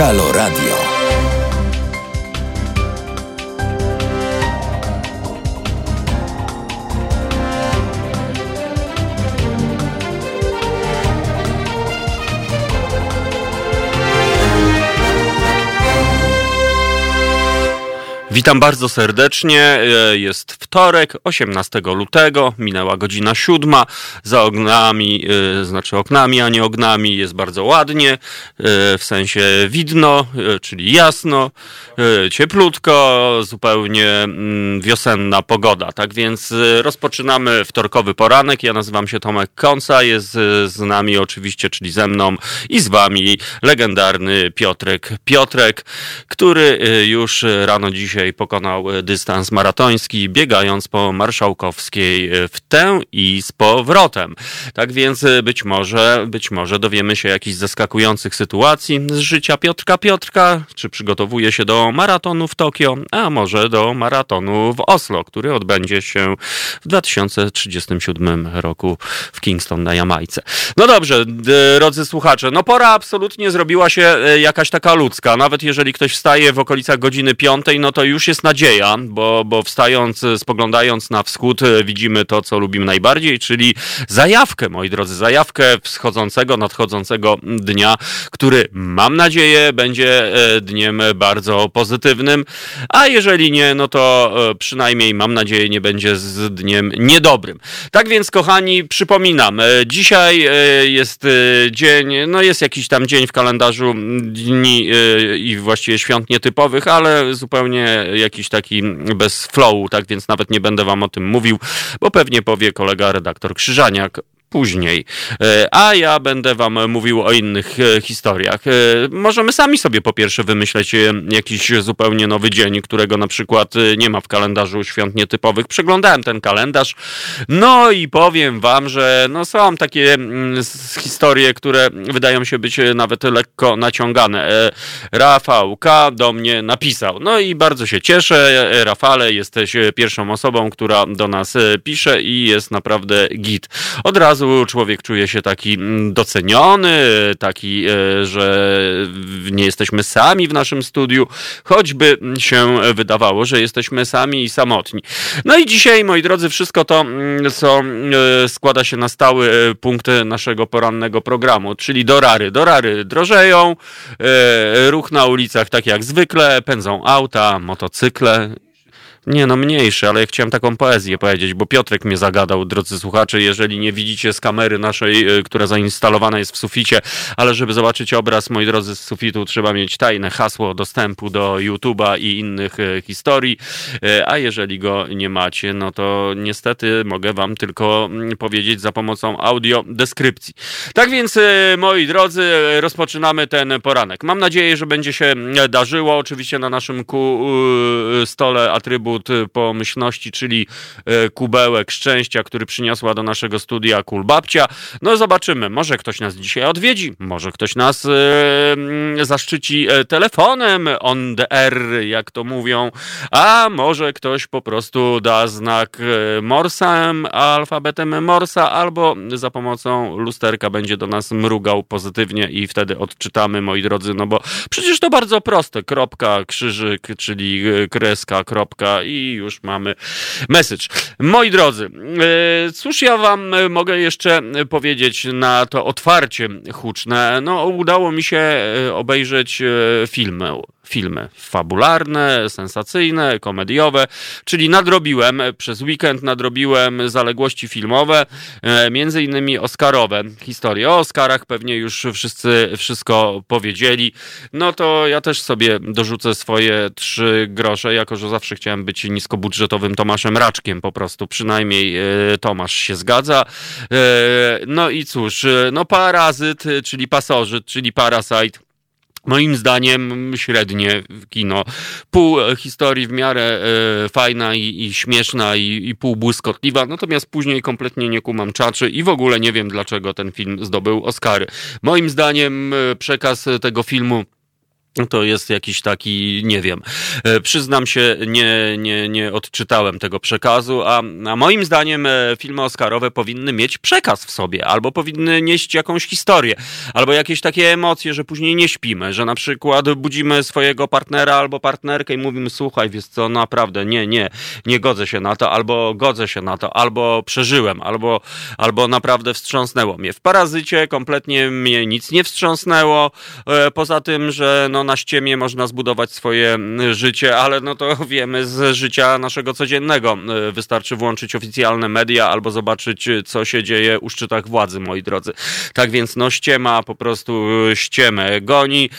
Halo Radio. Witam bardzo serdecznie. E, jest wtorek, 18 lutego, minęła godzina siódma. Za oknami, e, znaczy oknami, a nie ognami, jest bardzo ładnie, e, w sensie widno, czyli jasno, cieplutko, zupełnie mm, wiosenna pogoda. Tak więc rozpoczynamy wtorkowy poranek. Ja nazywam się Tomek Konca, jest z nami oczywiście, czyli ze mną i z wami legendarny Piotrek Piotrek, który już rano dzisiaj dzisiaj pokonał e, dystans maratoński, biegając po Marszałkowskiej e, w tę i z powrotem. Tak więc e, być może, być może dowiemy się jakichś zaskakujących sytuacji z życia Piotrka Piotrka, czy przygotowuje się do maratonu w Tokio, a może do maratonu w Oslo, który odbędzie się w 2037 roku w Kingston na Jamajce. No dobrze, drodzy słuchacze, no pora absolutnie zrobiła się jakaś taka ludzka. Nawet jeżeli ktoś wstaje w okolicach godziny piątej, no to już jest nadzieja, bo, bo wstając, spoglądając na wschód, e, widzimy to, co lubimy najbardziej, czyli zajawkę, moi drodzy, zajawkę wschodzącego, nadchodzącego dnia, który mam nadzieję będzie e, dniem bardzo pozytywnym, a jeżeli nie, no to e, przynajmniej mam nadzieję nie będzie z dniem niedobrym. Tak więc, kochani, przypominam, dzisiaj jest dzień, no jest jakiś tam dzień w kalendarzu dni i właściwie świąt nietypowych, ale zupełnie jakiś taki bez flowu, tak więc nawet nie będę wam o tym mówił, bo pewnie powie kolega redaktor Krzyżaniak później. E, a ja będę wam mówił o innych e, historiach. E, możemy sami sobie po pierwsze wymyśleć jakiś zupełnie nowy dzień, którego na przykład nie ma w kalendarzu świąt nietypowych. Przeglądałem ten kalendarz, no i powiem wam, że no są takie mm, historie, które wydają się być nawet lekko naciągane. Rafał K. do mnie napisał. No i bardzo się cieszę. Rafale, jesteś pierwszą osobą, która do nas pisze i jest naprawdę git. Od razu razu człowiek czuje się taki mm, doceniony, taki, e, że nie jesteśmy sami w naszym studiu, choćby się wydawało, że jesteśmy sami i samotni. No i dzisiaj, moi drodzy, wszystko to, mm, co e, składa się na stały e, punkt naszego porannego programu, czyli dorary. Dorary drożeją, ruch na ulicach tak jak zwykle, pędzą auta, motocykle nie, no mniejszy, ale ja chciałem taką poezję powiedzieć, bo Piotrek mnie zagadał, drodzy słuchacze, jeżeli nie widzicie z kamery naszej, y, która zainstalowana jest w suficie, ale żeby zobaczyć obraz, moi drodzy, z sufitu trzeba mieć tajne hasło dostępu do YouTube'a i innych y, historii, y, a jeżeli go nie macie, no to niestety mogę wam tylko mm, powiedzieć za pomocą audio deskrypcji. Tak więc, moi drodzy, rozpoczynamy ten poranek. Mam nadzieję, że będzie się darzyło, oczywiście na naszym ku stole atrybut atrybut y, pomyślności, czyli y, kubełek szczęścia, który przyniosła do naszego studia Kulbabcia. No zobaczymy, może ktoś nas dzisiaj odwiedzi, może ktoś nas yy, zaszczyci telefonem on the air, jak to mówią, a może ktoś po prostu da znak Morsem, alfabetem Morsa, albo za pomocą lusterka będzie do nas mrugał pozytywnie i wtedy odczytamy, moi drodzy, no bo przecież to bardzo proste, kropka, krzyżyk, czyli kreska, kropka, i już mamy message. Moi drodzy, e, cóż ja wam mogę jeszcze powiedzieć na to otwarcie huczne? No, udało mi się e, obejrzeć e, filmy fabularne, sensacyjne, komediowe, czyli nadrobiłem przez weekend, nadrobiłem zaległości filmowe, e, między innymi Oscarowe. Historie o Oscarach pewnie już wszyscy wszystko powiedzieli. No to ja też sobie dorzucę swoje trzy grosze, jako że zawsze chciałem być niskobudżetowym Tomaszem Raczkiem po prostu, przynajmniej e, Tomasz się zgadza. E, no i cóż, no Parazyt, czyli Pasożyt, czyli Parasite Moim zdaniem średnie kino. Pół historii w miarę e, fajna i, i śmieszna i, i, pół błyskotliwa, natomiast później kompletnie nie kumam czaczy i w ogóle nie wiem dlaczego ten film zdobył Oscary. Moim zdaniem e, przekaz tego filmu to jest jakiś taki, nie wiem. E, przyznam się, nie, nie, nie odczytałem tego przekazu, a, a moim zdaniem e, filmy Oscarowe powinny mieć przekaz w sobie, albo powinny nieść jakąś historię, albo jakieś takie emocje, że później nie śpimy, że na przykład budzimy swojego partnera albo partnerkę i mówimy, słuchaj, wiesz co, naprawdę, nie, nie, nie godzę się na to, albo godzę się na to, albo przeżyłem, albo, albo naprawdę wstrząsnęło mnie. W Parazycie kompletnie mnie nic nie wstrząsnęło, e, poza tym, że no na ściemie można zbudować swoje życie, ale no to wiemy z życia naszego codziennego. E, wystarczy włączyć oficjalne media albo zobaczyć, co się dzieje u szczytach władzy, moi drodzy. Tak więc no ściema po prostu ściemę goni.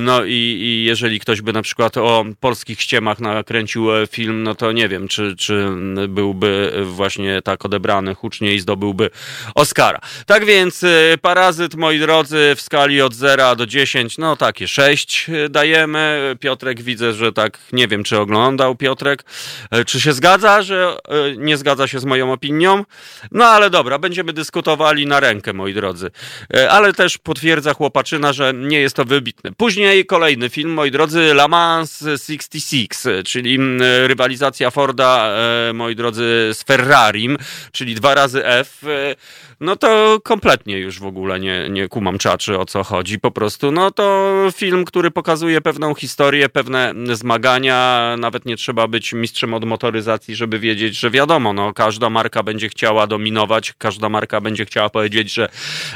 No i, i jeżeli ktoś by na przykład o polskich ściemach nakręcił e, film, no to nie wiem, czy, czy byłby właśnie tak odebrany hucznie i zdobyłby Oscara. Tak więc e, Parazyt, moi drodzy, w skali od 0 do 10, no takie 6 dajemy. Piotrek widzę, że tak, nie wiem, czy oglądał Piotrek, e, czy się zgadza, że e, nie zgadza się z moją opinią. No ale dobra, będziemy dyskutowali na rękę, moi drodzy. E, ale też potwierdza chłopaczyna, że nie jest to wybitne. Później kolejny film, moi drodzy, La Mans 66, czyli mm, rywalizacja Forda, moi drodzy, z Ferrarim, czyli dwa razy F no to kompletnie już w ogóle nie, nie kumam czaczy o co chodzi. Po prostu, no to film, który pokazuje pewną historię, pewne zmagania. Nawet nie trzeba być mistrzem od motoryzacji, żeby wiedzieć, że wiadomo, no każda marka będzie chciała dominować, każda marka będzie chciała powiedzieć, że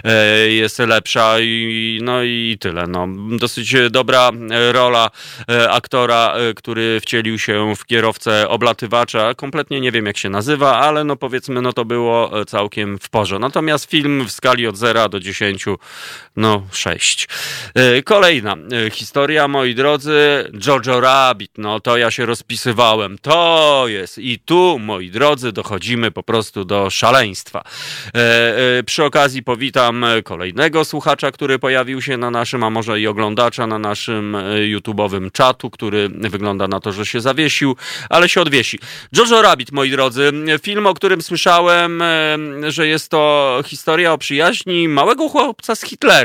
e, jest lepsza i no i tyle. No, dosyć dobra rola e, aktora, e, który wcielił się w kierowcę oblatywacza. Kompletnie nie wiem jak się nazywa, ale no powiedzmy, no to było całkiem w porze. No Natomiast film w skali od 0 do 10, no 6. E, kolejna e, historia, moi drodzy, Jojo Rabbit. No to ja się rozpisywałem. To jest. I tu, moi drodzy, dochodzimy po prostu do szaleństwa. E, przy okazji powitam kolejnego słuchacza, który pojawił się na naszym, a może i oglądacza na naszym YouTube'owym czatu, który wygląda na to, że się zawiesił, ale się odwiesi. Jojo Rabbit, moi drodzy, film, o którym słyszałem, że jest to historia o przyjaźni małego chłopca z Hitlerem.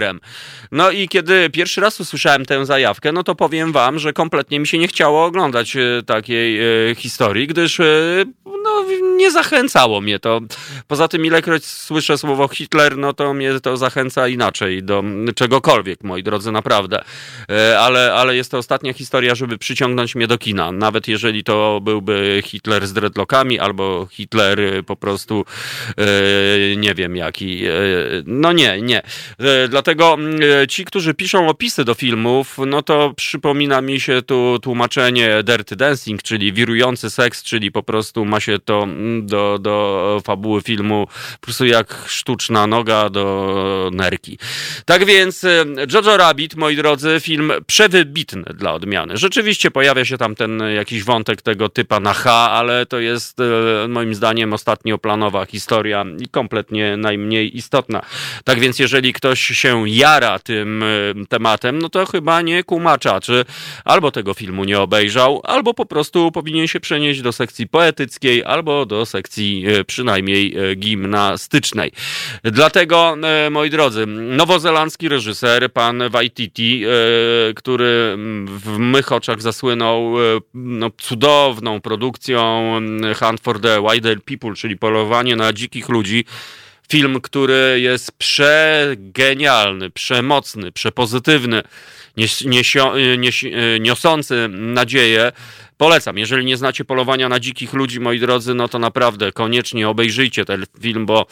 No i kiedy pierwszy raz usłyszałem tę zajawkę, no to powiem wam, że kompletnie mi się nie chciało oglądać e, takiej e, historii, gdyż e, no, nie zachęcało mnie to. Poza tym, ilekroć słyszę słowo Hitler, no to mnie to zachęca inaczej do czegokolwiek, moi drodzy, naprawdę. Ale, ale jest to ostatnia historia, żeby przyciągnąć mnie do kina. Nawet jeżeli to byłby Hitler z dreadlockami, albo Hitler po prostu, nie wiem jaki. No nie, nie. Dlatego ci, którzy piszą opisy do filmów, no to przypomina mi się tu tłumaczenie Dirty Dancing, czyli wirujący seks, czyli po prostu ma się to mm, do, do fabuły filmu po prostu jak sztuczna noga do nerki. Tak więc e, Jojo Rabbit, moi drodzy, film przewybitny dla odmiany. Rzeczywiście pojawia się tam ten jakiś wątek tego typa na H, ale to jest e, moim zdaniem ostatnioplanowa historia i kompletnie najmniej istotna. Tak więc jeżeli ktoś się jara tym e, tematem, no to chyba nie kumacza, czy albo tego filmu nie obejrzał, albo po prostu powinien się przenieść do sekcji poetyckiej, albo do sekcji e, przynajmniej e, gimnastycznej. Dlatego, moi drodzy, nowozelandzki reżyser, pan Waititi, który w mych oczach zasłynął no, cudowną produkcją Hunt for the Wider People, czyli polowanie na dzikich ludzi, film, który jest przegenialny, przemocny, przepozytywny, niesio, nies, niosący nadzieję. Polecam. Jeżeli nie znacie polowania na dzikich ludzi, moi drodzy, no to naprawdę koniecznie obejrzyjcie ten film, bo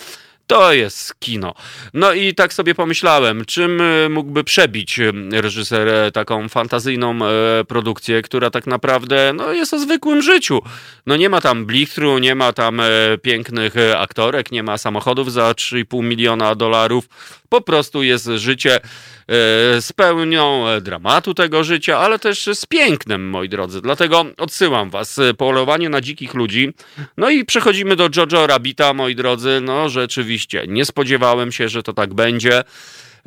to jest kino. No i tak sobie pomyślałem, czym e, mógłby przebić e, reżyser e, taką fantazyjną produkcję, która tak naprawdę no, jest o zwykłym życiu. No nie ma tam blichtru, nie ma tam pięknych aktorek, nie ma samochodów za 3,5 miliona dolarów. Po prostu jest życie z pełnią dramatu tego życia, ale też z pięknem, moi drodzy. Dlatego odsyłam was. Polowanie na dzikich ludzi. No i przechodzimy do Jojo Rabita, moi drodzy. No rzeczywiście nie spodziewałem się, że to tak będzie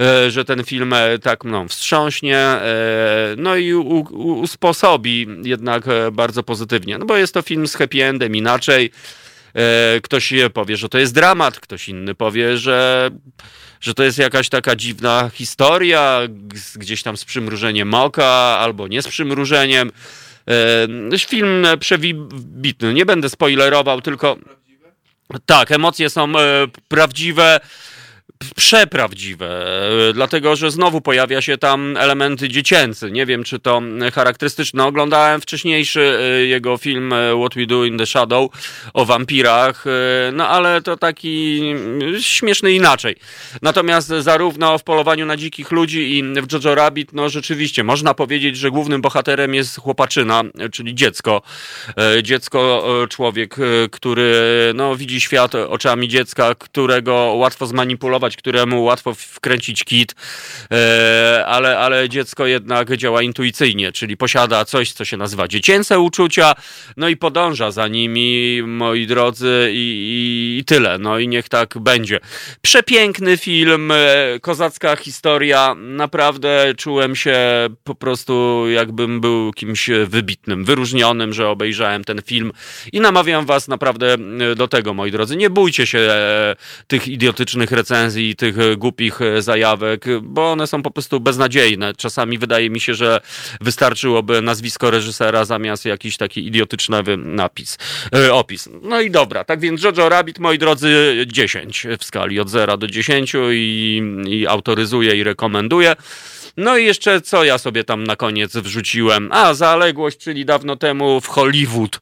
e, że ten film e, tak no, wstrząśnie, e, no i usposobi jednak bardzo pozytywnie. No bo jest to film z happy endem inaczej. Ktoś powie, że to jest dramat, ktoś inny powie, że że to jest jakaś taka dziwna historia, gdzieś tam z przymrużeniem oka, albo nie z przymrużeniem. E, film przewibitny. Nie będę spoilerował, tylko. Tak, emocje są e, prawdziwe przeprawdziwe, e, dlatego że znowu pojawia się tam elementy dziecięcy. Nie wiem, czy to charakterystyczne. Oglądałem wcześniejszy e, jego film e, What We Do in the Shadow o wampirach, no ale to taki śmieszny inaczej. Natomiast zarówno w Polowaniu na dzikich ludzi i w Jojo Rabbit, no rzeczywiście można powiedzieć, że głównym bohaterem jest chłopaczyna, czyli dziecko. Dziecko, człowiek, który no, widzi świat oczami dziecka, którego łatwo zmanipulować któremu łatwo wkręcić kit, e, ale, ale dziecko jednak działa intuicyjnie, czyli posiada coś, co się nazywa dziecięce uczucia, no i podąża za nimi, moi drodzy, i, i tyle. No i niech tak będzie. Przepiękny film, e, kozacka historia. Naprawdę czułem się po prostu, jakbym był kimś wybitnym, wyróżnionym, że obejrzałem ten film i namawiam was naprawdę e, do tego, moi drodzy. Nie bójcie się tych idiotycznych recenzji, i tych e, głupich e, zajawek, bo one są po prostu beznadziejne. Czasami wydaje mi się, że wystarczyłoby nazwisko reżysera zamiast jakiś taki idiotyczny napis, e, opis. No i dobra, tak więc Jojo Rabbit, moi drodzy, 10 w skali od 0 do 10 i, i autoryzuję i rekomenduję. No i jeszcze co ja sobie tam na koniec wrzuciłem? A, zaległość, czyli dawno temu w Hollywood.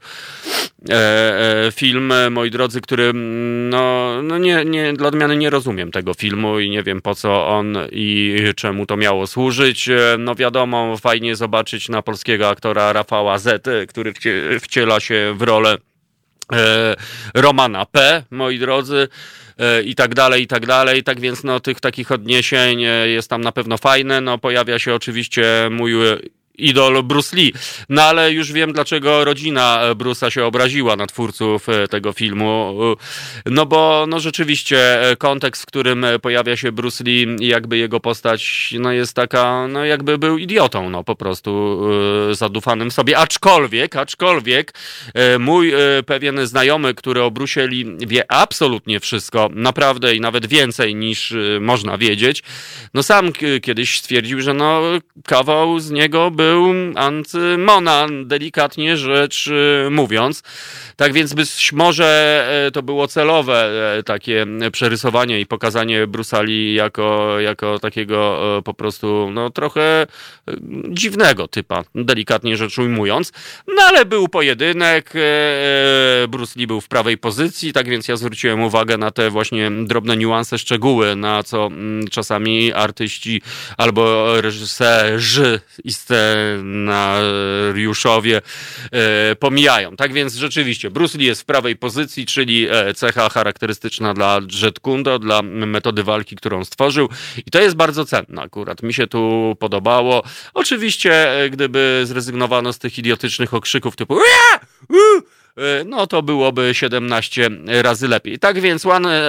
E, e, film, moi drodzy, który mm, no, no nie, nie, dla odmiany nie rozumiem tego filmu i nie wiem po co on i czemu to miało służyć. E, no wiadomo, fajnie zobaczyć na polskiego aktora Rafała Z, który wciela się w rolę e, Romana P, moi drodzy i tak dalej, i tak dalej. Tak więc no, tych takich odniesień jest tam na pewno fajne. No, pojawia się oczywiście mój idol Bruce Lee. No ale już wiem, dlaczego rodzina Bruce'a się obraziła na twórców e, tego filmu. E, no bo no rzeczywiście e, kontekst, w którym pojawia się Bruce Lee jakby jego postać no jest taka, no jakby był idiotą, no po prostu zadufanym sobie. Aczkolwiek, aczkolwiek mój pewien znajomy, który o Bruce Lee wie absolutnie wszystko, naprawdę i nawet więcej niż można wiedzieć, no sam kiedyś stwierdził, że no kawał z niego był był antymona, delikatnie rzecz y, mówiąc. Tak więc być może e, to było celowe e, takie przerysowanie i pokazanie Brusali jako, jako takiego e, po prostu no, trochę dziwnego typa, delikatnie rzecz ujmując. No ale był pojedynek, Bruce Lee był w prawej pozycji, tak więc ja zwróciłem uwagę na te właśnie drobne niuanse, szczegóły, na co mm, czasami artyści albo reżyserzy i scenariuszowie pomijają. Tak więc rzeczywiście Bruce Lee jest w prawej pozycji, czyli e, cecha charakterystyczna dla Jet Kundo, dla metody walki, którą stworzył. I to jest bardzo cenne akurat. Mi się tu podobało. Oczywiście, e, gdyby zrezygnowano z tych idiotycznych okrzyków typu E, no to byłoby 17 razy lepiej. Tak więc One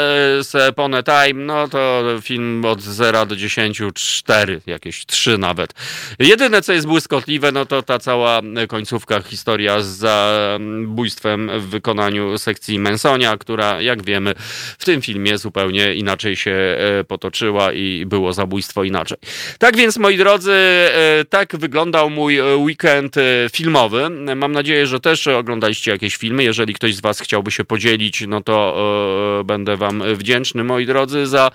Upon a Time, no to film od 0 do 10, 4, jakieś 3 nawet. Jedyne, co jest błyskotliwe, no to ta cała końcówka historia z zabójstwem w wykonaniu sekcji Mensonia, która, jak wiemy, w tym filmie zupełnie inaczej się e, potoczyła i było zabójstwo inaczej. Tak więc, moi drodzy, e, tak wyglądał mój weekend filmowy. Mam nadzieję, że też oglądaliście jakieś filmy. Jeżeli ktoś z Was chciałby się podzielić, no to e, będę Wam wdzięczny, moi drodzy, za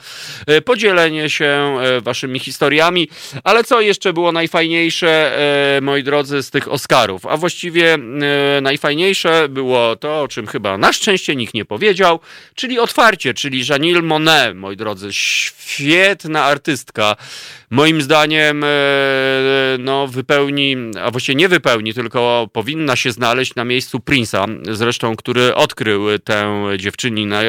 e, podzielenie się e, Waszymi historiami. Ale co jeszcze było najfajniejsze, moi drodzy, z tych Oscarów? A właściwie najfajniejsze było to, o czym chyba na szczęście nikt nie powiedział, czyli otwarcie, czyli Janille Monet, moi drodzy, świetna artystka. Moim zdaniem no, wypełni, a właściwie nie wypełni, tylko powinna się znaleźć na miejscu Prince'a zresztą, który odkrył tę dziewczyninę.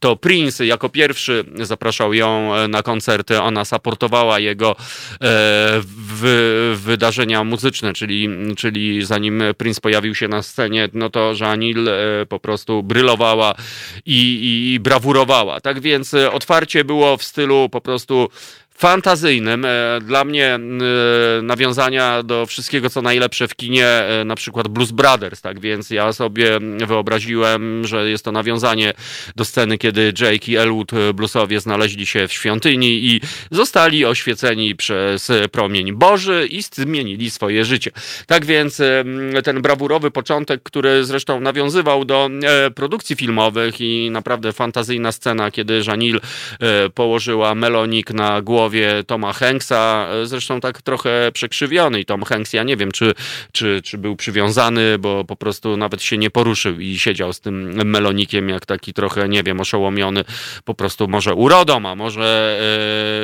To Prince jako pierwszy zapraszał ją na koncerty, ona supportowała jego e, wydarzenia muzyczne, czyli, czyli zanim Prince pojawił się na scenie, no to Janil e, po prostu brylowała i, i brawurowała. Tak więc otwarcie było w stylu po prostu fantazyjnym. Dla mnie nawiązania do wszystkiego, co najlepsze w kinie, na przykład Blues Brothers, tak więc ja sobie wyobraziłem, że jest to nawiązanie do sceny, kiedy Jake i Elwood Bluesowie znaleźli się w świątyni i zostali oświeceni przez promień Boży i zmienili swoje życie. Tak więc ten brawurowy początek, który zresztą nawiązywał do e, produkcji filmowych i naprawdę fantazyjna scena, kiedy Janil e, położyła melonik na głowie Toma Hanksa, e, zresztą tak trochę przekrzywiony i Tom Hanks, ja nie wiem, czy, czy, czy był przywiązany, bo po prostu nawet się nie poruszył i siedział z tym melonikiem jak taki trochę, nie wiem, oszołomiony po prostu może urodą, a może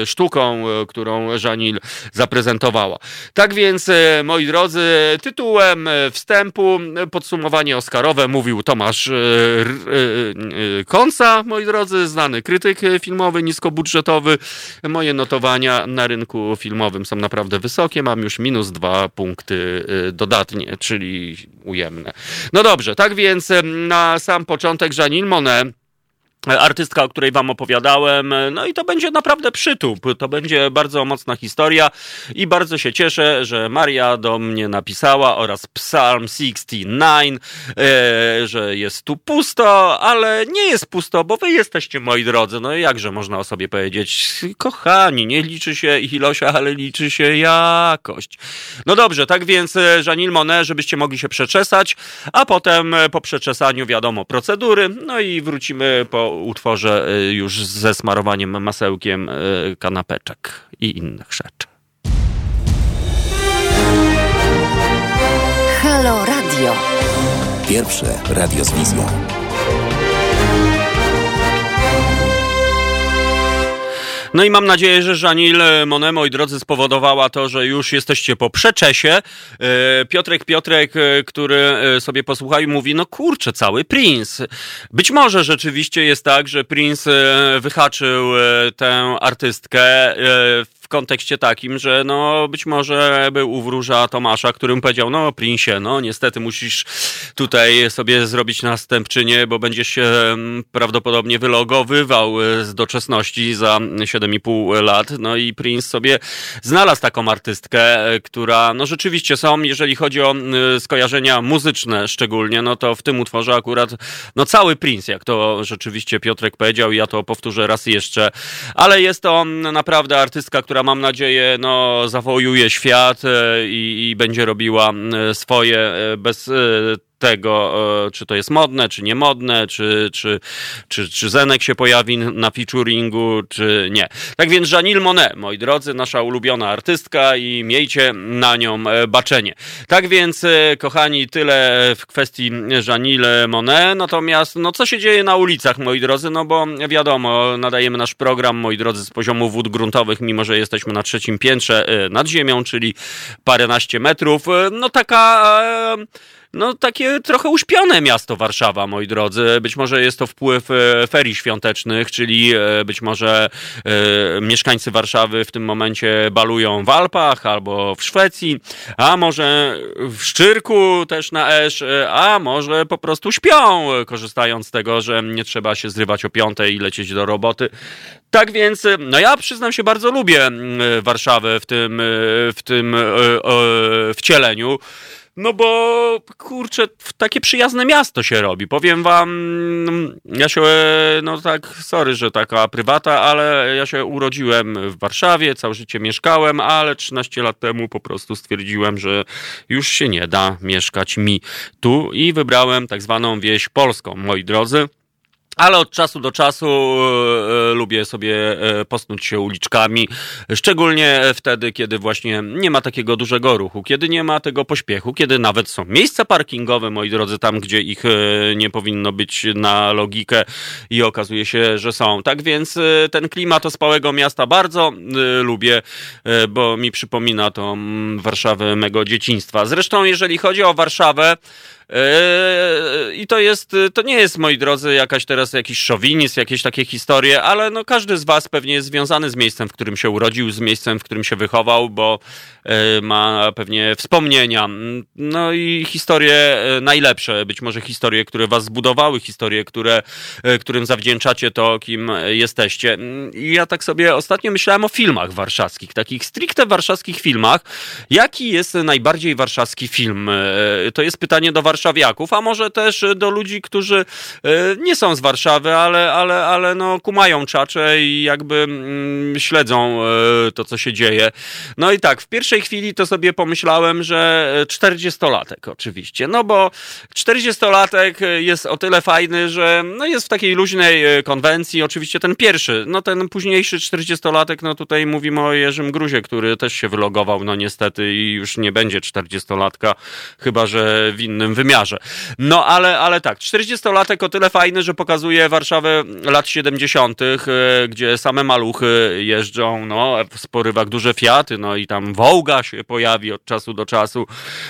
sztuką, którą Janil zaprezentowała. Tak więc, moi drodzy, tytułem wstępu podsumowanie Oscarowe mówił Tomasz Konca, moi drodzy, znany krytyk filmowy, niskobudżetowy. Moje notowania na rynku filmowym są naprawdę wysokie, mam już minus dwa punkty dodatnie, czyli ujemne. No dobrze, tak więc na sam początek Janine Monet artystka, o której wam opowiadałem. No i to będzie naprawdę przytup. To będzie bardzo mocna historia i bardzo się cieszę, że Maria do mnie napisała oraz Psalm 69, e, że jest tu pusto, ale nie jest pusto, bo wy jesteście moi drodzy. No i jakże można o sobie powiedzieć, kochani, nie liczy się ilość, ale liczy się jakość. No dobrze, tak więc e, Janil Monet, żebyście mogli się przeczesać, a potem e, po przeczesaniu wiadomo procedury, no i wrócimy po utworze y, już ze smarowaniem masełkiem y, kanapeczek i innych rzeczy. Halo Radio. Pierwsze radio z wizją. No i mam nadzieję, że Żanil Monet, moi drodzy, spowodowała to, że już jesteście po przeczesie. E, Piotrek Piotrek, e, który e, sobie posłuchał i mówi, no kurczę, cały Prince. Być może rzeczywiście jest tak, że Prince wyhaczył tę artystkę w kontekście takim, że no być może był u wróża Tomasza, którym powiedział, no Prinsie, no niestety musisz tutaj sobie zrobić następczynię, bo będziesz się mm, prawdopodobnie wylogowywał e, z doczesności za 7,5 lat. No i Prince sobie znalazł taką artystkę, e, która no rzeczywiście są, jeżeli chodzi o e, skojarzenia muzyczne szczególnie, no to w tym utworze akurat no cały Prince, jak to rzeczywiście Piotrek powiedział, ja to powtórzę raz jeszcze, ale jest to naprawdę artystka, która która mam nadzieję no, zawojuje świat e, i, i będzie robiła swoje e, bez e, tego, e, czy to jest modne, czy niemodne, czy, czy, czy, czy Zenek się pojawi na featuringu, czy nie. Tak więc Janil Monet, moi drodzy, nasza ulubiona artystka i miejcie na nią e, baczenie. Tak więc, e, kochani, tyle w kwestii Janil Monet, natomiast, no co się dzieje na ulicach, moi drodzy, no bo wiadomo, nadajemy nasz program, moi drodzy, z poziomu wód gruntowych, mimo że jesteśmy na trzecim piętrze nad ziemią, czyli paręnaście metrów, no taka no takie trochę uśpione miasto Warszawa, moi drodzy. Być może jest to wpływ e, ferii świątecznych, czyli e, być może e, mieszkańcy Warszawy w tym momencie balują w Alpach albo w Szwecji, a może w Szczyrku też na Esz, a może po prostu śpią, korzystając z tego, że nie trzeba się zrywać o piątej i lecieć do roboty. Tak więc, no ja przyznam się, bardzo lubię Warszawę w tym, w tym wcieleniu. No bo kurczę, takie przyjazne miasto się robi. Powiem wam, ja się, no tak, sorry, że taka prywata, ale ja się urodziłem w Warszawie, całe życie mieszkałem, ale 13 lat temu po prostu stwierdziłem, że już się nie da mieszkać mi tu i wybrałem tak zwaną wieś polską, moi drodzy. Ale od czasu do czasu e, e, lubię sobie e, się uliczkami, szczególnie wtedy, kiedy właśnie nie ma takiego dużego ruchu, kiedy nie ma tego pośpiechu, kiedy nawet są miejsca parkingowe, moi drodzy, tam, gdzie ich e, nie powinno być na logikę i okazuje się, że są. Tak więc e, ten klimat ospałego miasta bardzo e, lubię, bo mi przypomina to Warszawę mego dzieciństwa. Zresztą, jeżeli chodzi o Warszawę, I to jest, to nie jest, moi drodzy, jakaś teraz jakiś szowinizm, jakieś takie historie, ale no każdy z was pewnie jest związany z miejscem, w którym się urodził, z miejscem, w którym się wychował, bo ma pewnie wspomnienia. No i historie najlepsze, być może historie, które was zbudowały, historie, które, którym zawdzięczacie to, kim jesteście. I ja tak sobie ostatnio myślałem o filmach warszawskich, takich stricte warszawskich filmach. Jaki jest najbardziej warszawski film? To jest pytanie do warszawiaków, a może też do ludzi, którzy e, nie są z Warszawy, ale, ale, ale no, kumają czacze i jakby mm, śledzą e, to, co się dzieje. No i tak, w pierwszej chwili to sobie pomyślałem, że 40-latek oczywiście, no bo 40-latek jest o tyle fajny, że no, jest w takiej luźnej konwencji, oczywiście ten pierwszy, no ten późniejszy 40-latek, no tutaj mówimy o Jerzym Gruzie, który też się wylogował, no niestety i już nie będzie 40-latka, chyba że w innym wymiarze. No ale, ale tak, 40-latek o tyle fajny, że pokazuje Warszawę lat 70., e, gdzie same maluchy jeżdżą, no w sporywach duże Fiaty, no i tam Wołga się pojawi od czasu do czasu.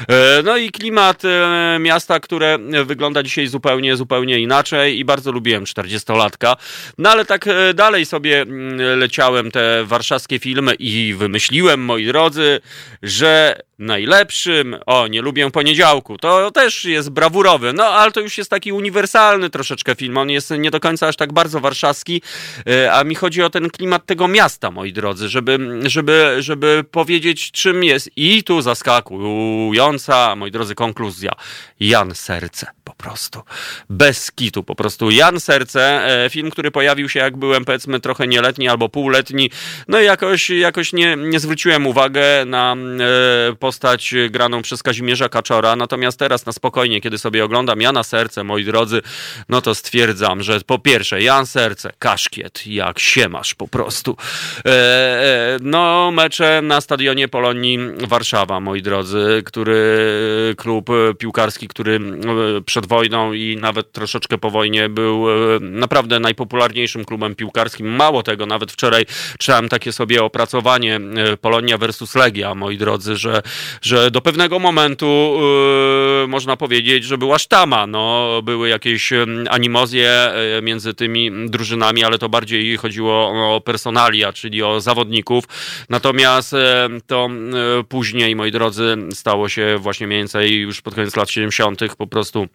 E, no i klimat e, miasta, które wygląda dzisiaj zupełnie, zupełnie inaczej i bardzo lubiłem 40-latka. No ale tak dalej sobie mm, leciałem te warszawskie filmy i wymyśliłem, moi drodzy, że najlepszym, o, nie lubię poniedziałku, to też jest brawurowy, no ale to już jest taki uniwersalny troszeczkę film, on jest nie do końca aż tak bardzo warszawski, e, a mi chodzi o ten klimat tego miasta, moi drodzy, żeby, żeby, żeby powiedzieć czym jest. I tu zaskakująca, moi drodzy, konkluzja, Jan Serce, po prostu, bez kitu, po prostu Jan Serce, e, film, który pojawił się jak byłem powiedzmy trochę nieletni albo półletni, no i jakoś, jakoś nie, nie zwróciłem uwagę na e, postać graną przez Kazimierza Kaczora, natomiast teraz na spokojnie, kiedy sobie oglądam Jana Serce, moi drodzy, no to stwierdzam, że po pierwsze, Jan Serce, kaszkiet, jak się masz po prostu. E, no, mecze na stadionie Polonii Warszawa, moi drodzy, który klub piłkarski, który e, przed wojną i nawet troszeczkę po wojnie był e, naprawdę najpopularniejszym klubem piłkarskim. Mało tego, nawet wczoraj czytałem takie sobie opracowanie e, Polonia versus Legia, moi drodzy, że, że do pewnego momentu yy, można powiedzieć, że była sztama. No, były jakieś animozje między tymi drużynami, ale to bardziej chodziło o personalia, czyli o zawodników. Natomiast to później, moi drodzy, stało się właśnie mniej więcej już pod koniec lat 70. po prostu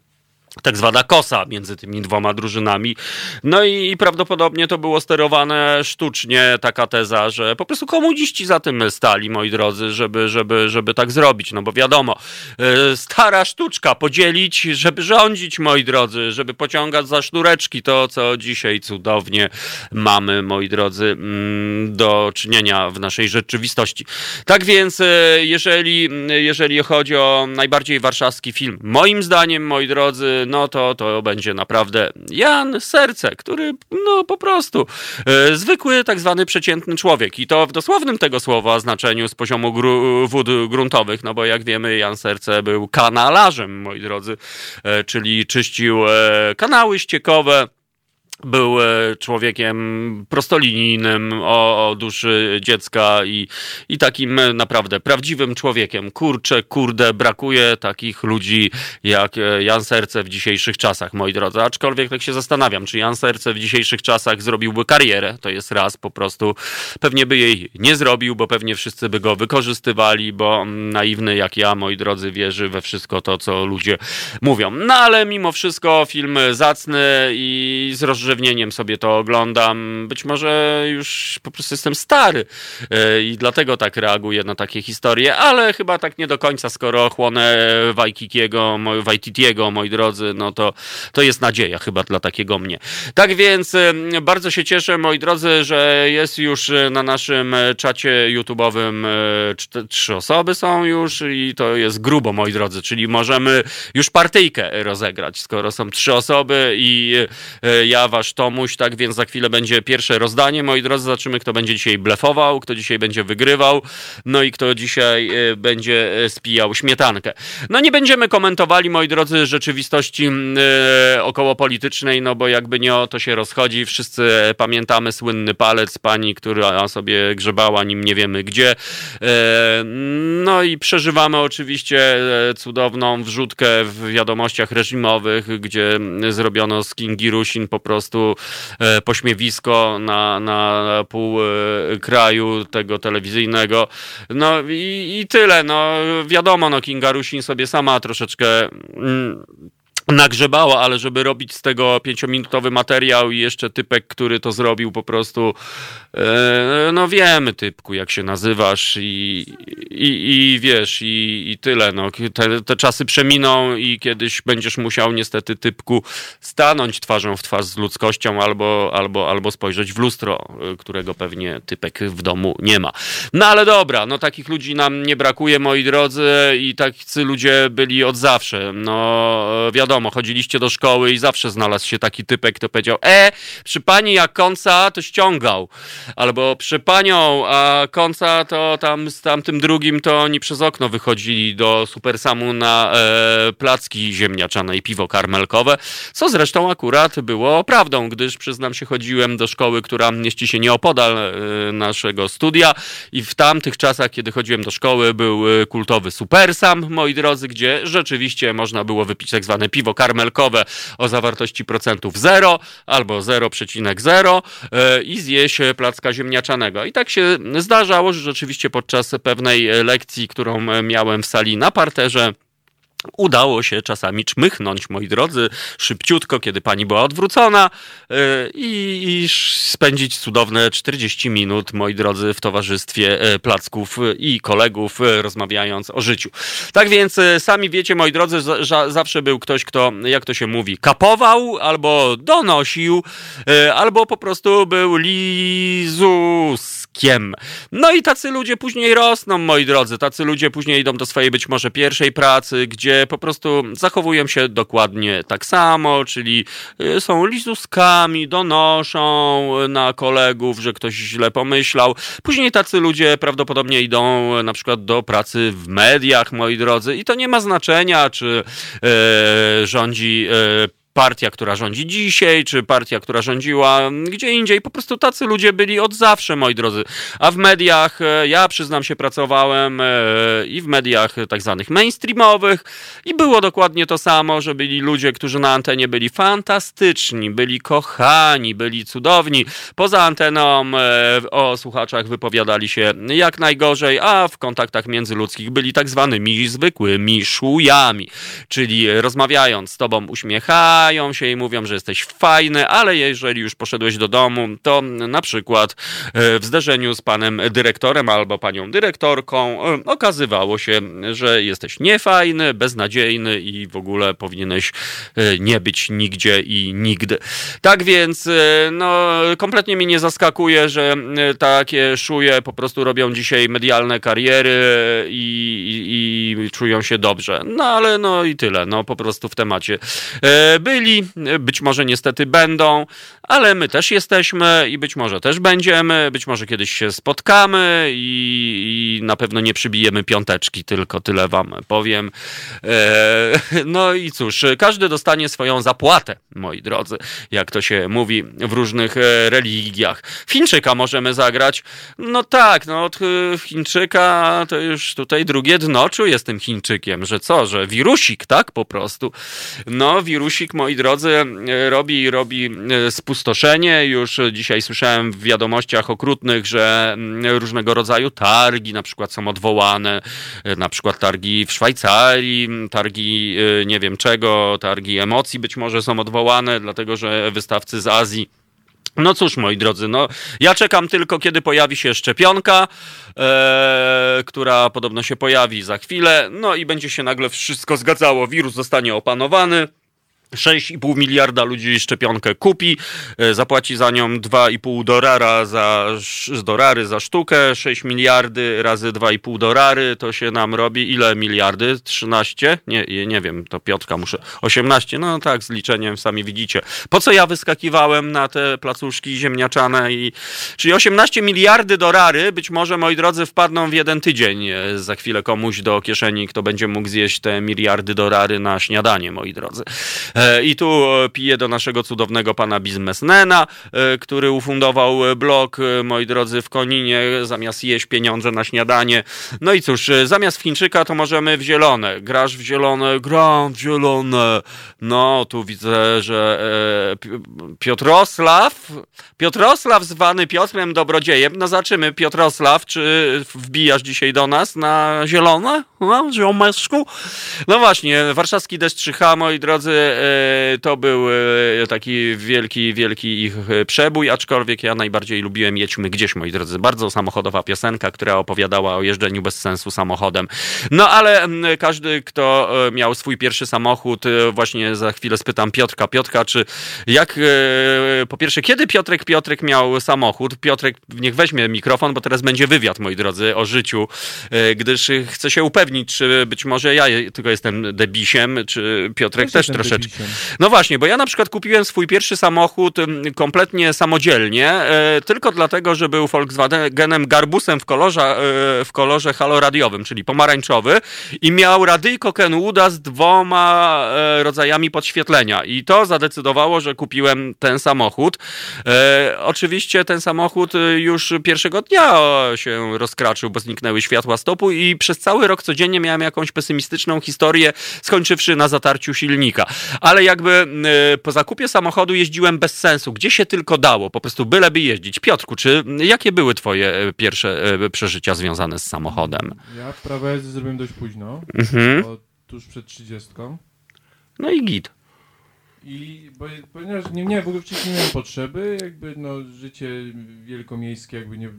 tak zwana kosa między tymi dwoma drużynami. No i, prawdopodobnie to było sterowane sztucznie, taka teza, że po prostu komuniści za tym stali, moi drodzy, żeby, żeby, żeby tak zrobić. No bo wiadomo, e, stara sztuczka, podzielić, żeby rządzić, moi drodzy, żeby pociągać za sznureczki to, co dzisiaj cudownie mamy, moi drodzy, mm, do czynienia w naszej rzeczywistości. Tak więc, e, jeżeli, jeżeli chodzi o najbardziej warszawski film, moim zdaniem, moi drodzy, no to to będzie naprawdę Jan Serce, który no po prostu e, zwykły tak zwany przeciętny człowiek. I to w dosłownym tego słowa znaczeniu z poziomu gru, wód gruntowych, no bo jak wiemy Jan Serce był kanalarzem, moi drodzy, e, czyli czyścił e, kanały ściekowe, był e, człowiekiem prostolinijnym, o, o duszy dziecka i, i takim naprawdę prawdziwym człowiekiem. Kurczę, kurde, brakuje takich ludzi jak e, Jan Serce w dzisiejszych czasach, moi drodzy. Aczkolwiek tak się zastanawiam, czy Jan Serce w dzisiejszych czasach zrobiłby karierę, to jest raz po prostu. Pewnie by jej nie zrobił, bo pewnie wszyscy by go wykorzystywali, bo naiwny jak ja, moi drodzy, wierzy we wszystko to, co ludzie mówią. No ale mimo wszystko film zacny i z rozrzewnieniem sobie to oglądam. Być może już po prostu jestem stary e, i dlatego tak reaguję na takie historie, ale chyba tak nie do końca, skoro chłonę Wajkikiego, Wajtitiego, moi drodzy, no to, to jest nadzieja chyba dla takiego mnie. Tak więc e, bardzo się cieszę, moi drodzy, że jest już na naszym czacie YouTube'owym e, trzy osoby są już i to jest grubo, moi drodzy, czyli możemy już partyjkę rozegrać, skoro są trzy osoby i ja Tomuś, tak więc za chwilę będzie pierwsze rozdanie. Moi drodzy, zobaczymy, kto będzie dzisiaj blefował, kto dzisiaj będzie wygrywał, no i kto dzisiaj e, będzie e, spijał śmietankę. No nie będziemy komentowali, moi drodzy, rzeczywistości e, około politycznej, no bo jakby nie o to się rozchodzi. Wszyscy pamiętamy słynny palec pani, która sobie grzebała nim nie wiemy gdzie. No i przeżywamy oczywiście cudowną wrzutkę w wiadomościach reżimowych, gdzie zrobiono z Kingi Rusin po prostu pośmiewisko na, na pół kraju tego telewizyjnego. No i, i tyle. No wiadomo, no Kinga Rusin sobie sama troszeczkę mm, nagrzebała, ale żeby robić z tego pięciominutowy materiał i jeszcze typek, który to zrobił po prostu, e, no wiemy typku, jak się nazywasz i, i, i wiesz, i, i tyle, no. Te, te, czasy przeminą i kiedyś będziesz musiał niestety typku stanąć twarzą w twarz z ludzkością albo, albo, albo spojrzeć w lustro, e, którego pewnie typek w domu nie ma. No ale dobra, no takich ludzi nam nie brakuje, moi drodzy, i tacy ludzie byli od zawsze. No wiadomo, wiadomo, chodziliście do szkoły i zawsze znalazł się taki typek, kto powiedział, e, przy pani jak końca to ściągał, albo przy panią, a końca to tam z tamtym drugim to oni przez okno wychodzili do Supersamu na e, placki ziemniaczane i piwo karmelkowe, co zresztą akurat było prawdą, gdyż przyznam się, chodziłem do szkoły, która mieści się nieopodal e, naszego studia i w tamtych czasach, kiedy chodziłem do szkoły, był e, kultowy Supersam, moi drodzy, gdzie rzeczywiście można było wypić tak zwane piwo piwo karmelkowe o zawartości procentów 0 albo 0,0 e, i zjeść placka ziemniaczanego. I tak się zdarzało, że rzeczywiście podczas pewnej lekcji, którą miałem w sali na parterze, Udało się czasami czmychnąć, moi drodzy, szybciutko, kiedy pani była odwrócona yy, i, spędzić cudowne 40 minut, moi drodzy, w towarzystwie e, placków i kolegów, e, rozmawiając o życiu. Tak więc sami wiecie, moi drodzy, zawsze był ktoś, kto, jak to się mówi, kapował albo donosił, albo po prostu był lizuskiem. No i tacy ludzie później rosną, moi drodzy, tacy ludzie później idą do swojej być może pierwszej pracy, gdzie po prostu zachowują się dokładnie tak samo, czyli y, są lizuskami, donoszą na kolegów, że ktoś źle pomyślał. Później tacy ludzie prawdopodobnie idą na przykład do pracy w mediach, moi drodzy, i to nie ma znaczenia, czy yy, rządzi yy, partia, która rządzi dzisiaj, czy partia, która rządziła gdzie indziej. Po prostu tacy ludzie byli od zawsze, moi drodzy. A w mediach, e, ja przyznam się, pracowałem e, i w mediach tak zwanych mainstreamowych i było dokładnie to samo, że byli ludzie, którzy na antenie byli fantastyczni, byli kochani, byli cudowni. Poza anteną e, o słuchaczach wypowiadali się jak najgorzej, a w kontaktach międzyludzkich byli tak zwanymi zwykłymi szujami, czyli rozmawiając z tobą uśmiechali, uśmiechają się i mówią, że jesteś fajny, ale jeżeli już poszedłeś do domu, to na przykład e, w zderzeniu z panem dyrektorem albo panią dyrektorką e, okazywało się, że jesteś niefajny, beznadziejny i w ogóle powinieneś e, nie być nigdzie i nigdy. Tak więc, no, kompletnie mnie nie zaskakuje, że takie szuje po prostu robią dzisiaj medialne kariery i, i, i czują się dobrze. No ale no i tyle, no po prostu w temacie. By byli, być może niestety będą, ale my też jesteśmy i być może też będziemy, być może kiedyś się spotkamy i, i na pewno nie przybijemy piąteczki, tylko tyle wam powiem. E, no i cóż, każdy dostanie swoją zapłatę, moi drodzy, jak to się mówi w różnych e, religiach. Chińczyka możemy zagrać. No tak, no od e, Chińczyka to już tutaj drugie dno czuję z tym Chińczykiem, że co, że wirusik, tak po prostu. No, wirusik moi drodzy, robi, robi spustoszenie. Już dzisiaj słyszałem w wiadomościach okrutnych, że mm, różnego rodzaju targi na przykład są odwołane, e, na przykład targi w Szwajcarii, targi nie wiem czego, targi emocji być może są odwołane, dlatego że wystawcy z Azji. No cóż, moi drodzy, no ja czekam tylko, kiedy pojawi się szczepionka, e, która podobno się pojawi za chwilę, no i będzie się nagle wszystko zgadzało, wirus zostanie opanowany 6,5 miliarda ludzi szczepionkę kupi, e, zapłaci za nią 2,5 dolara za, dolary za sztukę, 6 miliardy razy 2,5 dolary, to się nam robi ile miliardy? 13? Nie, nie wiem, to Piotrka muszę. 18? No tak, z liczeniem sami widzicie. Po co ja wyskakiwałem na te placuszki ziemniaczane i... Czyli 18 miliardy dolary być może, moi drodzy, wpadną w jeden tydzień e, za chwilę komuś do kieszeni, kto będzie mógł zjeść te miliardy dolary na śniadanie, moi drodzy. E, I tu e, piję do naszego cudownego pana biznesmena, e, który ufundował blog, moi drodzy, w Koninie, zamiast jeść pieniądze na śniadanie. No i cóż, zamiast w Chińczyka to możemy w zielone. Grasz w zielone, gram w zielone. No, tu widzę, że Piotrosław, Piotrosław zwany Piotrem Dobrodziejem. No zobaczymy, Piotrosław, czy wbijasz dzisiaj do nas na zielone? No, ziomeczku? No właśnie, warszawski deszcz 3H, moi drodzy, to był e, taki wielki, wielki ich e, przebój, aczkolwiek ja najbardziej lubiłem Jedźmy gdzieś, moi drodzy. Bardzo samochodowa piosenka, która opowiadała o jeżdżeniu bez sensu samochodem. No ale każdy, kto e, miał swój pierwszy samochód, właśnie za chwilę spytam Piotrka. Piotrka, czy jak, po pierwsze, kiedy Piotrek Piotrek miał samochód? Piotrek, niech weźmie mikrofon, bo teraz będzie wywiad, moi drodzy, o życiu, gdyż chcę się upewnić, czy być może ja tylko jestem debisiem, czy Piotrek też, też troszeczkę. Debisiem. No właśnie, bo ja na przykład kupiłem swój pierwszy samochód kompletnie samodzielnie, e, tylko dlatego, że był Volkswagenem Garbusem w kolorze, e, w kolorze haloradiowym, czyli pomarańczowy i miał radyjko Kenwooda z dwoma e, rodzajami podświetlenia i to zadecydowało, że kupiłem ten samochód. Oczywiście ten samochód już pierwszego dnia się rozkraczył, bo zniknęły światła stopu i przez cały rok codziennie miałem jakąś pesymistyczną historię, skończywszy na zatarciu silnika. Ale jakby e, po zakupie samochodu jeździłem bez sensu, gdzie się tylko dało, po prostu byleby jeździć. Piotrku, czy jakie były twoje e, pierwsze przeżycia związane z samochodem? Ja prawo jazdy zrobiłem dość późno, mhm. tuż przed trzydziestką. No i git. I bo, ponieważ nie, nie, w ogóle wcześniej nie miałem potrzeby, jakby no życie wielkomiejskie jakby nie,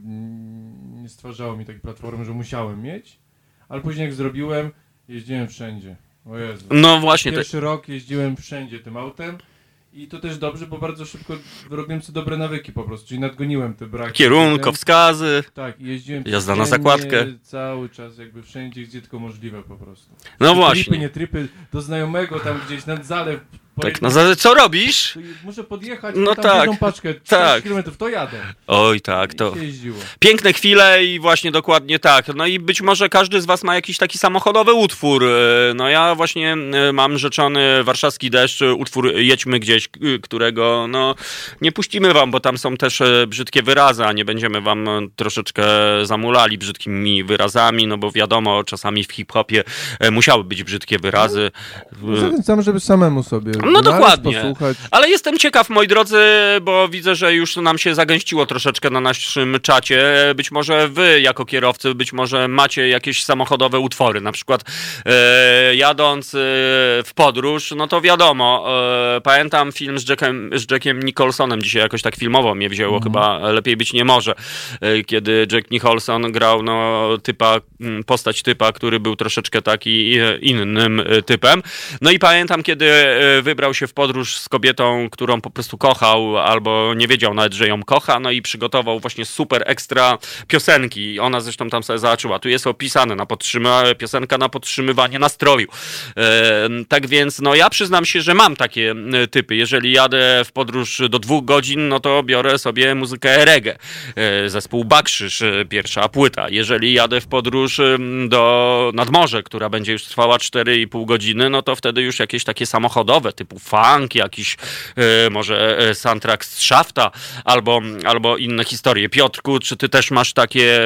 nie stwarzało mi takiej platformy, że musiałem mieć, ale później jak zrobiłem, jeździłem wszędzie. O Jezu. No właśnie. Pierwszy rok jeździłem wszędzie tym autem. I to też dobrze, bo bardzo szybko wyrobiłem sobie dobre nawyki po prostu, czyli nadgoniłem te braki. Kierunkowskazy. Tak, jeździłem Jazda na zakładkę. Cały czas, jakby wszędzie, gdzie tylko możliwe po prostu. No Czy właśnie. Tripy, nie tripy, do znajomego tam gdzieś nad zalew tak, na zasadzie, co robisz? Muszę podjechać, no tak, paczkę, tak. kilometrów, to jadę. Oj, tak, to piękne chwile i właśnie dokładnie tak. No i być może każdy z was ma jakiś taki samochodowy utwór. E, no ja właśnie e, mam rzeczony warszawski deszcz, utwór Jedźmy gdzieś, którego no nie puścimy wam, bo tam są też e, brzydkie wyrazy, a nie będziemy wam troszeczkę zamulali brzydkimi wyrazami, no bo wiadomo, czasami w hip-hopie musiały być brzydkie wyrazy. Zachęcam, żeby samemu sobie no dokładnie. Posłuchać. Ale jestem ciekaw, moi drodzy, bo widzę, że już nam się zagęściło troszeczkę na naszym czacie. Być może wy, jako kierowcy, być może macie jakieś samochodowe utwory. Na przykład e, jadąc e, w podróż, no to wiadomo. E, pamiętam film z Jackiem, z Jackiem Nicholsonem. Dzisiaj jakoś tak filmowo mnie wzięło, mhm. chyba lepiej być nie może. E, kiedy Jack Nicholson grał no, typa, postać typa, który był troszeczkę taki e, innym e, typem. No i pamiętam, kiedy wy wybrał się w podróż z kobietą, którą po prostu kochał, albo nie wiedział nawet, że ją kocha, no i przygotował właśnie super ekstra piosenki. Ona zresztą tam sobie zaczęła. Tu jest opisane na podtrzyma- piosenka na podtrzymywanie nastroju. E, tak więc, no ja przyznam się, że mam takie typy. Jeżeli jadę w podróż do dwóch godzin, no to biorę sobie muzykę reggae. E, zespół Bakrzyż, e, pierwsza płyta. Jeżeli jadę w podróż do nadmorze, która będzie już trwała 4,5 godziny, no to wtedy już jakieś takie samochodowe typu funk, jakiś e, może e, soundtrack z Szafta albo, albo inne historie. Piotrku, czy ty też masz takie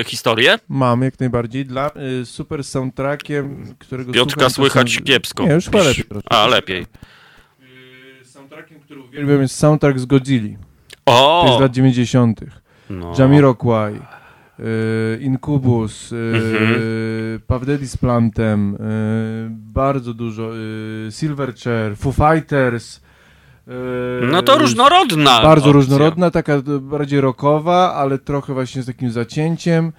e, historie? Mam, jak najbardziej. Dla super soundtrackiem, którego Piotrka słychać są... kiepsko. Nie, już chyba lepiej. A, lepiej. soundtrackiem, który uwielbiam jest soundtrack z Godzilli. O! To jest z lat 90. No. Jamiroquai. Y, Incubus, y, mhm. Puff Daddy z Plantem, y, bardzo dużo, Silverchair, Foo Fighters. No to różnorodna. Bardzo opcja. różnorodna, taka bardziej rockowa, ale trochę właśnie z takim zacięciem.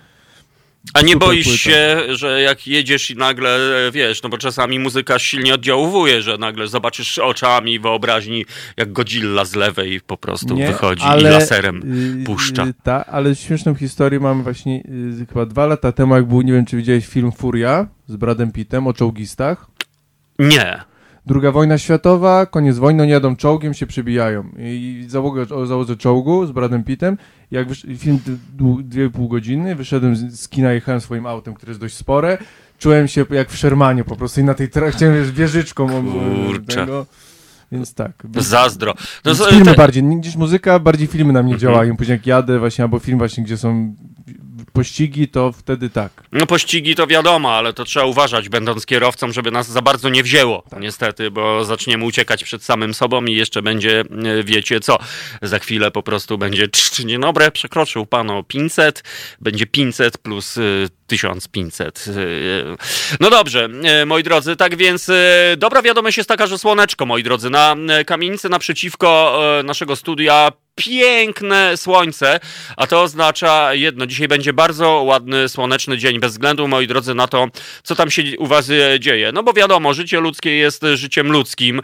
A nie Super boisz płyta. się, że jak jedziesz i nagle, e, wiesz, no bo czasami muzyka silnie oddziałuje, że nagle zobaczysz oczami wyobraźni, jak Godzilla z lewej po prostu wychodzi i laserem y, puszcza. y, Ta, ale śmieszną historię mamy właśnie y, chyba dwa lata temu, jak był, nie wiem czy widziałeś film Furia z Bradem Pittem o czołgistach. Nie. Druga wojna światowa, koniec wojny, oni jadą czołgiem, się przebijają. I załogę, załodze czołgu z Bradem Pittem. Jak wysz, film dwie pół godziny, wyszedłem z, z kina, jechałem swoim autem, które jest dość spore. Czułem się jak w Shermanie po prostu i na tej tra- chciałem wiesz, wieżyczką o- Kurczę. tego. Więc tak. Więc, Zazdro. No, więc filmy te- bardziej, niż muzyka, bardziej filmy na mnie Mhm. działają. Później jak jadę właśnie, albo film właśnie, gdzie są pościgi, to wtedy tak. No pościgi to wiadomo, ale to trzeba uważać, będąc kierowcą, żeby nas za bardzo nie wzięło, Tak. niestety, bo zaczniemy uciekać przed samym sobą i jeszcze będzie, e, wiecie co, za chwilę po prostu będzie, dzień dobry, przekroczył pan o 500, będzie 500 plus e, 1500. e, No dobrze, e, moi drodzy, tak więc e, dobra wiadomość jest taka, że słoneczko, moi drodzy, na kamienicy naprzeciwko naszego studia piękne słońce, a to oznacza jedno, dzisiaj będzie bardzo ładny, słoneczny dzień, bez względu, moi drodzy, na to, co tam się u was dzieje. No bo wiadomo, życie ludzkie jest życiem ludzkim,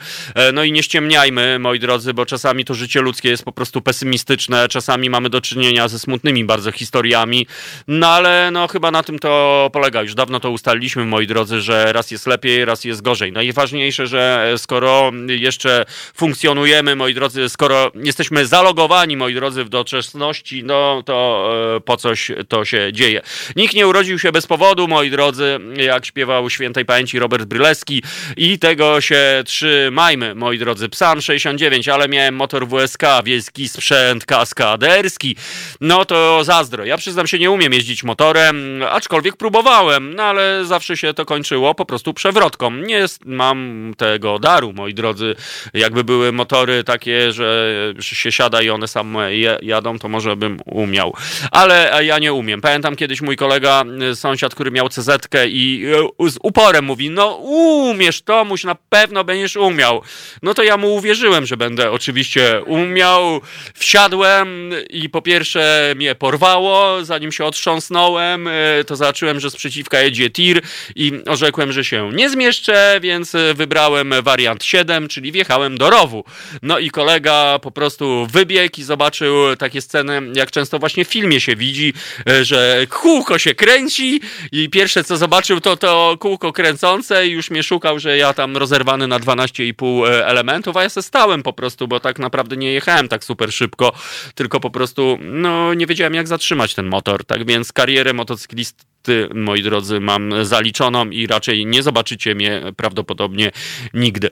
no i nie ściemniajmy, moi drodzy, bo czasami to życie ludzkie jest po prostu pesymistyczne, czasami mamy do czynienia ze smutnymi bardzo historiami, no ale no chyba na tym to polega. Już dawno to ustaliliśmy, moi drodzy, że raz jest lepiej, raz jest gorzej. Najważniejsze, że skoro jeszcze funkcjonujemy, moi drodzy, skoro jesteśmy zalogowani, moi drodzy, w doczesności, no to e, po coś to się dzieje. Nikt nie urodził się bez powodu, moi drodzy, jak śpiewał świętej pamięci Robert Bryleski i tego się trzymajmy, moi drodzy. Psan 69, ale miałem motor WSK, wielki sprzęt kaskaderski. No to zazdro. Ja przyznam się, nie umiem jeździć motorem, aczkolwiek próbowałem, no ale zawsze się to kończyło po prostu przewrotką. Nie jest, mam tego daru, moi drodzy. Jakby były motory takie, że się siada i one same jadą, to może bym umiał. Ale ja nie umiem. Pamiętam kiedyś mój kolega, y, sąsiad, który miał cz i y, z uporem mówi, no umiesz Tomuś, na pewno będziesz umiał. No to ja mu uwierzyłem, że będę oczywiście umiał. Wsiadłem i po pierwsze mnie porwało, zanim się otrząsnąłem, y, to zobaczyłem, że z przeciwka jedzie tir i orzekłem, że się nie zmieszczę, więc y, wybrałem wariant 7, czyli wjechałem do rowu. No i kolega po prostu wybiegł i zobaczył takie sceny, jak często właśnie w filmie się widzi, y, że kółko się kręci i pierwsze co zobaczył to to kółko kręcące i już mnie szukał, że ja tam rozerwany na 12,5 elementów, a ja se stałem po prostu, bo tak naprawdę nie jechałem tak super szybko, tylko po prostu no nie wiedziałem jak zatrzymać ten motor, tak więc karierę motocyklisty moi drodzy, mam zaliczoną i raczej nie zobaczycie mnie prawdopodobnie nigdy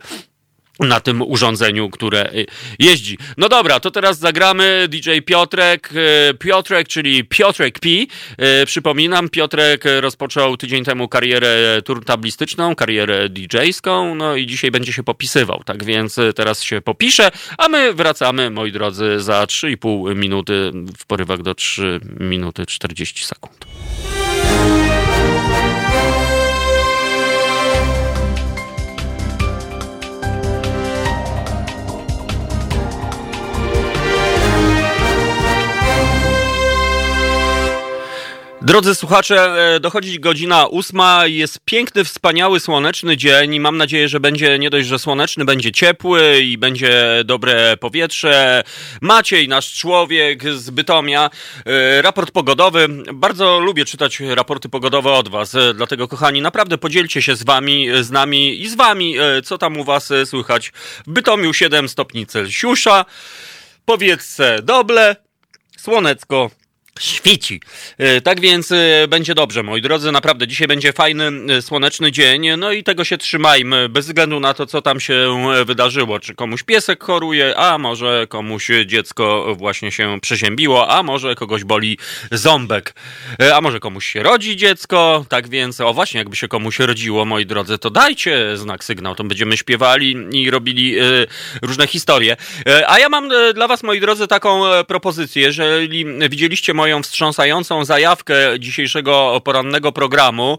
na tym urządzeniu, które y, jeździ. No dobra, to teraz zagramy DJ Piotrek, y, Piotrek, czyli Piotrek P. Y, Przypominam, Piotrek rozpoczął tydzień temu karierę turtablistyczną, karierę DJ-ską, no i dzisiaj będzie się popisywał, tak więc teraz się popisze, a my wracamy, moi drodzy, za 3,5 minuty, w porywach do 3 minuty 40 sekund. Thank you. Drodzy słuchacze, e, dochodzi godzina ósma, jest piękny, wspaniały, słoneczny dzień i mam nadzieję, że będzie nie dość, że słoneczny, będzie ciepły i będzie dobre powietrze. Maciej, nasz człowiek z Bytomia, e, raport pogodowy. Bardzo lubię czytać raporty pogodowe od was, e, dlatego kochani, naprawdę podzielcie się z wami, z nami i z wami, co tam u was słychać. W Bytomiu 7 stopni Celsjusza, powietrze doble, słonecko świeci. E, Tak więc e, będzie dobrze, moi drodzy. Naprawdę dzisiaj będzie fajny, e, słoneczny dzień. No i tego się trzymajmy, bez względu na to, co tam się wydarzyło. Czy komuś piesek choruje, a może komuś dziecko właśnie się przeziębiło, a może kogoś boli ząbek, a może komuś się rodzi dziecko. Tak więc, o właśnie, jakby się komuś rodziło, moi drodzy, to dajcie znak sygnał. To będziemy śpiewali i robili różne historie. A ja mam dla was, moi drodzy, taką propozycję. Jeżeli widzieliście moje moją wstrząsającą zajawkę dzisiejszego porannego programu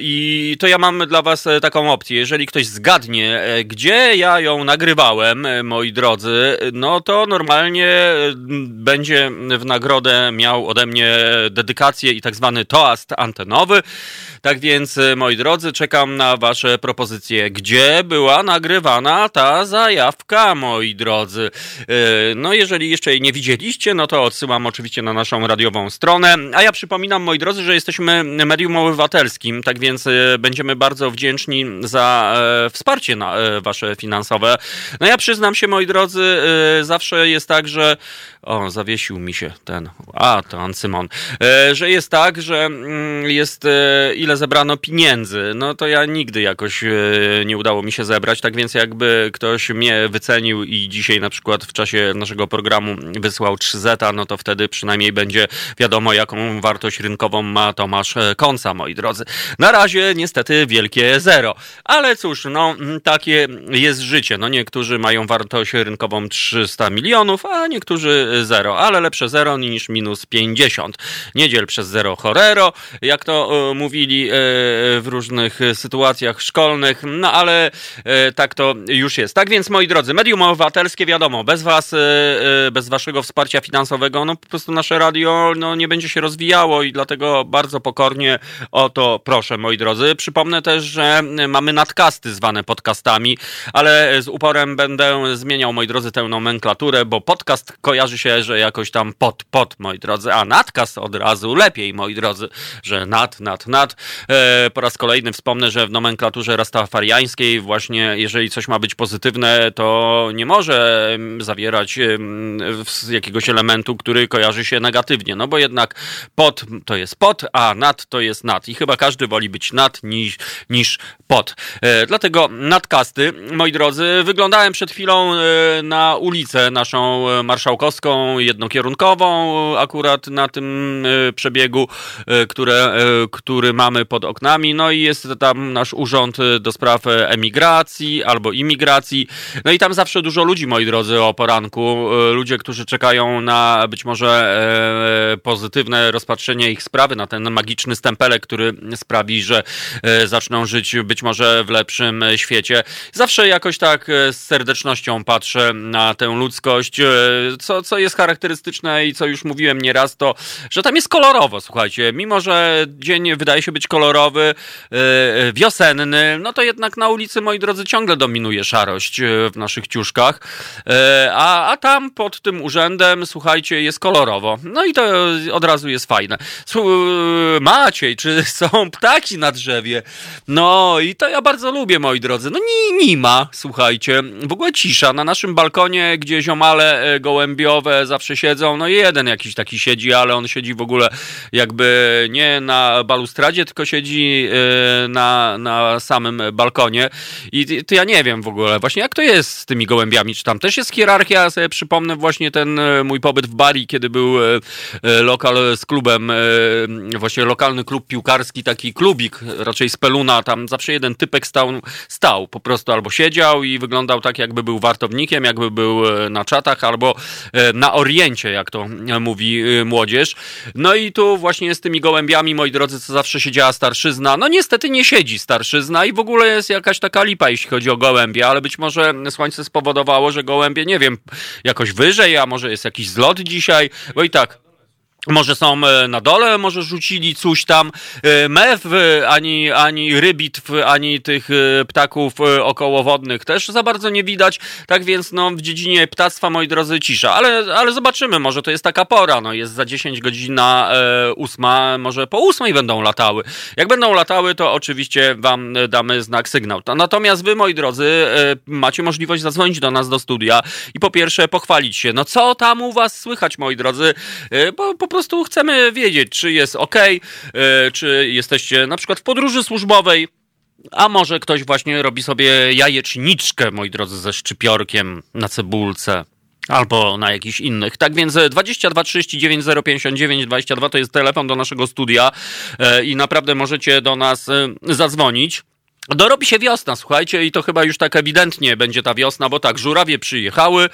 i to ja mam dla was taką opcję. Jeżeli ktoś zgadnie, gdzie ja ją nagrywałem, moi drodzy, no to normalnie będzie w nagrodę miał ode mnie dedykację i tak zwany toast antenowy. Tak więc, moi drodzy, czekam na wasze propozycje. Gdzie była nagrywana ta zajawka, moi drodzy? No jeżeli jeszcze jej nie widzieliście, no to odsyłam oczywiście na naszą radiową stronę. A ja przypominam, moi drodzy, że jesteśmy medium obywatelskim, tak więc będziemy bardzo wdzięczni za wsparcie na, wasze finansowe. No ja przyznam się, moi drodzy, zawsze jest tak, że o, zawiesił mi się ten. A, to Ancymon. E, że jest tak, że mm, jest e, ile zebrano pieniędzy. No to ja nigdy jakoś e, nie udało mi się zebrać. Tak więc jakby ktoś mnie wycenił i dzisiaj na przykład w czasie naszego programu wysłał 3 zeta, no to wtedy przynajmniej będzie wiadomo, jaką wartość rynkową ma Tomasz Konca, moi drodzy. Na razie niestety wielkie zero. Ale cóż, no takie jest życie. No niektórzy mają wartość rynkową 300 milionów, a niektórzy zero, ale lepsze zero niż minus 50. Niedziel przez zero chorero, jak to e, mówili e, w różnych sytuacjach szkolnych, no ale e, tak to już jest. Tak więc, moi drodzy, medium obywatelskie, wiadomo, bez was, bez waszego wsparcia finansowego, no po prostu nasze radio no, nie będzie się rozwijało i dlatego bardzo pokornie o to proszę, moi drodzy. Przypomnę też, że mamy nadkasty zwane podcastami, ale z uporem będę zmieniał, moi drodzy, tę nomenklaturę, bo podcast kojarzy się że jakoś tam pod, pod, moi drodzy, a nadkaz od razu lepiej, moi drodzy, że nad, nad, nad. E, po raz kolejny wspomnę, że w nomenklaturze rastafariańskiej właśnie, jeżeli coś ma być pozytywne, to nie może zawierać jakiegoś elementu, który kojarzy się negatywnie, no bo jednak pod to jest pod, a nad to jest nad i chyba każdy woli być nad niż, niż pod. E, dlatego nadkasty, moi drodzy, wyglądałem przed chwilą e, na ulicę naszą marszałkowską, jednokierunkową akurat na tym e, przebiegu, e, które, e, który mamy pod oknami. No i jest tam nasz urząd do spraw emigracji albo imigracji. No i tam zawsze dużo ludzi, moi drodzy, o poranku. Ludzie, którzy czekają na być może pozytywne rozpatrzenie ich sprawy, na ten magiczny stempelek, który sprawi, że zaczną żyć być może w lepszym świecie. Zawsze jakoś tak z serdecznością patrzę na tę ludzkość, co, co jest charakterystyczne i co już mówiłem nieraz, to, że tam jest kolorowo, słuchajcie. Mimo, że dzień wydaje się być kolorowy, wiosenny, no to jednak na ulicy, moi drodzy, ciągle dominuje szarość w naszych ciuszkach. A, a tam pod tym urzędem, słuchajcie, jest kolorowo. No i to od razu jest fajne. Maciej, czy są ptaki na drzewie? No i to ja bardzo lubię, moi drodzy. No nie, nie ma, słuchajcie. W ogóle cisza. Na naszym balkonie, gdzie ziomale gołębiowe zawsze siedzą. No jeden jakiś taki siedzi, ale on siedzi w ogóle jakby nie na balustradzie, tylko siedzi e, na, na samym balkonie. I to ja nie wiem w ogóle właśnie jak to jest z tymi gołębiami. Czy tam też jest hierarchia? Ja sobie przypomnę właśnie ten e, mój pobyt w Bari, kiedy był e, lokal z klubem, właśnie lokalny klub piłkarski, taki klubik, raczej z Peluna, tam zawsze jeden typek stał, stał po prostu albo siedział i wyglądał tak, jakby był wartownikiem, jakby był na czatach, albo na oriencie, jak to mówi młodzież. No i tu właśnie z tymi gołębiami, moi drodzy, co zawsze siedziała starszyzna. No niestety nie siedzi starszyzna i w ogóle jest jakaś taka lipa, jeśli chodzi o gołębie, ale być może słońce spowodowało, że gołębie, nie wiem, jakoś wyżej, a może jest jakiś zlot dzisiaj, bo i tak może są e, na dole, może rzucili coś tam. E, mew, ani, ani rybitw, ani tych e, ptaków okołowodnych też za bardzo nie widać. Tak więc no, w dziedzinie ptactwa, moi drodzy, cisza. Ale, ale zobaczymy, może to jest taka pora. No, jest za 10 godzin na e, ósma, może po ósmej będą latały. Jak będą latały, to oczywiście wam damy znak sygnał. Natomiast wy, moi drodzy, e, macie możliwość zadzwonić do nas do studia i po pierwsze pochwalić się. No co tam u was słychać, moi drodzy? E, prostu chcemy wiedzieć, czy jest ok, e, czy jesteście na przykład w podróży służbowej, a może ktoś właśnie robi sobie jajeczniczkę, moi drodzy, ze szczypiorkiem na cebulce. Albo na jakichś innych. Tak więc 22 39 059 22 to jest telefon do naszego studia e, i naprawdę możecie do nas e, zadzwonić. Dorobi się wiosna, słuchajcie, i to chyba już tak ewidentnie będzie ta wiosna, bo tak, żurawie przyjechały,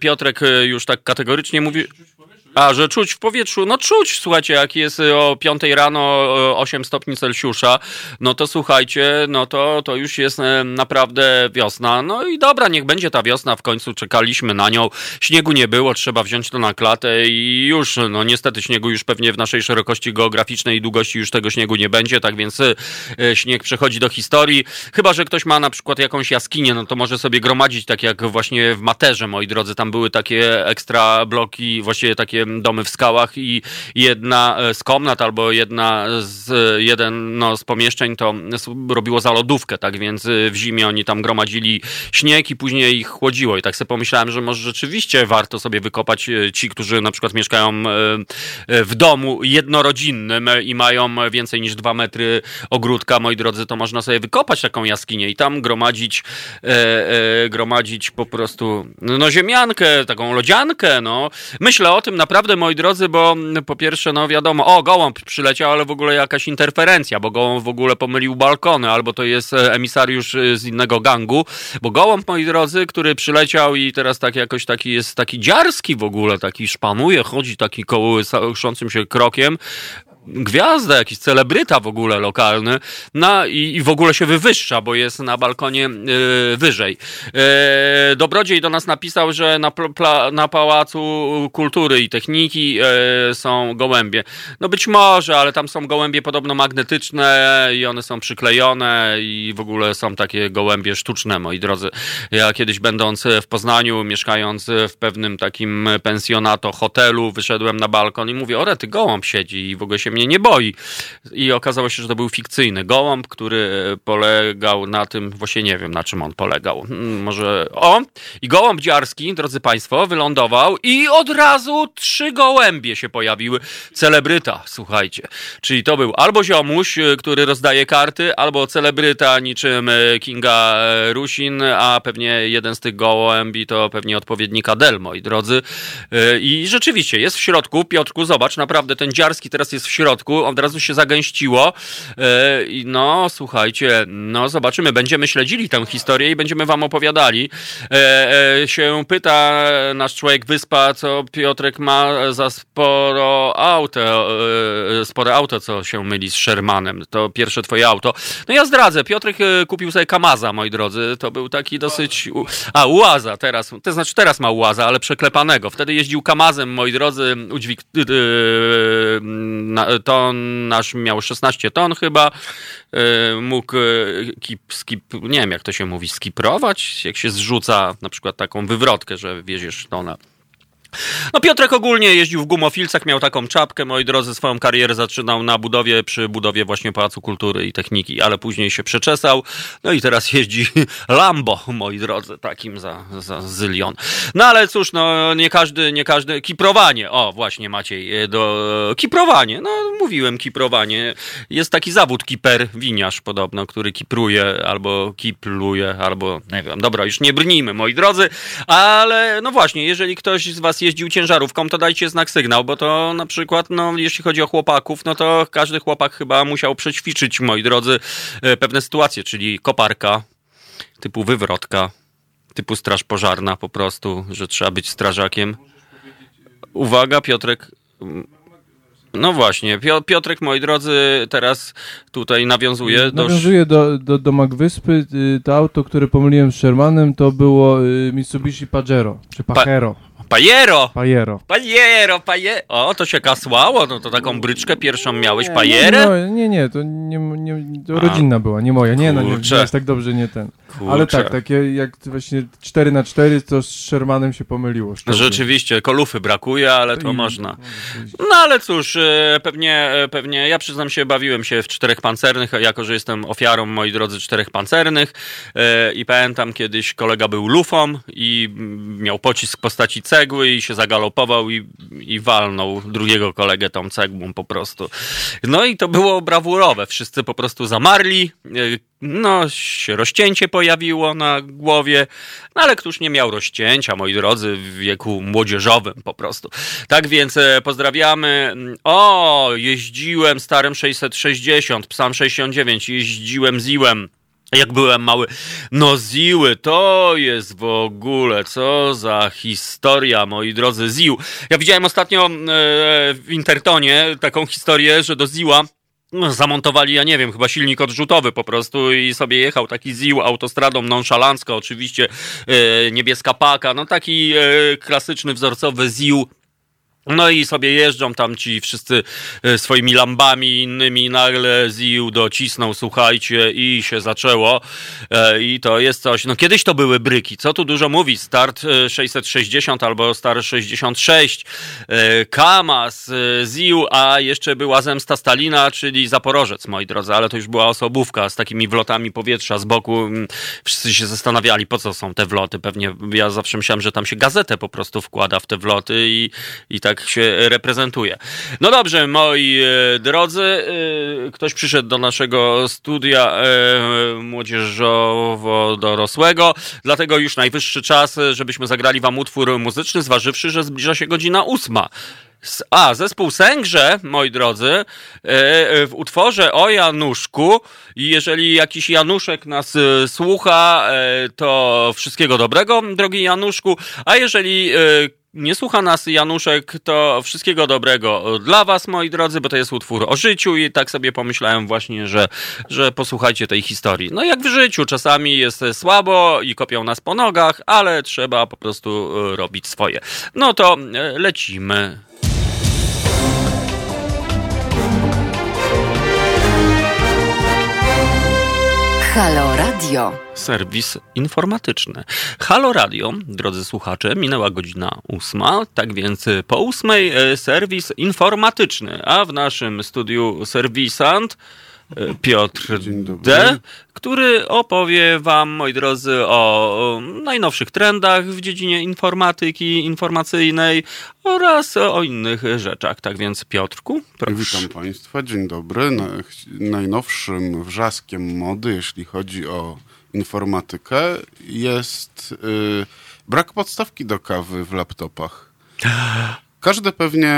Piotrek już tak kategorycznie mówi... A, że czuć w powietrzu, no czuć, słuchajcie, jak jest o 5 rano 8 stopni Celsjusza, no to słuchajcie, no to, to już jest e, naprawdę wiosna. No i dobra, niech będzie ta wiosna, w końcu czekaliśmy na nią. Śniegu nie było, trzeba wziąć to na klatę i już, no niestety śniegu już pewnie w naszej szerokości geograficznej i długości już tego śniegu nie będzie, tak więc śnieg przechodzi do historii. Chyba, że ktoś ma na przykład jakąś jaskinię, no to może sobie gromadzić, tak jak właśnie w Materze, moi drodzy, tam były takie ekstra bloki, właściwie takie domy w skałach i jedna z komnat albo jedna z, jeden no, z pomieszczeń to robiło za lodówkę, tak więc w zimie oni tam gromadzili śnieg i później ich chłodziło i tak sobie pomyślałem, że może rzeczywiście warto sobie wykopać e, ci, którzy na przykład mieszkają e, w domu jednorodzinnym i mają więcej niż dwa metry ogródka, moi drodzy, to można sobie wykopać taką jaskinię i tam gromadzić e, gromadzić po prostu no ziemiankę, taką lodziankę, no. Myślę o tym naprawdę naprawdę, moi drodzy, bo po pierwsze, no wiadomo, o, gołąb przyleciał, ale w ogóle jakaś interferencja, bo gołąb w ogóle pomylił balkony, albo to jest e, emisariusz e, z innego gangu, bo gołąb, moi drodzy, który przyleciał i teraz tak jakoś taki jest taki dziarski w ogóle, taki szpanuje, chodzi taki kołyszącym się krokiem, gwiazda, jakiś celebryta w ogóle lokalny na, i, i w ogóle się wywyższa, bo jest na balkonie y, wyżej. Y, Dobrodziej do nas napisał, że na, pla, na Pałacu Kultury i Techniki y, są gołębie. No być może, ale tam są gołębie podobno magnetyczne i one są przyklejone i w ogóle są takie gołębie sztuczne, moi drodzy. Ja kiedyś będąc w Poznaniu, mieszkając w pewnym takim pensjonato hotelu, wyszedłem na balkon i mówię, ore, ty gołąb siedzi i w ogóle się mnie nie boi. I okazało się, że to był fikcyjny gołąb, który polegał na tym, właśnie nie wiem na czym on polegał. Hmm, może o, i gołąb dziarski, drodzy Państwo, wylądował i od razu trzy gołębie się pojawiły. Celebryta, słuchajcie. Czyli to był albo ziomuś, który rozdaje karty, albo celebryta niczym Kinga Rusin, a pewnie jeden z tych gołębi to pewnie odpowiednik Adel, moi drodzy. I rzeczywiście jest w środku. Piotrku, zobacz, naprawdę ten dziarski teraz jest w środku środku, od razu się zagęściło. E, no, słuchajcie, no zobaczymy, będziemy śledzili tę historię i będziemy wam opowiadali. E, e, się pyta nasz człowiek Wyspa, co Piotrek ma za sporo auto, spore auto, co się myli z Shermanem. To pierwsze twoje auto. No ja zdradzę, Piotrek kupił sobie Kamaza, moi drodzy. To był taki dosyć... A, Ułaza teraz. To znaczy teraz ma Ułaza, ale przeklepanego. Wtedy jeździł Kamazem, moi drodzy, udźwig... Na, ton nasz miał 16 ton chyba, e, mógł e, kip, skip, nie wiem jak to się mówi, skiprować, jak się zrzuca na przykład taką wywrotkę, że wieziesz tona no Piotrek ogólnie jeździł w gumofilcach, miał taką czapkę, moi drodzy, swoją karierę zaczynał na budowie, przy budowie właśnie Pałacu Kultury i Techniki, ale później się przeczesał, no i teraz jeździ Lambo, moi drodzy, takim za, za zylion. No ale cóż, no nie każdy, nie każdy, kiprowanie, o właśnie Maciej, e, do, kiprowanie, no mówiłem kiprowanie, jest taki zawód kiper, winiarz podobno, który kipruje, albo kipluje, albo nie wiem, dobra, już nie brnijmy, moi drodzy, ale no właśnie, jeżeli ktoś z was jeździł ciężarówką, to dajcie znak sygnał, bo to na przykład, no, jeśli chodzi o chłopaków, no to każdy chłopak chyba musiał przećwiczyć, moi drodzy, e, pewne sytuacje, czyli koparka, typu wywrotka, typu straż pożarna po prostu, że trzeba być strażakiem. Uwaga, Piotrek. No właśnie, Piotrek, moi drodzy, teraz tutaj nawiązuje do... Nawiązuje do, do, do Magwyspy. Y, to auto, które pomyliłem z Shermanem, to było y, Mitsubishi Pajero, czy Pajero. Pa Pajero! Pajero. Pajero, paje... O, to się kasłało, no to taką bryczkę pierwszą miałeś, pajerę? No, nie, nie, to, nie, nie, to rodzinna była, nie moja. Nie, no, nie, nie jest tak dobrze, nie ten. Kurczę. Ale tak, takie jak właśnie 4 na 4 to z Shermanem się pomyliło. Szczerze. Rzeczywiście, kolufy brakuje, ale to I, można. No ale cóż, e, pewnie, e, pewnie, ja przyznam się, bawiłem się w czterech pancernych, jako że jestem ofiarą, moi drodzy, czterech pancernych e, i pamiętam kiedyś kolega był lufą i miał pocisk w postaci cegły i się zagalopował i, i walnął drugiego kolegę tą cegłą po prostu. No i to było brawurowe. Wszyscy po prostu zamarli, no, rozcięcie pojawiło na głowie, no ale któż nie miał rozcięcia, moi drodzy, w wieku młodzieżowym po prostu. Tak więc e, pozdrawiamy. O, jeździłem starym 660, psam 69, jeździłem ziłem Jak byłem mały, no Ziły, to jest w ogóle, co za historia, moi drodzy, Ził. Ja widziałem ostatnio e, w Intertonie taką historię, że do Ziła zamontowali, ja nie wiem, chyba silnik odrzutowy po prostu i sobie jechał taki ził autostradą nonszalancko, oczywiście e, niebieska paka, no taki e, klasyczny, wzorcowy ził no i sobie jeżdżą tam ci wszyscy e, swoimi lambami innymi, nagle Ziu docisnął, słuchajcie, i się zaczęło. E, I to jest coś. No kiedyś to były bryki, co tu dużo mówi. Start e, 660 albo Star 66, e, Kamaz, e, Ziu, a jeszcze była zemsta Stalina, czyli Zaporożec, moi drodzy, ale to już była osobówka z takimi wlotami powietrza z boku. Mm, Wszyscy się zastanawiali, po co są te wloty. Pewnie ja zawsze myślałem, że tam się gazetę po prostu wkłada w te wloty i, i tak się reprezentuje. No dobrze, moi e, drodzy, e, ktoś przyszedł do naszego studia e, młodzieżowo-dorosłego, dlatego już najwyższy czas, żebyśmy zagrali wam utwór muzyczny, zważywszy, że zbliża się godzina ósma. A, zespół Sęgrze, moi drodzy, e, e, w utworze o Januszku. Jeżeli jakiś Januszek nas e, słucha, to wszystkiego dobrego, drogi Januszku. A jeżeli nie słucha nas Januszek, to wszystkiego dobrego dla was, moi drodzy, bo to jest utwór o życiu i tak sobie pomyślałem właśnie, że, że posłuchajcie tej historii. No jak w życiu, czasami jest słabo i kopią nas po nogach, ale trzeba po prostu robić swoje. No to lecimy. Halo Radio. serwis informatyczny. Halo Radio, drodzy słuchacze, minęła godzina ósma, tak więc po ósmej e, serwis informatyczny, a w naszym studiu serwisant Piotr. D., który opowie wam, moi drodzy, o najnowszych trendach w dziedzinie informatyki informacyjnej oraz o innych rzeczach. Tak więc Piotrku, proszę. Witam Państwa, dzień dobry. Na, najnowszym wrzaskiem mody, jeśli chodzi o informatykę, jest y, brak podstawki do kawy w laptopach. Każdy pewnie,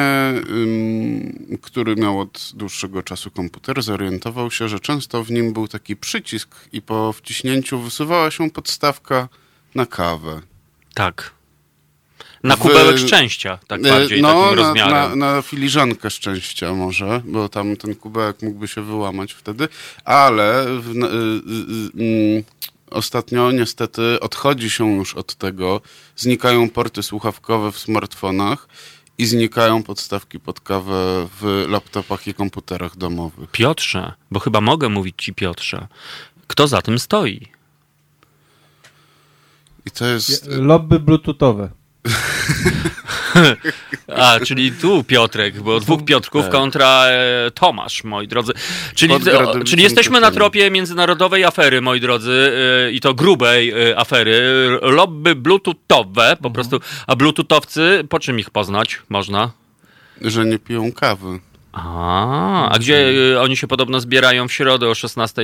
który miał od dłuższego czasu komputer, zorientował się, że często w nim był taki przycisk i po wciśnięciu wysuwała się podstawka na kawę. Tak. Na W- kubełek szczęścia, tak bardziej, E, no, takim na, rozmiarem. na, na filiżankę szczęścia może, bo tam ten kubełek mógłby się wyłamać wtedy, ale w, y, y, y, y, ostatnio niestety odchodzi się już od tego. Znikają porty słuchawkowe w smartfonach i znikają podstawki pod kawę w laptopach i komputerach domowych. Piotrze, bo chyba mogę mówić ci Piotrze, kto za tym stoi? I to jest... Lobby bluetoothowe. A, czyli tu Piotrek, bo dwóch Piotrków Tak. kontra e, Tomasz, moi drodzy. Czyli, o, czyli jesteśmy na tropie międzynarodowej afery, moi drodzy, e, i to grubej e, afery. Lobby bluetoothowe, po prostu. A bluetootowcy, po czym ich poznać można? że nie piją kawy. A, a gdzie e, oni się podobno zbierają w środę o 16,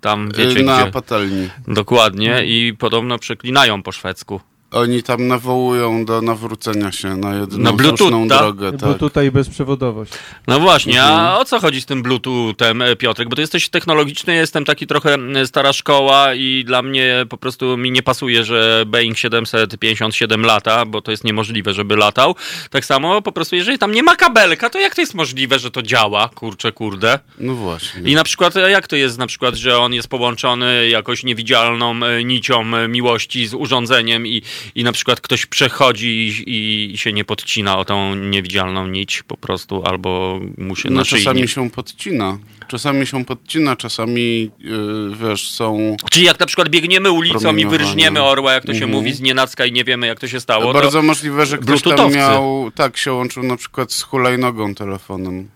tam wiecie na gdzie. patelni. Dokładnie i podobno przeklinają po szwedzku. Oni tam nawołują do nawrócenia się na jedną Na Bluetooth, słuszną tak? drogę. Tak. tutaj bezprzewodowość. No właśnie, a Mhm. o co chodzi z tym Bluetoothem, e, Piotrek? Bo ty jesteś technologiczny, jestem taki trochę stara szkoła i dla mnie po prostu mi nie pasuje, że Boeing 757 lata, bo to jest niemożliwe, żeby latał. Tak samo po prostu, jeżeli tam nie ma kabelka, to jak to jest możliwe, że to działa? Kurczę, kurde. No właśnie. I na przykład, e, jak to jest na przykład, że on jest połączony jakoś niewidzialną e, nicią miłości z urządzeniem i, i na przykład ktoś przechodzi i, i się nie podcina o tą niewidzialną nić po prostu, albo mu się No, na czasami nie... się podcina. Czasami się podcina, czasami yy, wiesz, są. Czyli jak na przykład biegniemy ulicą i wyrżniemy orła, jak to się Mhm. mówi, z nienacka i nie wiemy, jak to się stało, bardzo to... możliwe, że ktoś tam miał. Tak, się łączył na przykład z hulajnogą telefonem.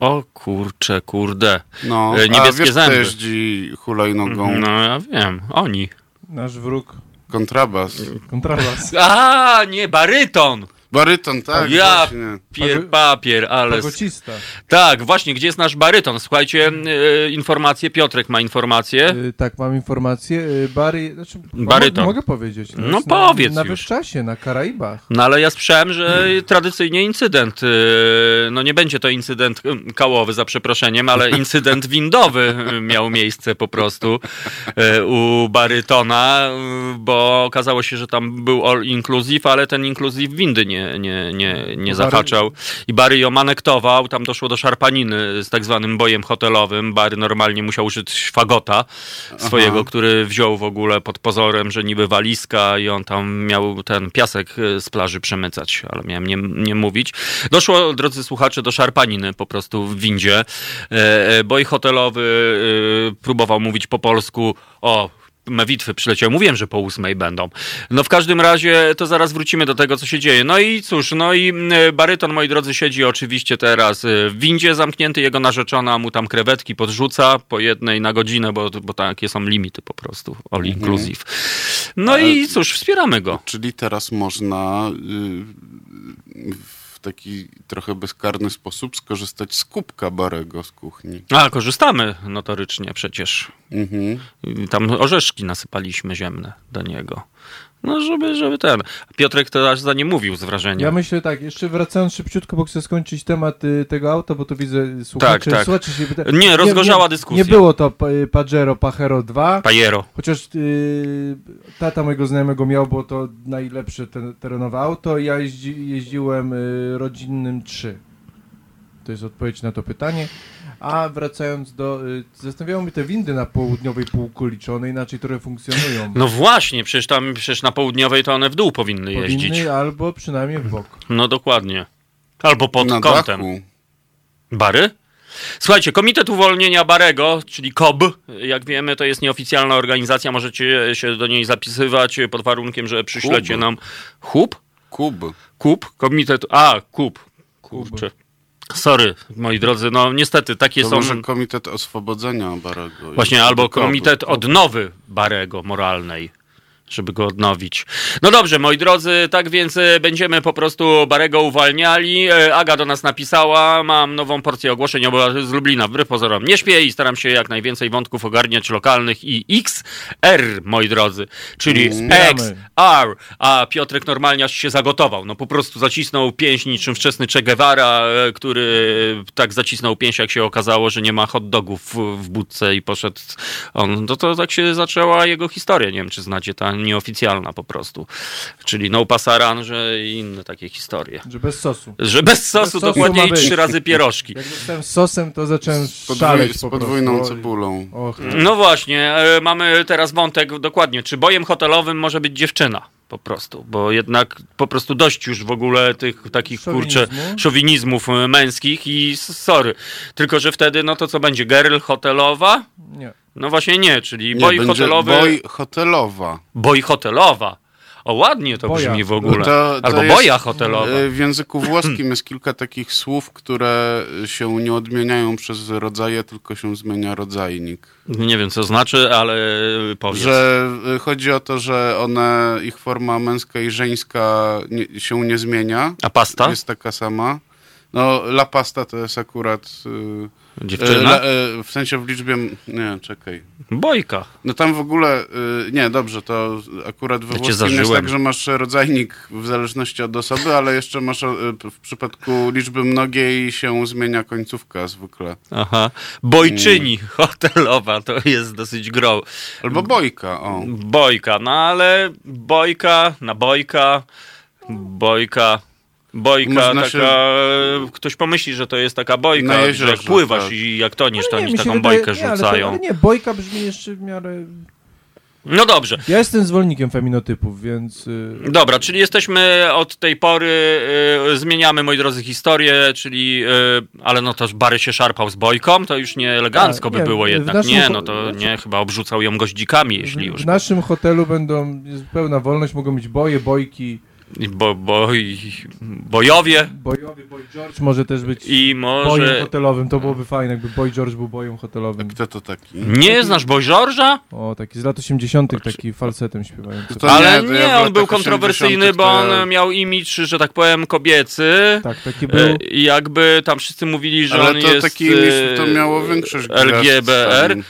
O kurcze, kurde. No, E, a niebieskie wiesz, kto zęby. jeździ hulajnogą? No ja wiem, oni. Nasz wróg. Kontrabas. Kontrabas. A, nie, baryton! Baryton, tak, Ja właśnie. pier papier, ale... Tak, właśnie, gdzie jest nasz baryton? Słuchajcie, e, informacje, Piotrek ma informacje. Y, tak, mam informację. Y, Bary, znaczy, Baryton. Mogę, mogę powiedzieć. To No jest powiedz na, na już. Wyżczasie, na Karaibach. No ale ja słyszałem, że tradycyjnie incydent, e, no nie będzie to incydent e, kałowy za przeproszeniem, ale incydent windowy e, miał miejsce po prostu e, u barytona, e, bo okazało się, że tam był all inclusive, ale ten inclusive windy nie, nie, nie, nie zahaczał. I Bary ją anektował, tam doszło do szarpaniny z tak zwanym bojem hotelowym. Bary normalnie musiał użyć fagota swojego, który wziął w ogóle pod pozorem, że niby walizka i on tam miał ten piasek e, z plaży przemycać, ale miałem nie, nie mówić. Doszło, drodzy słuchacze, do szarpaniny po prostu w windzie. E, e, Boj hotelowy e, próbował mówić po polsku o Mewitwy przyleciały. Mówiłem, że po ósmej będą. No w każdym razie to zaraz wrócimy do tego, co się dzieje. No i cóż, no i baryton, moi drodzy, siedzi oczywiście teraz e, w windzie zamknięty. Jego narzeczona mu tam krewetki podrzuca po jednej na godzinę, bo, bo takie są limity po prostu. All inclusive. No i cóż, wspieramy go. Czyli teraz można y, taki trochę bezkarny sposób skorzystać z kubka Barego z kuchni. A, korzystamy notorycznie przecież. Mhm. Tam orzeszki nasypaliśmy ziemne do niego. No, żeby, żeby ten. Piotrek to aż za nie mówił z wrażenia. Ja myślę tak, jeszcze wracając szybciutko, bo chcę skończyć temat y, tego auta, bo tu widzę słuchacze, tak. słuchacze się pyta... Nie, rozgorzała nie, dyskusja. Nie było to y, Pajero Pajero 2, Pajero. chociaż y, tata mojego znajomego miał, było to najlepsze te, terenowe auto, ja jeździ, jeździłem y, rodzinnym 3. To jest odpowiedź na to pytanie. A wracając do... Y, zastanawiało mnie te windy na południowej półkuli, czy one inaczej trochę funkcjonują. No właśnie, przecież tam przecież na południowej to one w dół powinny jeździć. Powinny albo przynajmniej w bok. No dokładnie. Albo pod Na kątem. dachu. Bary? Słuchajcie, Komitet Uwolnienia Barego, czyli KOB, jak wiemy, to jest nieoficjalna organizacja, możecie się do niej zapisywać pod warunkiem, że przyślecie Kub. nam... Hub? Kub. Kub? Komitet... A, KUB. Kurczę. Sorry, moi drodzy, no niestety takie To są... może Komitet Oswobodzenia Barego. Właśnie, albo komitet odnowy Barego moralnej, żeby go odnowić. No dobrze, moi drodzy, tak więc e, będziemy po prostu Barego uwalniali. E, Aga do nas napisała, mam nową porcję ogłoszeń z Lublina, wbrew pozorom nie śpię i staram się jak najwięcej wątków ogarniać lokalnych i XR, moi drodzy, czyli Wspieramy. XR, a Piotrek normalnie aż się zagotował, no po prostu zacisnął pięść niczym wczesny Che Guevara, e, który tak zacisnął pięść, jak się okazało, że nie ma hot dogów w, w budce i poszedł on, no to tak się zaczęła jego historia, nie wiem czy znacie, ta nieoficjalna po prostu, czyli no pasaran, że i inne takie historie. Że bez sosu. Że bez sosu, sosu dokładnie i trzy razy pierożki. Jak dostałem z sosem, to zacząłem Z, podwój, szaleć z po podwójną cebulą. Och, No właśnie, e, mamy teraz wątek dokładnie, czy bojem hotelowym może być dziewczyna? Po prostu, bo jednak po prostu dość już w ogóle tych takich kurczę Szowinizmu? szowinizmów e, męskich i sorry. Tylko, że wtedy, no to co będzie? Girl hotelowa? nie. No właśnie nie, czyli Nie, boj będzie hotelowy. Boj hotelowa. Boj hotelowa. O, ładnie to Boja. brzmi w ogóle. No to- to Albo jest, boja hotelowa. E, W języku włoskim jest kilka takich słów, które się nie odmieniają przez rodzaje, tylko się zmienia rodzajnik. Nie wiem, co znaczy, ale powiedz. Że e, chodzi o to, że one, ich forma męska i żeńska nie, się nie zmienia. A pasta? Jest taka sama. No, la pasta to jest akurat... y, Dziewczyna? e, e, w sensie w liczbie... Nie, czekaj. Bojka. No tam w ogóle, y, nie, dobrze, to akurat we Ja włoskim jest tak, że masz rodzajnik w zależności od osoby, ale jeszcze masz y, w przypadku liczby mnogiej się zmienia końcówka zwykle. Aha. Bojczyni hotelowa to jest dosyć gro. Albo bojka, o. Bojka, no ale bojka na bojka, bojka. Bojka, Można taka. Ktoś pomyśli, że to jest taka bojka, że jak pływasz tak. i jak toniesz, to Ale oni mi się taką wydaje- bojkę nie, ale to- rzucają. Ale nie, bojka brzmi jeszcze w miarę... No dobrze. Ja jestem zwolennikiem feminotypów, więc... y, Dobra, czyli jesteśmy od tej pory, y, zmieniamy, moi drodzy, historię, czyli, y, ale no to Bary się szarpał z bojką, to już nie elegancko Tak, by nie, było jednak. naszym Nie, no to znaczy- nie, chyba obrzucał ją goździkami, jeśli już. W naszym hotelu będą, jest pełna wolność, mogą być boje, bojki. I Bo, boj, bojowie Bojowy Boy George może też być i bojem może... hotelowym, to byłoby fajne, jakby Boy George był bojem hotelowym. Kto to taki? Nie znasz Boy George'a? O, taki z lat 80 taki falsetem śpiewający. To Ale nie, ja on był kontrowersyjny, 80 bo on miał imidż, że tak powiem, kobiecy. Tak, taki E, był. I jakby tam wszyscy mówili, że Ale on to jest taki imię, to e, miało większość gwiazd LGBR. tam.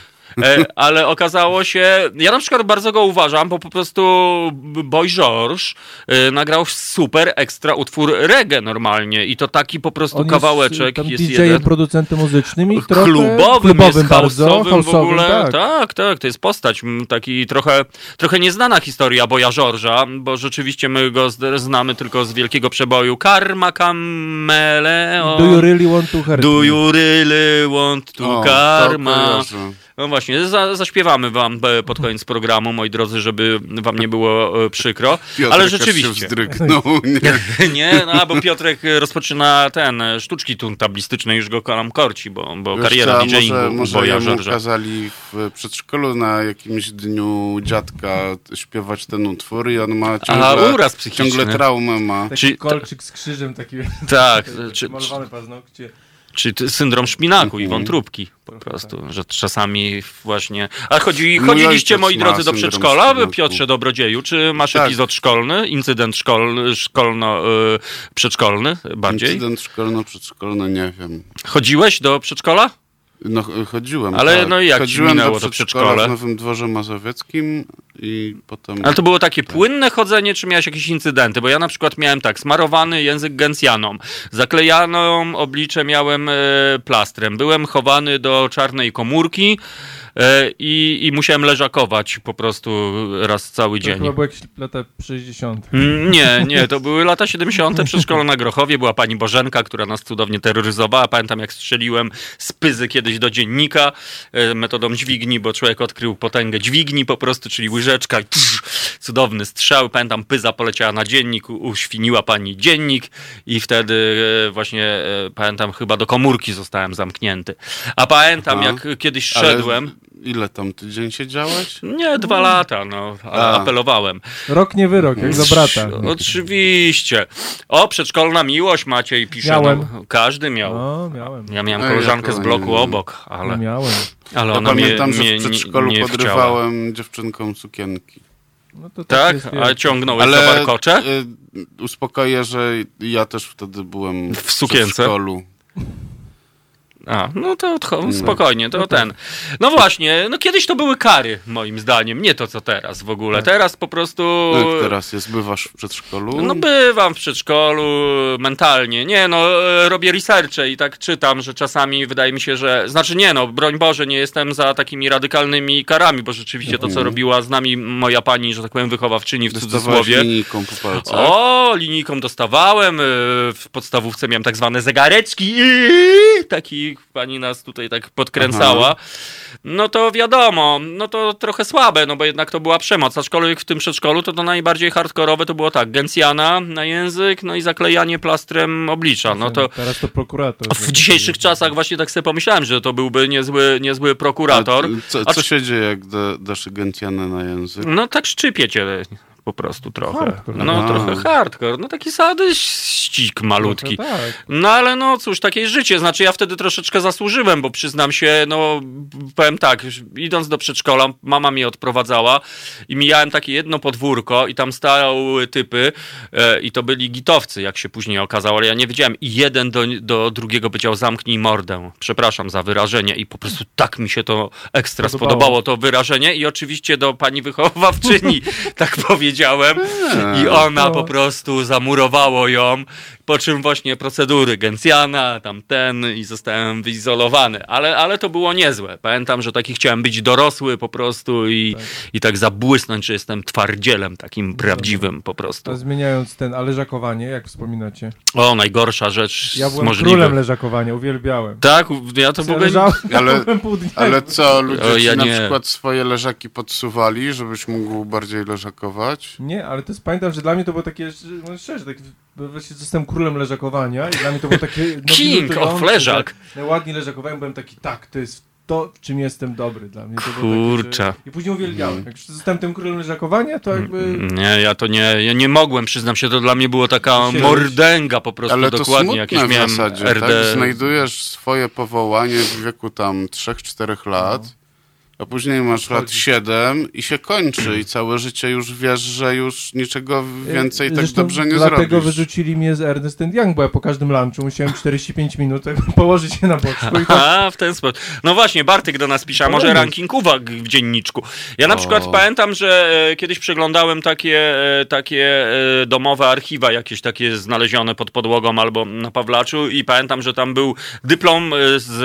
E, ale okazało się, ja na przykład bardzo go uważam, bo po prostu Boy George e, nagrał super ekstra utwór reggae normalnie i to taki po prostu On kawałeczek jest, jest, DJ-em, jeden. producentem muzycznym i trochę Klubowym, klubowym jest bardzo, house'owym w ogóle. tak. Tak. tak, to jest postać taki trochę, trochę nieznana historia Boja George'a, bo rzeczywiście my go znamy tylko z wielkiego przeboju Karma Kameleon. Do you really want to hurt Do you really want to O, karma? to. No właśnie, za, zaśpiewamy wam e, pod koniec programu, moi drodzy, żeby wam nie było e, przykro. Piotrek Ale się rzeczywiście. wzdrygnął, nie? Nie, no bo Piotrek rozpoczyna ten, e, sztuczki tu tablistyczne, już go kolam korci, bo, bo kariera DJ-ingu może, może Boja jemu George'a. kazali w przedszkolu na jakimś dniu dziadka śpiewać ten utwór i on ma ciągle, Aha, uraz psychiczny. ciągle traumę ma. Taki Czy- kolczyk z krzyżem, taki Tak, czy, malowane paznokcie. Czyli syndrom szpinaku i Mhm. wątróbki po prostu, że czasami właśnie... A chodzi, Mój chodziliście, moi drodzy, do przedszkola, szpinaku. Piotrze Dobrodzieju? Czy masz Tak. epizod szkolny, incydent szkolny, szkolno, y, przedszkolny bardziej? Incydent szkolno-przedszkolny, nie wiem. Chodziłeś do przedszkola? No, ch- chodziłem, Ale tak. no i jak chodziłem minęło to przedszkole? w Nowym Dworze Mazowieckim i potem... Ale to było takie płynne chodzenie, czy miałeś jakieś incydenty? Bo ja na przykład miałem tak, smarowany język gencjaną, zaklejaną oblicze miałem e, plastrem, byłem chowany do czarnej komórki i, i musiałem leżakować po prostu raz cały To dzień. chyba były jakieś lata 60. Mm, Nie, nie, to były lata 70. Przedszkole na Grochowie. Była pani Bożenka, która nas cudownie terroryzowała. Pamiętam, jak strzeliłem z pyzy kiedyś do dziennika e, metodą dźwigni, bo człowiek odkrył potęgę dźwigni po prostu, czyli łyżeczka i tsz, cudowny strzał. Pamiętam, pyza poleciała na dziennik, uświniła pani dziennik i wtedy e, właśnie, e, pamiętam, chyba do komórki zostałem zamknięty. A pamiętam, Aha. jak kiedyś Ale szedłem... Ile tam tydzień siedziałeś? Nie, dwa lata, no, ale A. apelowałem. Rok nie wyrok, jak za brata. Oczywiście. O, przedszkolna miłość Maciej pisze. Miałem. No, każdy miał. No, miałem. Ja miałem koleżankę ja z bloku nie. obok, No, ale, miałem. ale Ja ona mnie, pamiętam, że mnie w nie, przedszkolu nie chciała. podrywałem dziewczynkom sukienki. No to Tak? jest, A ciągnąłeś Ale warkocze? y, uspokoję, że ja też wtedy byłem W sukience? w przedszkolu. A, no to odcho- spokojnie, to ten. No właśnie, no kiedyś to były kary, moim zdaniem, nie to co teraz w ogóle. Teraz po prostu... Jak teraz jest? Bywasz w przedszkolu? No bywam w przedszkolu mentalnie. Nie no, e, robię researche i tak czytam, że czasami wydaje mi się, że... Znaczy nie no, broń Boże, nie jestem za takimi radykalnymi karami, bo rzeczywiście to, co robiła z nami moja pani, że tak powiem, wychowawczyni w cudzysłowie... linijką po palcach? O, linijką dostawałem. y, W podstawówce miałem tak zwane zegareczki. i Pani nas tutaj tak podkręcała. No to wiadomo, no to trochę słabe, no bo jednak to była przemoc. Aczkolwiek w tym przedszkolu to, to najbardziej hardkorowe to było tak, gencjana na język, no i zaklejanie plastrem oblicza. No to Teraz to prokurator. w dzisiejszych czasach właśnie tak sobie pomyślałem, że to byłby niezły, niezły prokurator. A co, co się dzieje, jak da, dasz gencjanę na język? No tak szczypie cię po prostu trochę. Hardcore. No A. trochę hardcore, no taki sadyścik malutki. Trochę Tak. No ale no cóż, takie jest życie. Znaczy ja wtedy troszeczkę zasłużyłem, bo przyznam się, no powiem tak, idąc do przedszkola, mama mnie odprowadzała i mijałem takie jedno podwórko i tam stały typy e, i to byli gitowcy, jak się później okazało, ale ja nie wiedziałem. I jeden do, do drugiego powiedział zamknij mordę. Przepraszam za wyrażenie i po prostu tak mi się to ekstra Podobało. spodobało to wyrażenie i oczywiście do pani wychowawczyni tak powiedziałem i ona No. po prostu zamurowało ją, po czym właśnie procedury Gencjana, tam ten i zostałem wyizolowany, ale, ale to było niezłe. Pamiętam, że taki chciałem być dorosły po prostu i, i tak zabłysnąć, że jestem twardzielem takim prawdziwym po prostu. A zmieniając ten, ale leżakowanie, jak wspominacie? O, najgorsza rzecz Ja z byłem możliwych. królem leżakowania, uwielbiałem. Tak, ja to w ogóle... Leżałem Ale-. Ale co, ludzie O, ja na nie. przykład swoje leżaki podsuwali, żebyś mógł bardziej leżakować? Nie, ale to jest, pamiętam, że dla mnie to było takie, że- no szczerze, tak, właśnie zostałem królem leżakowania i dla mnie to było takie... No, King of leżak. że Najładniej leżakowałem, byłem taki, tak, to jest to, w czym jestem dobry dla mnie. To było takie, Kurczę. że... I później uwielbiałem. Jak już zostałem tym królem leżakowania, to jakby... Nie, ja to nie, ja nie mogłem, przyznam się, to dla mnie było taka mordęga po prostu Ale to dokładnie, smutne jakieś w miałem zasadzie, RD. tak? Znajdujesz swoje powołanie w wieku tam 3-4 lat, a później masz lat 7 i się kończy i całe życie już wiesz, że już niczego więcej tak Zresztą dobrze nie dlatego zrobisz. wyrzucili mnie z Ernest Young, bo ja po każdym lunchu musiałem 45 minut położyć się na boczku i tak A, w ten sposób. No właśnie, Bartek do nas pisze, a może ranking uwag w dzienniczku. Ja na O. przykład pamiętam, że e, kiedyś przeglądałem takie, e, takie e, domowe archiwa, jakieś takie znalezione pod podłogą albo na Pawlaczu i pamiętam, że tam był dyplom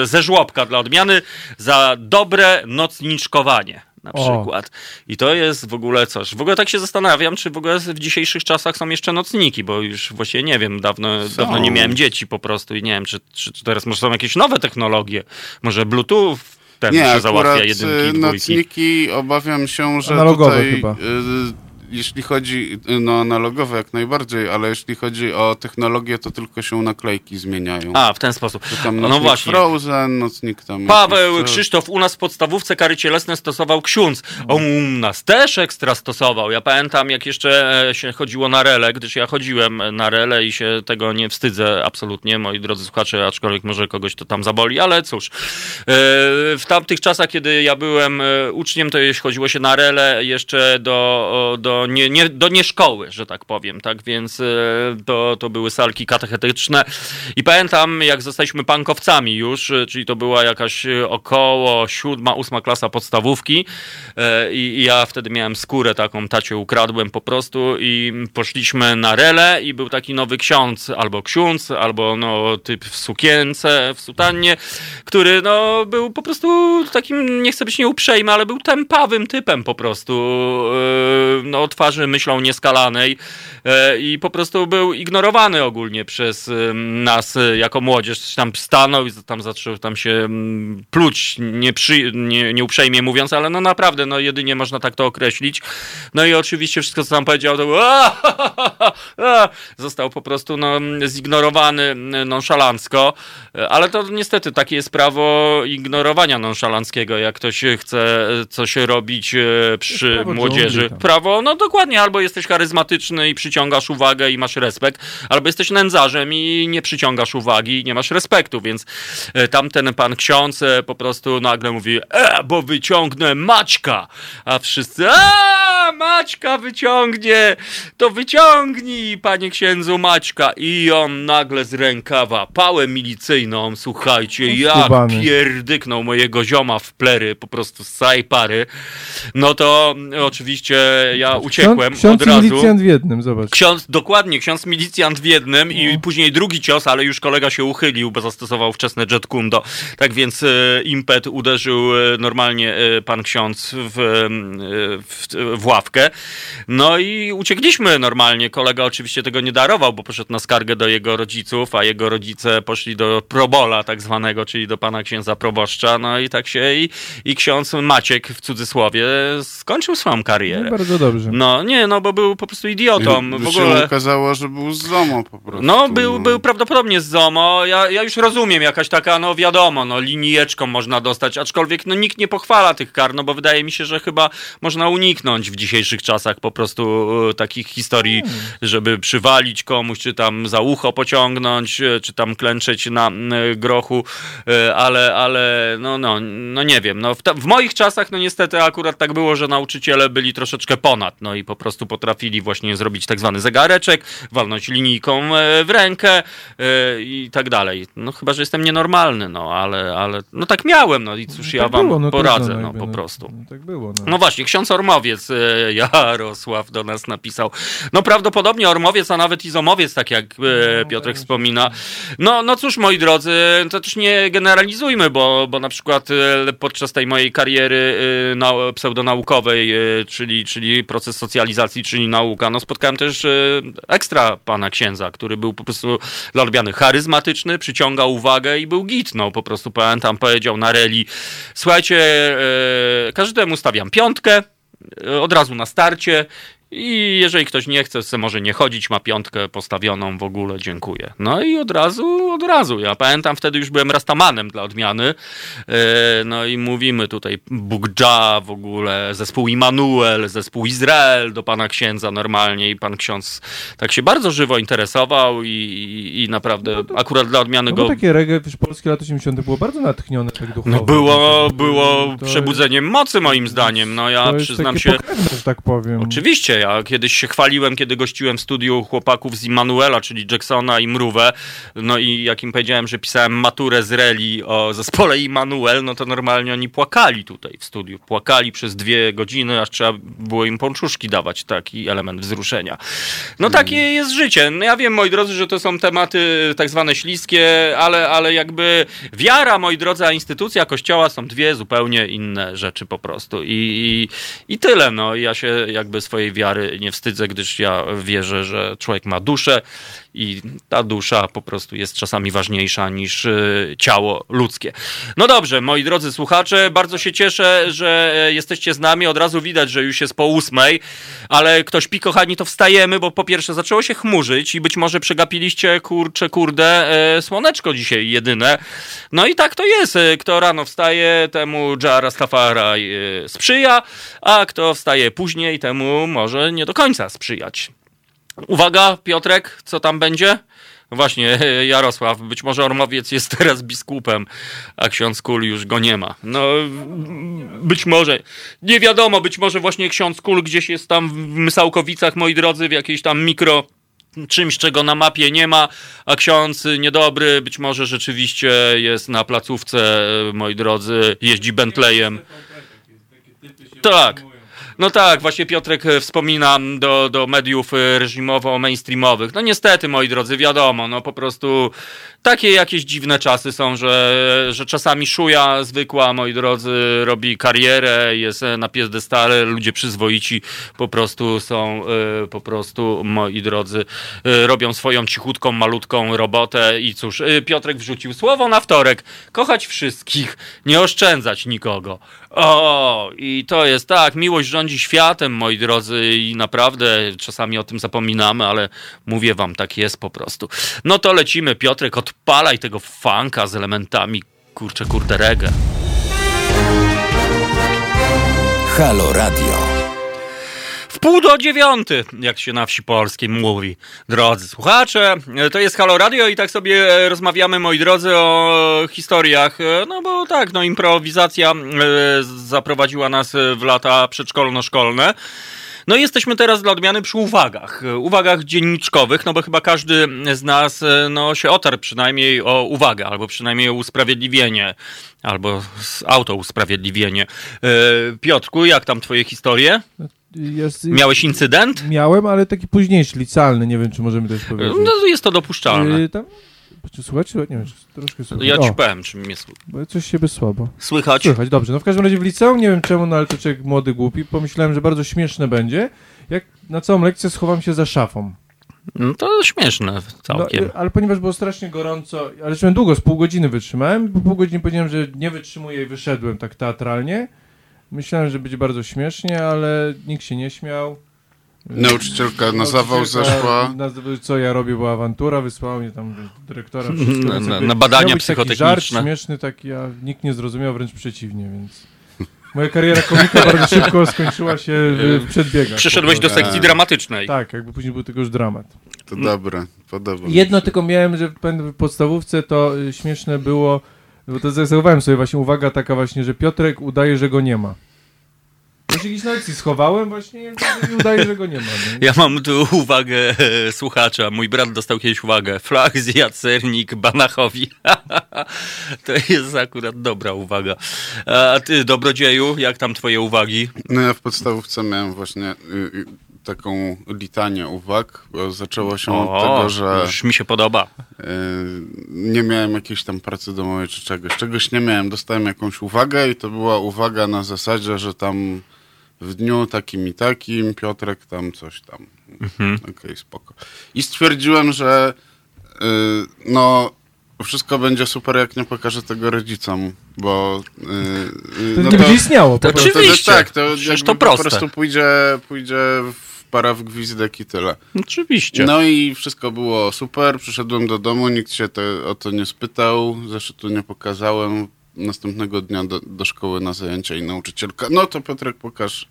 ze żłobka dla odmiany za dobre nocniczkowanie. Na O. przykład. I to jest w ogóle coś. W ogóle tak się zastanawiam, czy w ogóle w dzisiejszych czasach są jeszcze nocniki, bo już właściwie nie wiem, dawno, Są. dawno nie miałem dzieci po prostu i nie wiem, czy, czy, czy teraz może są jakieś nowe technologie. Może Bluetooth ten Nie, się akurat załatwia y, jedynki dwójki. nocniki obawiam się, że Analogowe tutaj, chyba. y, jeśli chodzi, y, no analogowe jak najbardziej, ale jeśli chodzi o technologię, to tylko się naklejki zmieniają. A, w ten sposób. No właśnie. Frozen, nocnik tam... Paweł jakiś Krzysztof, u nas w podstawówce kary cielesne stosował ksiądz. On u nas też ekstra stosował. Ja pamiętam, jak jeszcze e, się chodziło na rele, gdyż ja chodziłem na rele i się tego nie wstydzę absolutnie, moi drodzy słuchacze, aczkolwiek może kogoś to tam zaboli, ale cóż. E, W tamtych czasach, kiedy ja byłem e, uczniem, to jeśli chodziło się na rele jeszcze do, o, do, nie, nie, do nieszkoły, że tak powiem, tak? Więc e, to, to były salki katechetyczne. I pamiętam, jak zostaliśmy pankowcami już, e, czyli to była jakaś e, około siódma, ósma klasa podstawówki i, i ja wtedy miałem skórę taką, tacie ukradłem po prostu i poszliśmy na rele i był taki nowy ksiądz, albo ksiądz, albo no typ w sukience, w sutannie, który no był po prostu takim, nie chcę być nieuprzejmy, ale był tempawym typem po prostu, no twarzy myślą nieskalanej e, i po prostu był ignorowany ogólnie przez em, nas e, jako młodzież. Tam stanął i tam zaczął tam się mm, pluć, nie, nieuprzejmie mówiąc, ale no naprawdę, no jedynie można tak to określić. No i oczywiście wszystko, co tam powiedział, to było został po prostu no, zignorowany mm, nonszalancko, E, ale to niestety takie jest prawo ignorowania nonszalanckiego, jak ktoś chce coś robić e, przy prawo młodzieży. dżungli tam. Prawo, no dokładnie, albo jesteś charyzmatyczny i przyciągasz uwagę i masz respekt, albo jesteś nędzarzem i nie przyciągasz uwagi i nie masz respektu, więc e, tamten pan ksiądz e, po prostu nagle mówi, e, bo wyciągnę Maćka, a wszyscy, a Maćka wyciągnie, to wyciągnij, panie księdzu Maćka. I on nagle z rękawa pałę milicyjną, słuchajcie, jak pierdyknął mojego zioma w plery, po prostu z całej pary, no to mm, oczywiście ja uciekłem Ksiądz, ksiądz od i razu. milicjant w jednym, zobacz. Ksiądz, dokładnie, ksiądz milicjant w jednym i No. później drugi cios, ale już kolega się uchylił, bo zastosował wczesne jet kundo. Tak więc e, impet uderzył e, normalnie e, pan ksiądz w, e, w, w ławkę. No i uciekliśmy normalnie. Kolega oczywiście tego nie darował, bo poszedł na skargę do jego rodziców, a jego rodzice poszli do probola tak zwanego, czyli do pana księdza proboszcza. No i tak się i, i ksiądz Maciek w cudzysłowie skończył swoją karierę. No, bardzo dobrze. No nie, no bo był po prostu idiotą. By W się ogóle. okazało, że był z ZOMO po prostu. No, był, był prawdopodobnie z ZOMO. Ja, ja już rozumiem, jakaś taka, no wiadomo, no linijeczką można dostać, aczkolwiek no nikt nie pochwala tych kar, no bo wydaje mi się, że chyba można uniknąć w dzisiejszych czasach po prostu e, takich historii, żeby przywalić komuś, czy tam za ucho pociągnąć, e, czy tam klęczeć na e, grochu, ale, ale no, no, no nie wiem. No, w, ta, w moich czasach, no niestety akurat tak było, że nauczyciele byli troszeczkę ponad, no i po prostu potrafili właśnie zrobić tak zwany zegareczek, walnąć linijką e, w rękę e, i tak dalej. No chyba, że jestem nienormalny, no ale, ale no tak miałem, no i cóż ja tak wam było, no, poradzę, no jakby, po no. prostu. No, tak było. No. No właśnie, ksiądz Ormowiec e, Jarosław do nas napisał. No prawdopodobnie Ormowiec, a nawet Izomowiec, tak jak e, Piotrek wspomina. No, no cóż, moi drodzy, to też nie generalizujmy, bo, bo na przykład podczas tej mojej kariery na, pseudonaukowej, czyli, czyli proces socjalizacji, czyli nauka, no spotkałem też e, ekstra pana księdza, który był po prostu dla odmiany charyzmatyczny, przyciągał uwagę i był git, no po prostu pamiętam, powiedział na reli, słuchajcie, e, każdemu stawiam piątkę, e, od razu na starcie I jeżeli ktoś nie chce, se może nie chodzić, ma piątkę postawioną w ogóle, dziękuję. No i od razu, od razu. Ja pamiętam, wtedy już byłem rastamanem dla odmiany. E, No i mówimy tutaj Bugdża w ogóle, zespół Immanuel, zespół Izrael do pana księdza normalnie i pan ksiądz tak się bardzo żywo interesował i, i, i naprawdę akurat dla odmiany No go... takie reggae, wiesz, polskie lat 80. było bardzo natchnione tak duchowo. No było, było To- przebudzeniem mocy moim zdaniem. No ja to przyznam się... pokrewne, że tak powiem. Oczywiście, ja kiedyś się chwaliłem, kiedy gościłem w studiu chłopaków z Immanuela, czyli Jacksona i Mruwę, no i jak im powiedziałem, że pisałem maturę z Reli o zespole Immanuel, no to normalnie oni płakali tutaj w studiu. Płakali przez dwie godziny, aż trzeba było im pączuszki dawać, taki element wzruszenia. No takie jest życie. No ja wiem, moi drodzy, że to są tematy tak zwane śliskie, ale, ale jakby wiara, moi drodzy, a instytucja kościoła są dwie zupełnie inne rzeczy po prostu. I, i, i tyle. No. Ja się jakby swojej wiary nie wstydzę, gdyż ja wierzę, że człowiek ma duszę i ta dusza po prostu jest czasami ważniejsza niż y, ciało ludzkie. No dobrze, moi drodzy słuchacze, bardzo się cieszę, że e, jesteście z nami. Od razu widać, że już jest po ósmej, ale ktoś pi, kochani, to wstajemy, bo po pierwsze zaczęło się chmurzyć i być może przegapiliście, kurcze, kurde, e, słoneczko dzisiaj jedyne. No i tak to jest. E, Kto rano wstaje, temu Jah Rastafari e, sprzyja, a kto wstaje później, temu może nie do końca sprzyjać. Uwaga, Piotrek, co tam będzie? Właśnie, Jarosław, być może Ormowiec jest teraz biskupem, a ksiądz Kul już go nie ma. No, być może, nie wiadomo, być może właśnie ksiądz Kul gdzieś jest tam w Mysałkowicach, moi drodzy, w jakiejś tam mikro czymś, czego na mapie nie ma, a ksiądz niedobry być może rzeczywiście jest na placówce, moi drodzy, jeździ Bentleyem. Tak. No tak, właśnie Piotrek e, wspomina do, do mediów e, reżimowo-mainstreamowych. No niestety, moi drodzy, wiadomo, no po prostu takie jakieś dziwne czasy są, że, że czasami szuja zwykła, moi drodzy, robi karierę, jest e, na piedestale, ludzie przyzwoici po prostu są, po prostu, moi drodzy, robią swoją cichutką, malutką robotę i cóż, Piotrek wrzucił słowo na wtorek, kochać wszystkich, nie oszczędzać nikogo. O, i to jest tak, miłość rządzi światem, moi drodzy, i naprawdę czasami o tym zapominamy, ale mówię wam, tak jest po prostu. No to lecimy, Piotrek, odpalaj tego funka z elementami, kurczę, kurde, reggae. Halo Radio. Pół do dziewiąty, jak się na wsi polskiej mówi. Drodzy słuchacze, to jest Halo Radio i tak sobie rozmawiamy, moi drodzy, o historiach. No bo tak, no improwizacja e, zaprowadziła nas w lata przedszkolno-szkolne. No i jesteśmy teraz dla odmiany przy uwagach. Uwagach dzienniczkowych, no bo chyba każdy z nas e, no, się otarł przynajmniej o uwagę, albo przynajmniej o usprawiedliwienie, albo auto usprawiedliwienie. E, Piotrku, jak tam twoje historie? Jest, Miałeś incydent? Miałem, ale taki późniejszy, licealny, nie wiem, czy możemy też powiedzieć. No jest to dopuszczalne. Yy, tam... Czy słuchać? Nie wiem, troszkę słychać. Ja ci powiem, czy mnie sły- bo coś siebie słabo. słychać. Słychać, dobrze. No w każdym razie w liceum, nie wiem czemu, no ale to człowiek młody, głupi, pomyślałem, że bardzo śmieszne będzie, jak na całą lekcję schowam się za szafą. No to śmieszne całkiem. No, y, ale ponieważ było strasznie gorąco, ale długo, z pół godziny wytrzymałem, po pół godziny powiedziałem, że nie wytrzymuję i wyszedłem tak teatralnie. Myślałem, że będzie bardzo śmiesznie, ale nikt się nie śmiał. Nauczycielka na zawał zeszła. Na, co ja robię była awantura, wysłała mnie tam do dyrektora. wszystko, Na- na- na badania być taki psychotechniczne. żart śmieszny taki, a nikt nie zrozumiał, wręcz przeciwnie, więc... Moja kariera komika bardzo szybko skończyła się w, w przedbiegach. Przyszedłeś do sekcji dramatycznej. Tak, jakby później był tylko już dramat. To dobre, podoba mi Jedno się. tylko miałem, że w podstawówce to y, śmieszne było, bo to zachowałem sobie właśnie uwaga taka właśnie, że Piotrek udaje, że go nie ma. Ja się gdzieś na lekcji schowałem właśnie i udaje, że go nie ma. Nie? Ja mam tu uwagę e, słuchacza. Mój brat dostał kiedyś uwagę. Flach zjadł sernik Banachowi. to jest akurat dobra uwaga. A ty, dobrodzieju, jak tam twoje uwagi? No ja w podstawówce miałem właśnie y, y, taką litanię uwag, bo zaczęło się od tego, że już mi się podoba. y, nie miałem jakiejś tam pracy domowej czy czegoś. Czegoś nie miałem, dostałem jakąś uwagę i to była uwaga na zasadzie, że tam w dniu takim i takim Piotrek tam coś tam. Mhm. Okej, spoko. I stwierdziłem, że y, no wszystko będzie super, jak nie pokażę tego rodzicom, bo y, y, To no nie będzie istniało. Po To to, Oczywiście. tak, to to po proste. prostu pójdzie, pójdzie w para w gwizdek i tyle. Oczywiście. No i wszystko było super, przyszedłem do domu, nikt się o to nie spytał, zeszytu nie pokazałem. Następnego dnia do, do szkoły na zajęcia i nauczycielka, no to Piotrek pokaż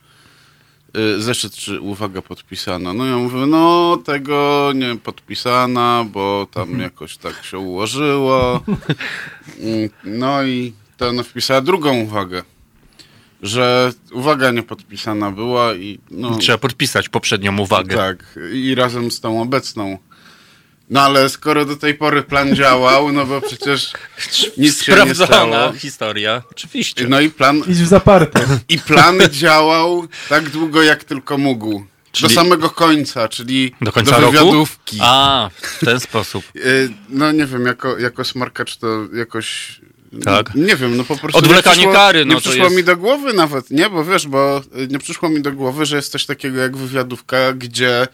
y, zeszyt, czy uwaga podpisana. No ja mówię, no tego nie podpisana, bo tam jakoś tak się ułożyło. Mm, No i to ona wpisała drugą uwagę, że uwaga nie podpisana była i no... Trzeba podpisać poprzednią uwagę. Tak, i razem z tą obecną. No ale skoro do tej pory plan działał, no bo przecież nic się nie Sprawdzona stało. historia. Oczywiście. No i plan, Idź w zaparte. i plan działał tak długo, jak tylko mógł. Czyli- Do samego końca, czyli Do końca do roku? wywiadówki. A, w ten sposób. Y, No nie wiem, jako, jako smarkacz to jakoś... Tak. Nie wiem, no po prostu... Odwlekanie nie przyszło, kary, no Nie przyszło jest- mi do głowy nawet, nie? Bo wiesz, bo y, nie przyszło mi do głowy, że jest coś takiego jak wywiadówka, gdzie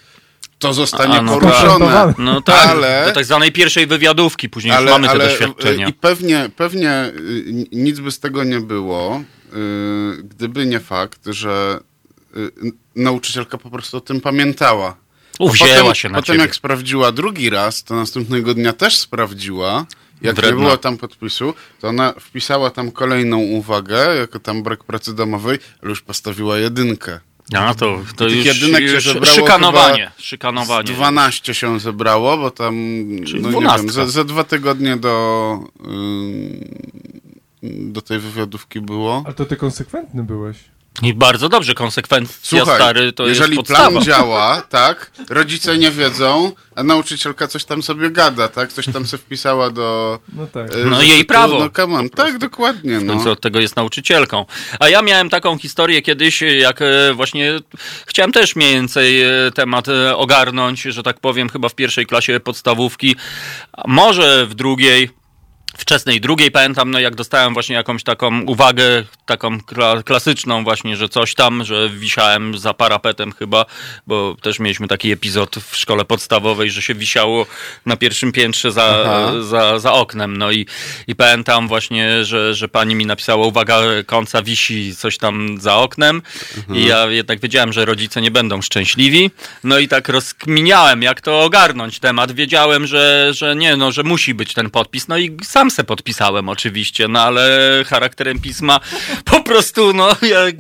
to zostanie A, no poruszone. tak. No tak, Ale- do tak zwanej pierwszej wywiadówki, później już mamy te doświadczenia. y, I pewnie, pewnie y, nic by z tego nie było, gdyby nie fakt, że nauczycielka po prostu o tym pamiętała. Uwzięła potem, się na Potem ciebie. jak sprawdziła drugi raz, to następnego dnia też sprawdziła. Jak Wredna. nie było tam podpisu, to ona wpisała tam kolejną uwagę, jako tam brak pracy domowej, ale już postawiła jedynkę. A, to, to już, jedynek się już zebrało szykanowanie. Szykanowanie. 12 się zebrało, bo tam, Czyli no nie wiem, za, za dwa tygodnie do, ym, do tej wywiadówki było. Ale to ty konsekwentny byłeś. I bardzo dobrze, konsekwencja Słuchaj, stary to jeżeli jest podstawa. plan działa, tak, rodzice nie wiedzą, a nauczycielka coś tam sobie gada, tak, coś tam sobie wpisała do... No tak. y, No jej prawo. No come on, tak, dokładnie, W no. końcu od tego jest nauczycielką. A ja miałem taką historię kiedyś, jak e, właśnie chciałem też mniej więcej e, temat e, ogarnąć, że tak powiem, chyba w pierwszej klasie podstawówki, a może w drugiej. Wczesnej drugiej pamiętam, no jak dostałem właśnie jakąś taką uwagę, taką kla- klasyczną właśnie, że coś tam, że wisiałem za parapetem chyba, bo też mieliśmy taki epizod w szkole podstawowej, że się wisiało na pierwszym piętrze za, za, za oknem. No i, i pamiętam właśnie, że, że pani mi napisała, uwaga, końca wisi coś tam za oknem. I ja jednak wiedziałem, że rodzice nie będą szczęśliwi. No i tak rozkminiałem, jak to ogarnąć temat. Wiedziałem, że, że nie, no, że musi być ten podpis. No i sam se podpisałem oczywiście, no ale charakterem pisma po prostu, no jak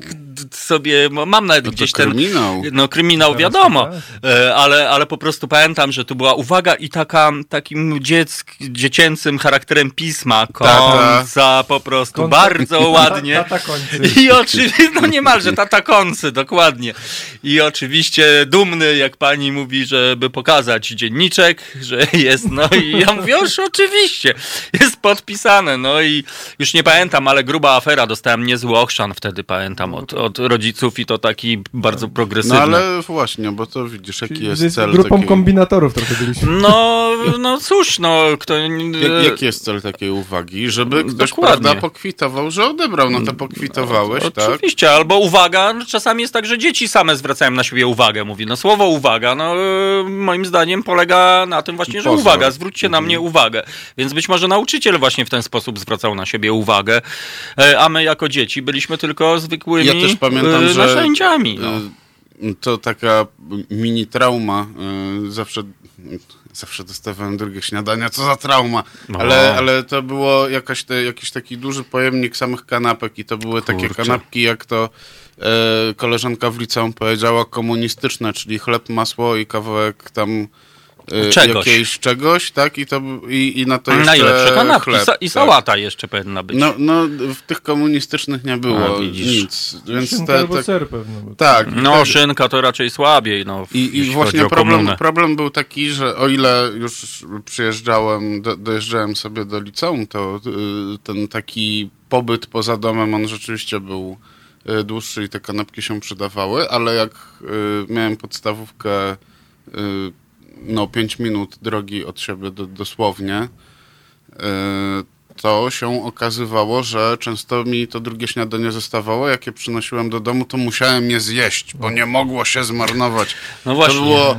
sobie, mam nawet No to gdzieś ten... kryminał. No kryminał Teraz wiadomo, tak. e, ale, ale po prostu pamiętam, że tu była uwaga i taka, takim dzieck, dziecięcym charakterem pisma, końca po prostu, Końca- bardzo ładnie. Tata końcy. I oczywiście, no niemalże tata końcy, dokładnie. I oczywiście dumny, jak pani mówi, żeby pokazać dzienniczek, że jest, no i ja mówię, już oczywiście, jest podpisane, no i już nie pamiętam, ale gruba afera, dostałem niezły ochrzan wtedy, pamiętam, od, od rodziców i to taki bardzo progresywny. No ale właśnie, bo to widzisz, jaki jest z cel grupą takiej... kombinatorów trochę byliśmy. No, no cóż, no, kto... Jak, jaki jest cel takiej uwagi? Żeby ktoś, Dokładnie. prawda, pokwitował, że odebrał, no to pokwitowałeś, tak? Oczywiście, albo uwaga, no, czasami jest tak, że dzieci same zwracają na siebie uwagę. Mówi, no słowo uwaga, no e, moim zdaniem polega na tym właśnie, że Pozor. uwaga, zwróćcie na Mhm. mnie uwagę. Więc być może nauczyciel właśnie w ten sposób zwracał na siebie uwagę, e, a my jako dzieci byliśmy tylko zwykłymi Ja też pamiętam, e, że narzędziami. No. y, to taka mini trauma. y, Zawsze, zawsze dostawałem drugie śniadania, co za trauma. No. Ale, ale to było jakaś te, jakiś taki duży pojemnik samych kanapek i to były takie Kurczę. kanapki, jak to e, koleżanka w liceum powiedziała, komunistyczne, czyli chleb, masło i kawałek tam Czegoś. jakiejś czegoś, tak? I, to, i, i na to jeszcze Najlepsze kanapki chleb, Sa- i tak. sałata jeszcze powinna być. No, no, w tych komunistycznych nie było A, widzisz. nic. Więc Szynka te, albo ser pewno. bo- tak. No, tak. szynka to raczej słabiej, no, I, i właśnie problem, problem był taki, że o ile już przyjeżdżałem, do, dojeżdżałem sobie do liceum, to y, ten taki pobyt poza domem, on rzeczywiście był y, dłuższy i te kanapki się przydawały, ale jak y, miałem podstawówkę y, no 5 minut drogi od siebie do, dosłownie, y, to się okazywało, że często mi to drugie śniadanie zostawało. Jak je przynosiłem do domu, to musiałem je zjeść, bo nie mogło się zmarnować. No właśnie. To było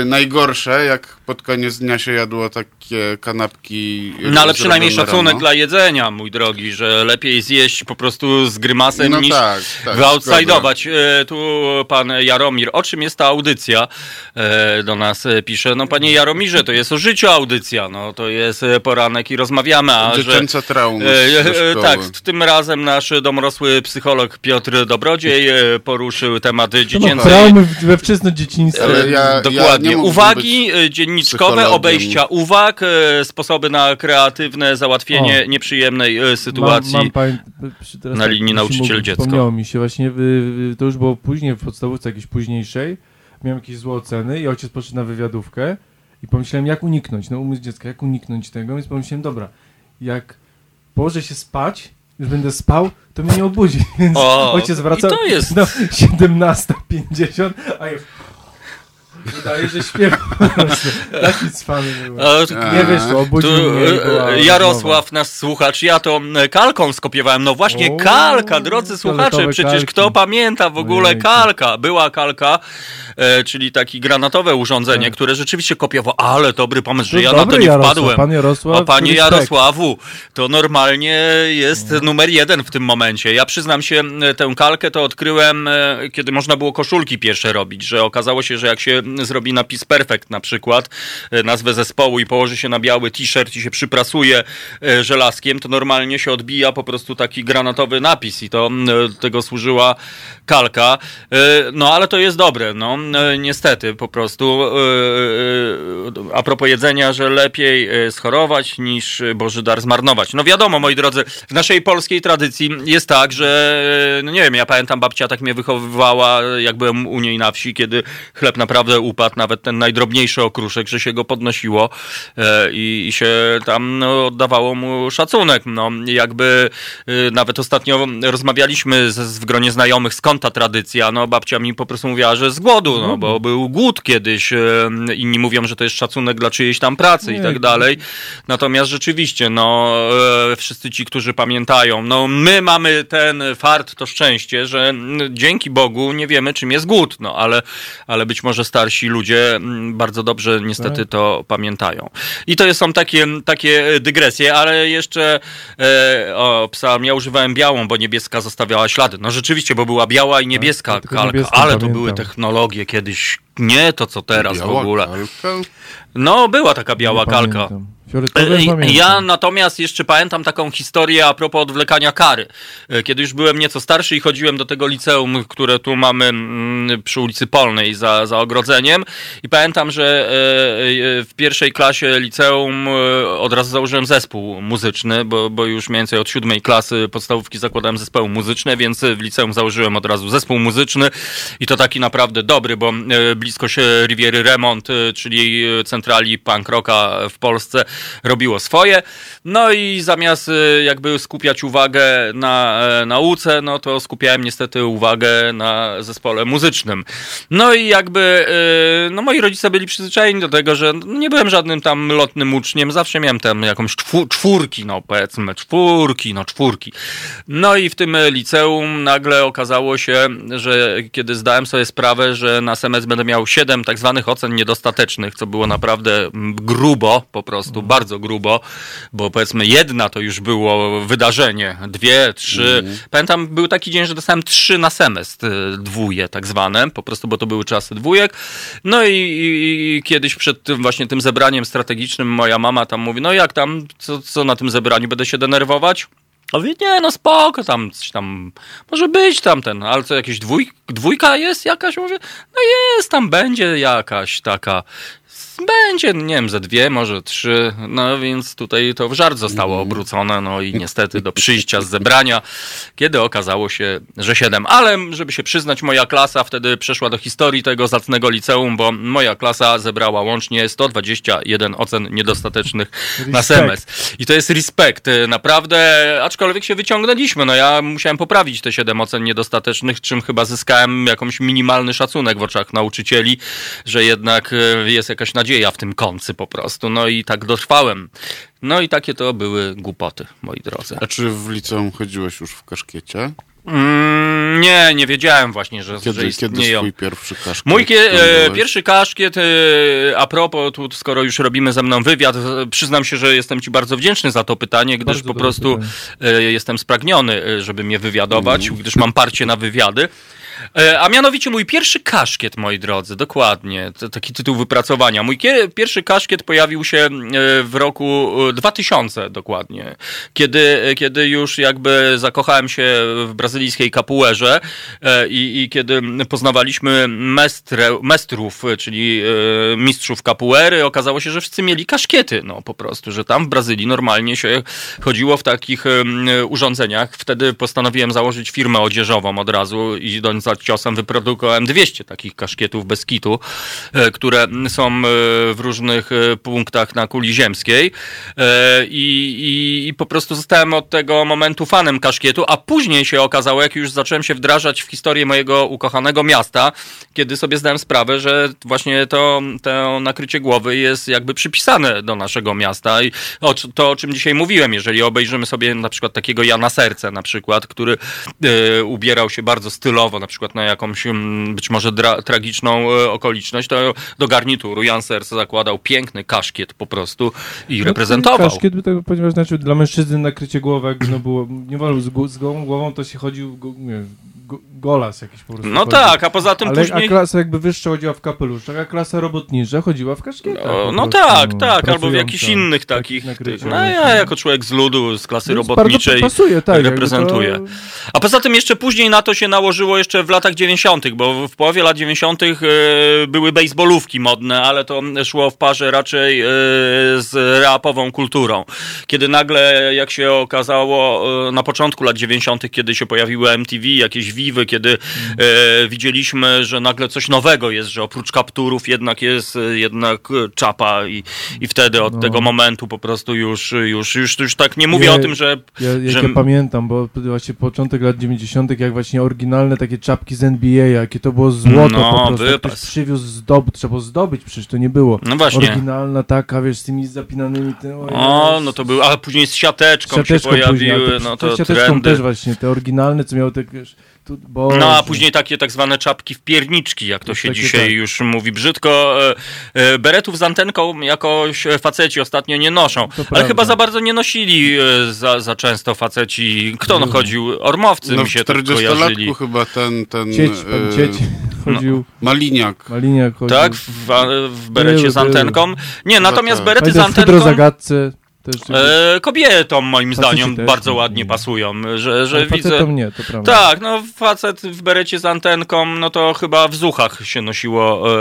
y, najgorsze, jak pod koniec dnia się jadło takie kanapki. No ale przynajmniej szacunek rano. dla jedzenia, mój drogi, że lepiej zjeść po prostu z grymasem No niż tak, tak. E, Tu pan Jaromir, o czym jest ta audycja? E, Do nas e, pisze, no panie Jaromirze, to jest o życiu audycja, no to jest e, poranek i rozmawiamy, a. Dziecięce traumy E, e, szkoły. Tak, tym razem nasz domorosły psycholog Piotr Dobrodziej e, poruszył temat dziecięcej traumy we wczesne dzieciństwo. Ale ja- Dokładnie. nie mógłbym Uwagi e, dzienniczkowe, obejścia uwag, e, sposoby na kreatywne załatwienie O. nieprzyjemnej e, sytuacji. Mam, mam pań... na tak, linii mi się nauczyciel mówi, dziecko. Wspomniało mi się właśnie, to już było później, w podstawówce jakiejś późniejszej, miałem jakieś złe oceny i ojciec poszedł na wywiadówkę i pomyślałem, jak uniknąć, no umysł dziecka, jak uniknąć tego, więc pomyślałem, dobra, jak położę się spać, już będę spał, to mnie nie obudzi, więc O, ojciec wraca to jest- no, 17.50, a już wydaje, że śpiewam. Taki cwany Nie wyszło, obudził Tu, mnie. e, Jarosław, nasz słuchacz, ja to e, kalką skopiowałem. No właśnie, O, kalka, drodzy słuchacze, przecież kalki. kto pamięta w ogóle Ojejku. kalka? Była kalka, czyli takie granatowe urządzenie, Tak. które rzeczywiście kopiowało. Ale dobry pomysł, że To ja na to nie Jarosław, wpadłem. pan Jarosław, A panie. Jarosławu, to normalnie jest numer jeden w tym momencie. Ja przyznam się, e, tę kalkę to odkryłem, e, kiedy można było koszulki pierwsze robić, że okazało się, że jak się zrobi napis perfect na przykład, e, nazwę zespołu i położy się na biały t-shirt i się przyprasuje e, żelazkiem, to normalnie się odbija po prostu taki granatowy napis i to e, tego służyła kalka. E, No ale to jest dobre, no e, niestety po prostu. e, e, A propos jedzenia, że lepiej e, schorować niż e, Boży dar zmarnować. No wiadomo, moi drodzy, w naszej polskiej tradycji jest tak, że e, no nie wiem, ja pamiętam babcia tak mnie wychowywała, jak byłem u niej na wsi, kiedy chleb naprawdę upadł, nawet ten najdrobniejszy okruszek, że się go podnosiło e, i, się tam no, oddawało mu szacunek. No jakby e, nawet ostatnio rozmawialiśmy z w gronie znajomych, skąd ta tradycja. No babcia mi po prostu mówiła, że z głodu, no bo był głód kiedyś. e, Inni mówią, że to jest szacunek dla czyjejś tam pracy i tak dalej. Natomiast rzeczywiście, no e, wszyscy ci, którzy pamiętają, no my mamy ten fart, to szczęście, że dzięki Bogu nie wiemy, czym jest głód, no ale, ale być może starsi ludzie bardzo dobrze niestety Tak. to pamiętają. I to są takie, takie dygresje, ale jeszcze e, o, psalm, ja używałem białą, bo niebieska zostawiała ślady. No rzeczywiście, bo była biała i niebieska ja tylko kalka, ale to pamiętam. były technologie kiedyś, nie to co teraz w Biała ogóle. kalka? No, była taka biała kalka. Ja natomiast jeszcze pamiętam taką historię a propos odwlekania kary. E, Kiedy już byłem nieco starszy i chodziłem do tego liceum, które tu mamy mm, przy ulicy Polnej za, za ogrodzeniem. I pamiętam, że e, e, w pierwszej klasie liceum od razu założyłem zespół muzyczny, bo, bo już mniej więcej od siódmej klasy podstawówki zakładałem zespoły muzyczne, więc w liceum założyłem od razu zespół muzyczny. I to taki naprawdę dobry, bo blisko się Riviery Remont, czyli centrali punk rocka w Polsce, robiło swoje. No i zamiast e, jakby skupiać uwagę na e, nauce, no to skupiałem niestety uwagę na zespole muzycznym. No i jakby, e, no moi rodzice byli przyzwyczajeni do tego, że nie byłem żadnym tam lotnym uczniem, zawsze miałem tam jakąś czwórki, no powiedzmy, czwórki, no czwórki. No i w tym liceum nagle okazało się, że kiedy zdałem sobie sprawę, że na semestr będę miał 7 tak zwanych ocen niedostatecznych, co było naprawdę grubo, po prostu bardzo grubo, bo powiedzmy jedna to już było wydarzenie, dwie, trzy. Pamiętam, był taki dzień, że dostałem trzy na semestr, y, dwóje tak zwane, po prostu, bo to były czasy dwójek. No i, i, kiedyś przed tym właśnie tym zebraniem strategicznym moja mama tam mówi, no jak tam, co, co na tym zebraniu, będę się denerwować? A mówię, nie, no spoko, tam coś tam, może być tam ten, ale co, jakieś dwój, dwójka jest jakaś? Mówię, no jest, tam będzie jakaś taka, będzie, nie wiem, ze dwie, może trzy, no więc tutaj to w żart zostało obrócone, no i niestety do przyjścia z zebrania, kiedy okazało się, że siedem. Ale żeby się przyznać, moja klasa wtedy przeszła do historii tego zacnego liceum, bo moja klasa zebrała łącznie 121 ocen niedostatecznych na semestr. I to jest respekt, y, naprawdę, aczkolwiek się wyciągnęliśmy. No ja musiałem poprawić te 7 ocen niedostatecznych, czym chyba zyskałem jakąś minimalny szacunek w oczach nauczycieli, że jednak y, jest jakaś jakaś nadzieja w tym końcu po prostu. No i tak dotrwałem. No i takie to były głupoty, moi drodzy. A czy w liceum chodziłeś już w kaszkiecie? Mm, nie, nie wiedziałem właśnie, że, że Kiedy, kiedy istnieją. swój pierwszy kaszkiet? Mój e, pierwszy kaszkiet, e, a propos, tu, skoro już robimy ze mną wywiad, e, przyznam się, że jestem ci bardzo wdzięczny za to pytanie, gdyż Bardzo po prostu e, jestem spragniony, e, żeby mnie wywiadować, Mhm. gdyż mam parcie na wywiady. E, A mianowicie mój pierwszy kaszkiet, moi drodzy, dokładnie, to taki tytuł wypracowania. Mój kie- pierwszy kaszkiet pojawił się e, w roku e, 2000 dokładnie, kiedy, kiedy już jakby zakochałem się w brazylijskiej kapuerze e, i, i kiedy poznawaliśmy mestre, mestrów, e, czyli e, mistrzów kapuery, okazało się, że wszyscy mieli kaszkiety, no po prostu, że tam w Brazylii normalnie się chodziło w takich urządzeniach. Wtedy postanowiłem założyć firmę odzieżową od razu i idąc za ciosem wyprodukowałem 200 takich kaszkietów bez kitu, które są w różnych punktach na kuli ziemskiej i, i, i po prostu zostałem od tego momentu fanem kaszkietu, a później się okazało, jak już zacząłem się wdrażać w historię mojego ukochanego miasta, kiedy sobie zdałem sprawę, że właśnie to, to nakrycie głowy jest jakby przypisane do naszego miasta i o, to, o czym dzisiaj mówiłem, jeżeli obejrzymy sobie na przykład takiego Jana Serce na przykład, który e, ubierał się bardzo stylowo, na przykład na jakąś mm, być może tragiczną e, okoliczność, to do garnituru Jan Serce zakładał piękny kaszkiet po prostu i reprezentował. Kaszkiet, by tak ponieważ znaczy dla mężczyzny nakrycie głowy, jakby no było, nie wolno z, z głową, to się chodził, nie, go, golas jakiś po prostu. No tak, a poza tym Ale później... a klasa jakby wyższa chodziła w kapeluszach, a klasa robotnicza chodziła w kaszkietach. No, no tak, no, tak, albo w jakichś innych Tak, takich. no ja jako człowiek z ludu, z klasy Więc robotniczej pasuje, tak, reprezentuję. To... A poza tym jeszcze później na to się nałożyło jeszcze w latach 90., bo w połowie lat 90. e, były baseballówki modne, ale to szło w parze raczej e, z rapową kulturą. Kiedy nagle, jak się okazało, e, na początku lat 90., kiedy się pojawiły MTV, jakieś Vivy, kiedy e, widzieliśmy, że nagle coś nowego jest, że oprócz kapturów jednak jest e, jednak e, czapa i, i wtedy od No. tego momentu po prostu już, już, już, już tak nie mówię Nie, o tym, że Ja, że- ja pamiętam, bo właśnie początek lat 90., jak właśnie oryginalne takie czapki z NBA, jakie to było złoto No, po prostu. wypas. Ktoś przywiózł zdobyć, trzeba było zdobyć, przecież to nie było. no właśnie. Oryginalna taka, wiesz, z tymi zapinanymi... Tym, O, no to był, a później z siateczką, siateczką się później, pojawiły, to, no to to siateczką trendy. też właśnie, te oryginalne, co miały te, wiesz, tu, bo... No a później takie tak zwane czapki w pierniczki, jak to się Takie dzisiaj tak. już mówi brzydko. E, e, Beretów z antenką jakoś e, faceci ostatnio nie noszą. Ale prawda. chyba za bardzo nie nosili za, za często faceci. Kto no chodził? Ormowcy No mi w się tak 40-latku kojarzyli. chyba ten, ten Cieć, pan Cieć chodził, Maliniak. Maliniak chodził. Tak, w, w berecie z antenką. Nie, natomiast tak. berety z w antenką hydrozagadce też... e, kobietom moim zdaniem bardzo ładnie pasują, że, że widzę... nie, to prawda. Tak, no facet w berecie z antenką, no to chyba w zuchach się nosiło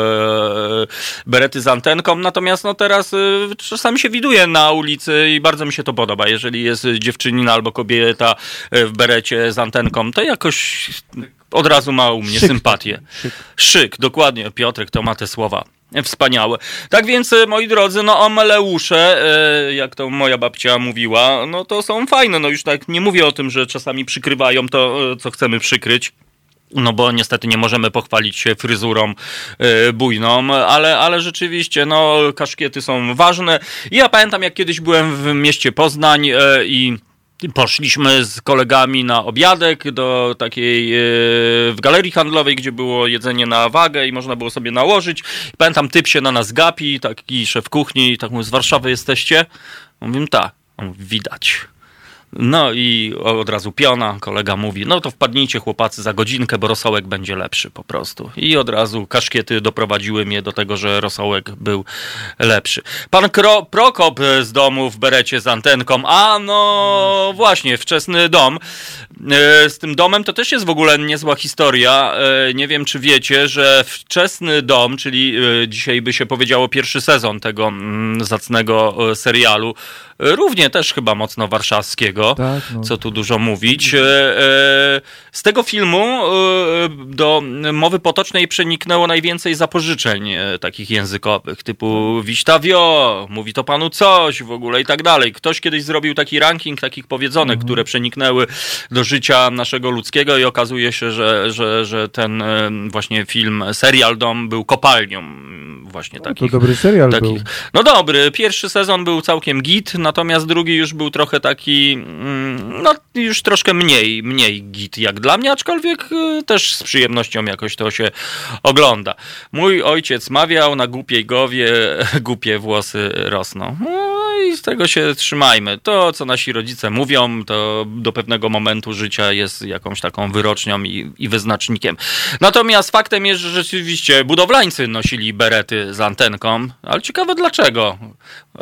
e, berety z antenką, natomiast no teraz e, czasami się widuje na ulicy i bardzo mi się to podoba, jeżeli jest dziewczynina albo kobieta e, w berecie z antenką, to jakoś od razu ma u mnie Szyk sympatię. szyk. Szyk, dokładnie, Piotrek to ma te słowa. Wspaniałe. Tak więc, e, moi drodzy, no omeleusze, e, jak to moja babcia mówiła, no to są fajne. No już tak nie mówię o tym, że czasami przykrywają to, e, co chcemy przykryć. No bo niestety nie możemy pochwalić się fryzurą bujną, ale, ale rzeczywiście, no kaszkiety są ważne. Ja pamiętam, jak kiedyś byłem w mieście Poznań e, i Poszliśmy z kolegami na obiadek do takiej e, w galerii handlowej, gdzie było jedzenie na wagę i można było sobie nałożyć. Pamiętam, typ się na nas gapi, taki szef kuchni, tak mówi, z Warszawy jesteście? Mówimy, tak. Widać. No i od razu piona, kolega mówi, no to wpadnijcie chłopacy za godzinkę, bo rosołek będzie lepszy po prostu. I od razu kaszkiety doprowadziły mnie do tego, że rosołek był lepszy. Pan Kro Prokop z domu w berecie z antenką, a no właśnie, wczesny dom. E, Z tym domem to też jest w ogóle niezła historia. E, Nie wiem, czy wiecie, że wczesny dom, czyli e, dzisiaj by się powiedziało pierwszy sezon tego mm, zacnego serialu, równie też chyba mocno warszawskiego, Tak, no. co tu dużo mówić. Z tego filmu do mowy potocznej przeniknęło najwięcej zapożyczeń takich językowych, typu Wiśtawio, mówi to panu coś w ogóle i tak dalej. Ktoś kiedyś zrobił taki ranking takich powiedzonek, które przeniknęły do życia naszego ludzkiego i okazuje się, że, że, że ten e, właśnie film, serial Dom był kopalnią mm, właśnie To takich. dobry serial był. takich. No dobry, pierwszy sezon był całkiem git, natomiast drugi już był trochę taki, mm, no już troszkę mniej, mniej git jak dla mnie, aczkolwiek y, też z przyjemnością jakoś to się ogląda. Mój ojciec mawiał na głupiej głowie, głupie włosy rosną. No i z tego się trzymajmy. To, co nasi rodzice mówią, to do pewnego momentu życia jest jakąś taką wyrocznią i, i wyznacznikiem. Natomiast faktem jest, że rzeczywiście budowlańcy nosili berety z antenką, ale ciekawe dlaczego.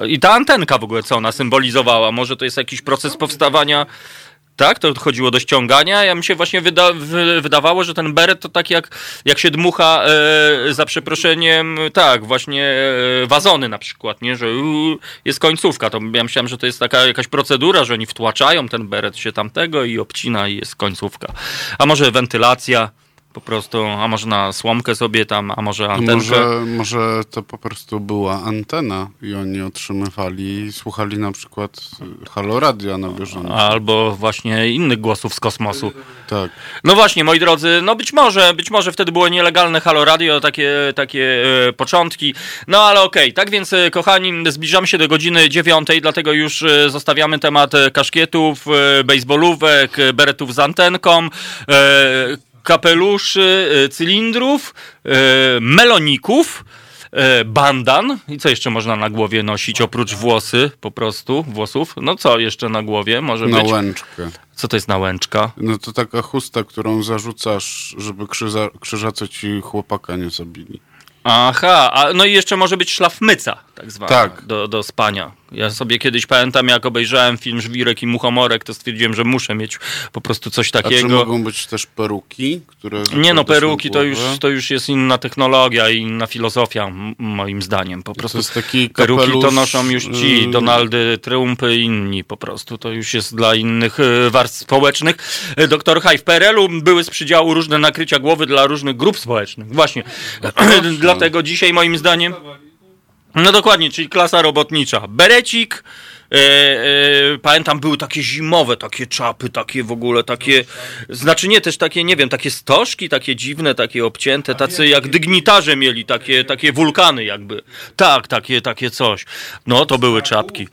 I ta antenka w ogóle, co ona symbolizowała? Może to jest jakiś proces powstawania... Tak, to chodziło do ściągania. Ja mi się właśnie wyda wy wydawało, że ten beret to tak jak, jak się dmucha e, za przeproszeniem, tak, właśnie e, wazony na przykład, nie, że u, jest końcówka. To ja myślałem, że to jest taka jakaś procedura, że oni wtłaczają ten beret się tamtego i obcina i jest końcówka. A może wentylacja po prostu, a może na słomkę sobie tam, a może antenkę. Może, może to po prostu była antena i oni otrzymywali, słuchali na przykład y, Halo Radio na bieżąco. Albo właśnie innych głosów z kosmosu. Tak. No właśnie, moi drodzy, no być może, być może wtedy było nielegalne Halo Radio, takie, takie e, początki. No ale okej, tak więc, e, kochani, zbliżamy się do godziny dziewiątej, dlatego już zostawiamy temat kaszkietów, bejsbolówek, e, beretów z antenką, e, kapeluszy, e, cylindrów, e, meloników. e, Bandan i co jeszcze można na głowie nosić oprócz włosy po prostu, włosów? No co jeszcze na głowie może Na być? łęczkę. Co to jest nałęczka? No to taka chusta, którą zarzucasz, żeby krzyża, krzyżacy ci chłopaka nie zabili. Aha, a, no i jeszcze może być szlafmyca, tak zwana, Tak. do, do spania. Ja sobie kiedyś pamiętam, jak obejrzałem film Żwirek i Muchomorek, to stwierdziłem, że muszę mieć po prostu coś A czy takiego. mogą być też peruki, które... Nie no, peruki to już, to już jest inna technologia i inna filozofia, moim zdaniem. Po prostu jest taki peruki to kapelusz, noszą już ci y- Donaldy Trumpy i inni po prostu. To już jest dla innych y, warstw społecznych. Y, Doktor Haj, w PRL-u były z przydziału różne nakrycia głowy dla różnych grup społecznych. Właśnie. Dlatego dzisiaj moim zdaniem... No dokładnie, czyli klasa robotnicza. Berecik, e, e, pamiętam, były takie zimowe, takie czapy, takie w ogóle, takie, znaczy nie, też takie, nie wiem, takie stożki, takie dziwne, takie obcięte, tacy jak dygnitarze mieli, takie, takie wulkany jakby. Tak, takie, takie coś. No, to były czapki.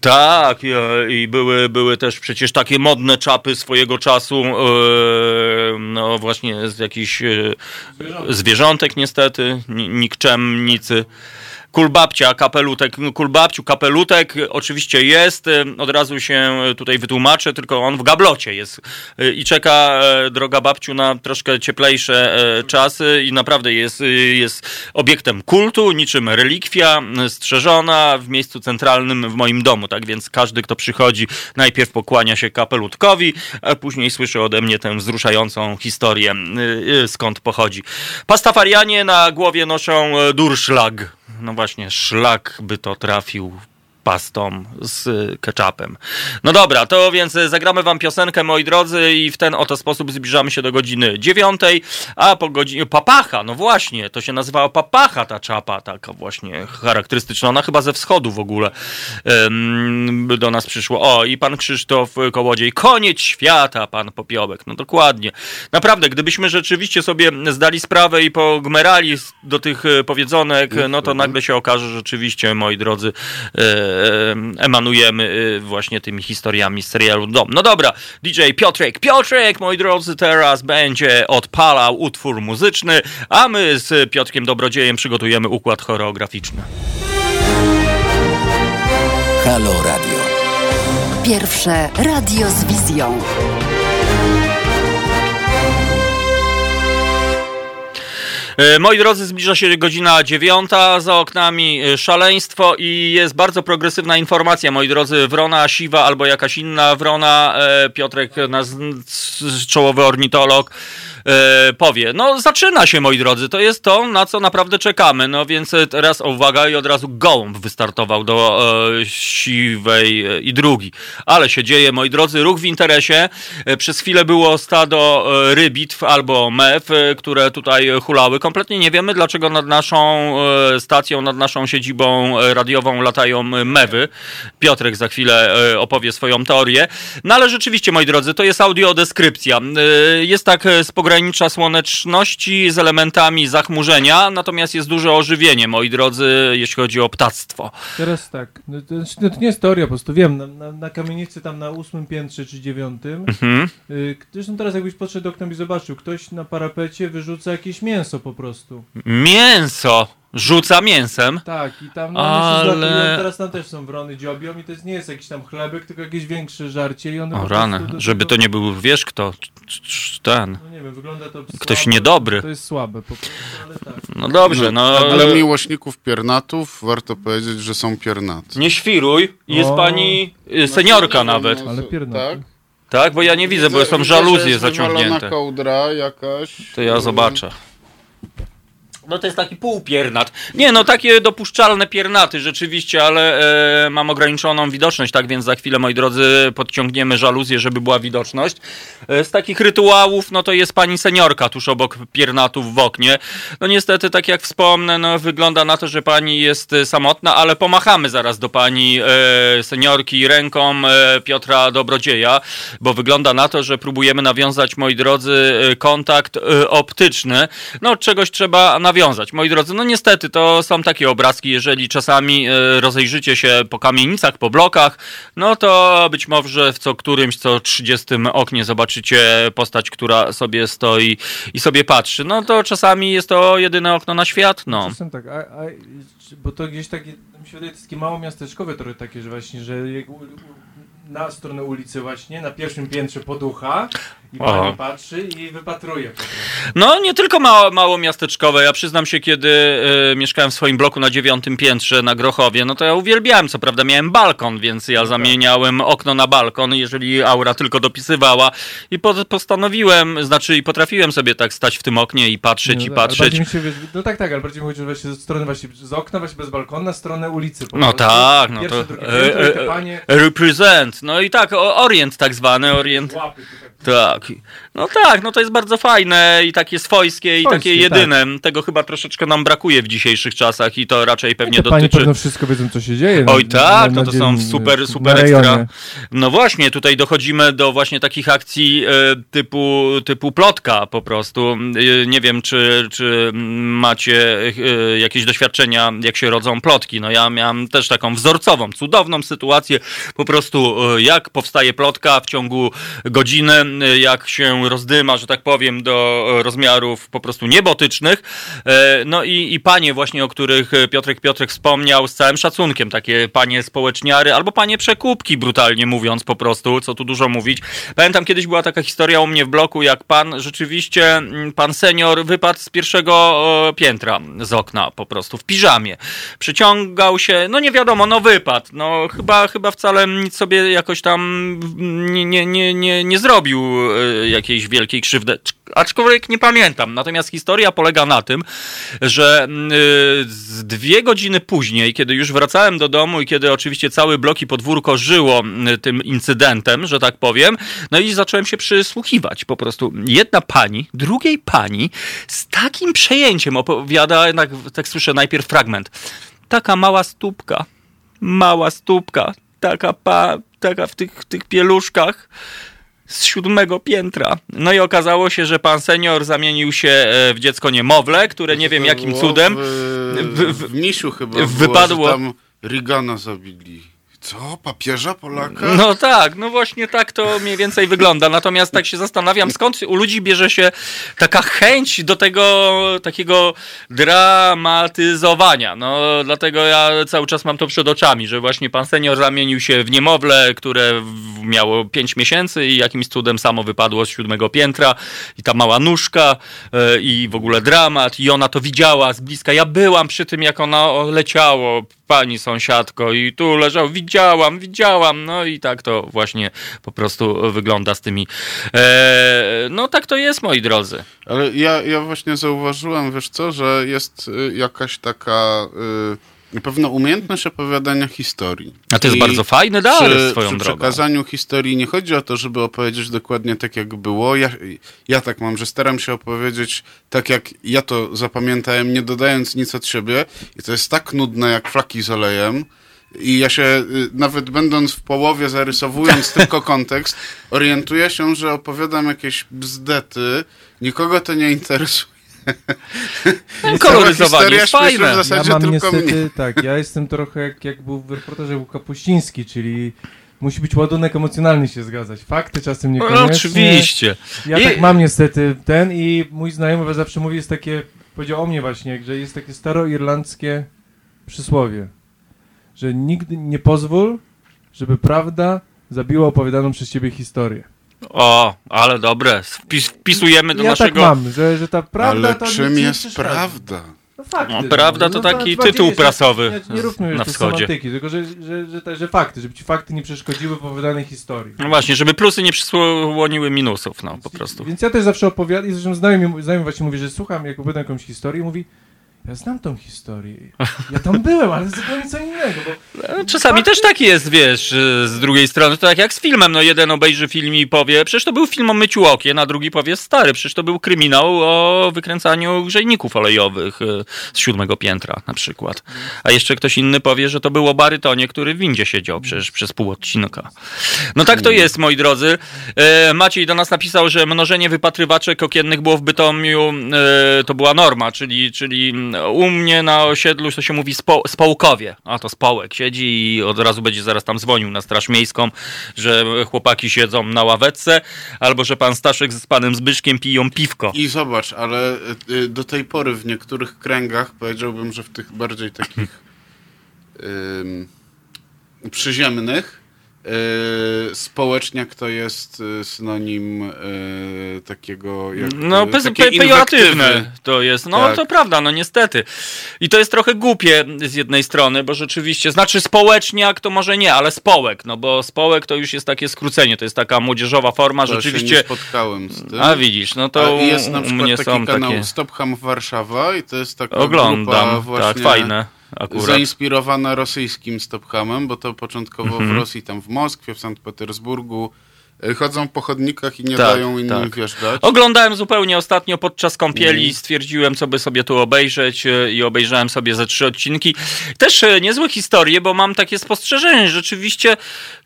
Tak, e, i były, były też przecież takie modne czapy swojego czasu, e, no właśnie z jakichś e, zwierzątek niestety, ni- nikczemnicy. Kulbabcia, kapelutek, kulbabciu, kapelutek oczywiście jest, y, od razu się tutaj wytłumaczę, tylko on w gablocie jest y, i czeka, e, droga babciu, na troszkę cieplejsze e, czasy i naprawdę jest, y, jest obiektem kultu, niczym relikwia, strzeżona w miejscu centralnym w moim domu, tak więc każdy, kto przychodzi, najpierw pokłania się kapelutkowi, a później słyszy ode mnie tę wzruszającą historię, skąd pochodzi. Pastafarianie na głowie noszą e, durszlag. No właśnie, szlak by to trafił pastą z ketchupem. No dobra, to więc zagramy wam piosenkę, moi drodzy, i w ten oto sposób zbliżamy się do godziny dziewiątej, a po godzinie... Papacha, no właśnie, to się nazywała papacha ta czapa, taka właśnie charakterystyczna. Ona chyba ze wschodu w ogóle ym, do nas przyszło. O, i pan Krzysztof Kołodziej, koniec świata, pan Popiołek. No dokładnie. Naprawdę, gdybyśmy rzeczywiście sobie zdali sprawę i pogmerali do tych powiedzonek, no to nagle się okaże, że rzeczywiście, moi drodzy, e, emanujemy e, właśnie tymi historiami z serialu Dom. No dobra, DJ Piotrek, Piotrek, moi drodzy, teraz będzie odpalał utwór muzyczny, a my z Piotrkiem Dobrodziejem przygotujemy układ choreograficzny. Halo Radio. Pierwsze radio z wizją. Moi drodzy, zbliża się godzina dziewiąta, za oknami e, szaleństwo i jest bardzo progresywna informacja, moi drodzy, wrona siwa albo jakaś inna wrona, e, Piotrek, czołowy ornitolog, e, powie, no zaczyna się, moi drodzy, to jest to, na co naprawdę czekamy, no więc e, teraz uwaga i od razu gołąb wystartował do e, siwej e, i drugi, ale się dzieje, moi drodzy, ruch w interesie, e, przez chwilę było stado e, rybitw albo mew, e, które tutaj hulały, kompletnie nie wiemy, dlaczego nad naszą e, stacją, nad naszą siedzibą e, radiową latają e, mewy. Piotrek za chwilę e, opowie swoją teorię. No ale rzeczywiście, moi drodzy, to jest audiodeskrypcja. E, Jest tak e, z pogranicza słoneczności z elementami zachmurzenia, natomiast jest duże ożywienie, moi drodzy, jeśli chodzi o ptactwo. Teraz tak, no to, no to nie jest teoria, po prostu wiem, na, na, na kamienicy tam na ósmym piętrze czy dziewiątym, Mhm. y, zresztą teraz jakbyś podszedł oknem i zobaczył, ktoś na parapecie wyrzuca jakieś mięso po prostu. Mięso rzuca mięsem. Tak, i tam no, Ale- teraz tam też są wrony dziobią i to jest, nie jest jakiś tam chlebek, tylko jakieś większe żarcie i one O rany, do żeby to nie był, wiesz kto, ten. No nie wiem, wygląda to Ktoś słabo, niedobry. To jest słabe po prostu, ale tak. No dobrze, no. A Dla miłośników piernatów warto powiedzieć, że są piernaty. Nie świruj, jest O. pani y, seniorka nawet. Ale piernaty. Tak? Tak, bo ja nie widzę, bo są żaluzje zaciągnięte. kołdra jakaś. To ja zobaczę. No to jest taki półpiernat. Nie, no takie dopuszczalne piernaty rzeczywiście, ale e, mam ograniczoną widoczność, tak więc za chwilę, moi drodzy, podciągniemy żaluzję, żeby była widoczność. E, z takich rytuałów, no to jest pani seniorka tuż obok piernatów w oknie. No niestety, tak jak wspomnę, no wygląda na to, że pani jest e, samotna, ale pomachamy zaraz do pani e, seniorki ręką e, Piotra Dobrodzieja, bo wygląda na to, że próbujemy nawiązać, moi drodzy, e, kontakt optyczny. No czegoś trzeba nawiązać. Moi drodzy, no niestety to są takie obrazki, jeżeli czasami e, rozejrzycie się po kamienicach, po blokach, no to być może w co którymś, co 30 oknie zobaczycie postać, która sobie stoi i sobie patrzy. No to czasami jest to jedyne okno na świat, no. Czasem tak, a, a, bo to gdzieś takie, mi się wydaje, takie mało miasteczkowe trochę takie, że właśnie, że na stronę ulicy właśnie, na pierwszym piętrze poducha i Aha. pani patrzy i wypatruje po prostu. No, nie tylko mało, mało miasteczkowe. Ja przyznam się, kiedy e, mieszkałem w swoim bloku na dziewiątym piętrze na Grochowie, no to ja uwielbiałem. Co prawda miałem balkon, więc ja zamieniałem okno na balkon, jeżeli aura tylko dopisywała. I po, postanowiłem, znaczy i potrafiłem sobie tak stać w tym oknie i patrzeć i No, ale patrzeć. bardziej mi się, no tak, tak, ale bardziej mi chodzi że właśnie ze strony właśnie, z okna właśnie bez balkonu na stronę ulicy. po No tak, no Pierwsze, to- drugie e, i e, Represent. No i tak, o- orient tak zwany, orient. łapy tu tak. Tak. No tak, no to jest bardzo fajne i takie swojskie i Swojskie, takie jedyne. Tego chyba troszeczkę nam brakuje w dzisiejszych czasach i to raczej pewnie Te panie dotyczy... pewno wszystko wiedzą, co się dzieje. Oj na- tak, na- no na to są super, super ekstra. No właśnie, tutaj dochodzimy do właśnie takich akcji e, typu, typu plotka po prostu. E, nie wiem, czy, czy macie e, jakieś doświadczenia, jak się rodzą plotki. No ja miałem też taką wzorcową, cudowną sytuację. Po prostu jak powstaje plotka w ciągu godziny, jak się rozdyma, że tak powiem, do e, rozmiarów po prostu niebotycznych. E, No i, i panie właśnie, o których e, Piotrek Piotrek wspomniał z całym szacunkiem, takie panie społeczniary albo panie przekupki, brutalnie mówiąc po prostu, co tu dużo mówić. Pamiętam kiedyś była taka historia u mnie w bloku, jak pan rzeczywiście, mm, pan senior wypadł z pierwszego piętra z okna po prostu w piżamie. Przyciągał się, no nie wiadomo, no wypadł. No chyba, chyba wcale nic sobie jakoś tam nie, nie, nie, nie, zrobił e, jakiejś wielkiej krzywdy. Aczkolwiek nie pamiętam. Natomiast historia polega na tym, że mm, y, z dwie godziny później, kiedy już wracałem do domu i kiedy oczywiście cały blok i podwórko żyło mm, tym incydentem, że tak powiem, no i zacząłem się przysłuchiwać. Po prostu jedna pani, drugiej pani z takim przejęciem opowiada, tak, tak słyszę najpierw fragment. Taka mała stópka, mała stópka, taka pa, taka w tych, tych pieluszkach z siódmego piętra. No i okazało się, że pan senior zamienił się e, w dziecko niemowlę, które nie wiem jakim cudem. W, w- w, w Misiu chyba wypadło- było, że tam Reagana zabili. Co? Papieża Polaka? No tak, no właśnie tak to mniej więcej wygląda. Natomiast tak się zastanawiam, skąd u ludzi bierze się taka chęć do tego takiego dramatyzowania. No dlatego ja cały czas mam to przed oczami, że właśnie pan senior zamienił się w niemowlę, które miało 5 miesięcy i jakimś cudem samo wypadło z siódmego piętra i ta mała nóżka e, i w ogóle dramat i ona to widziała z bliska. Ja byłam przy tym, jak ona leciało, pani sąsiadko i tu leżał, widziałam, widziałam, no i tak to właśnie po prostu wygląda z tymi, e, no tak to jest, moi drodzy. Ale ja, ja właśnie zauważyłem, wiesz co, że jest y, jakaś taka y, na pewno umiejętność opowiadania historii. A to jest I bardzo fajny dar przy, swoją przy drogą. przekazaniu historii nie chodzi o to, żeby opowiedzieć dokładnie tak, jak było. Ja, ja tak mam, że staram się opowiedzieć tak, jak ja to zapamiętałem, nie dodając nic od siebie. I to jest tak nudne, jak flaki z olejem. I ja się, y, nawet będąc w połowie, zarysowując tylko kontekst, orientuję się, że opowiadam jakieś bzdety. Nikogo to nie interesuje. No, Koloryzowanie historia jest fajne. w zasadzie ja mam tylko niestety, mnie. tak, ja jestem trochę jak, jak był w reportażu był Kapuściński, czyli musi być ładunek emocjonalny się zgadzać. Fakty czasem No, niekoniecznie. oczywiście. Ja I- tak mam niestety ten i mój znajomy zawsze mówi, jest takie, powiedział o mnie właśnie, że jest takie staroirlandzkie przysłowie, że nigdy nie pozwól, żeby prawda zabiła opowiadaną przez ciebie historię. O, ale dobre. Wpis, wpisujemy do ja naszego... tak mam, że, że ta prawda Ale to czym jest prawda? No, fakty, No, prawda to taki bardziej, tytuł prasowy Nie, nie róbmy już na tej wschodzie. semantyki, tylko że, że, że, że, że fakty, żeby ci fakty nie przeszkodziły w opowiadanej historii. No właśnie, żeby plusy nie przysłoniły minusów, no po prostu. Więc ja też zawsze opowiadam, i zresztą znajomy, znajomy właśnie mówi, że słucham, jak opowiadam jakąś historię, mówi, ja znam tą historię, ja tam byłem, ale zupełnie co innego, bo E, Czasami też tak jest, wiesz, e, z drugiej strony, to tak jak z filmem, no jeden obejrzy film i powie, przecież to był film o myciu okien, a drugi powie, stary, przecież to był kryminał o wykręcaniu grzejników olejowych e, z siódmego piętra na przykład. A jeszcze ktoś inny powie, że to było barytonie, który w windzie siedział przecież przez pół odcinka. No tak to jest, moi drodzy. E, Maciej do nas napisał, że mnożenie wypatrywaczek okiennych było w Bytomiu, to była norma, czyli, czyli u mnie na osiedlu to się mówi spo, społkowie, a to społek siedzi i od razu będzie zaraz tam dzwonił na straż miejską, że chłopaki siedzą na ławeczce, albo że pan Staszek z panem Zbyszkiem piją piwko. I zobacz, ale y, do tej pory w niektórych kręgach, powiedziałbym, że w tych bardziej takich przyziemnych, y, społeczniak to jest y, synonim y, takiego jak, No, y, pe- pejoratywne to jest. No, Tak. to prawda, no niestety. I to jest trochę głupie z jednej strony, bo rzeczywiście, znaczy społeczniak to może nie, ale społek, no bo społek to już jest takie skrócenie, to jest taka młodzieżowa forma, To się rzeczywiście. nie spotkałem z tym. A widzisz, no to A jest na u przykład mnie taki są kanał takie... Stop Ham Warszawa i to jest taka grupa Oglądam, właśnie tak, fajne akurat. zainspirowana rosyjskim Stophamem, bo to początkowo Mhm. w Rosji, tam w Moskwie, w Sankt Petersburgu chodzą po chodnikach i nie Tak, dają innym tak. wjeżdżać. Oglądałem zupełnie ostatnio podczas kąpieli, Mhm. stwierdziłem, co by sobie tu obejrzeć e, i obejrzałem sobie ze trzy odcinki. Też e, niezłe historie, bo mam takie spostrzeżenie, rzeczywiście,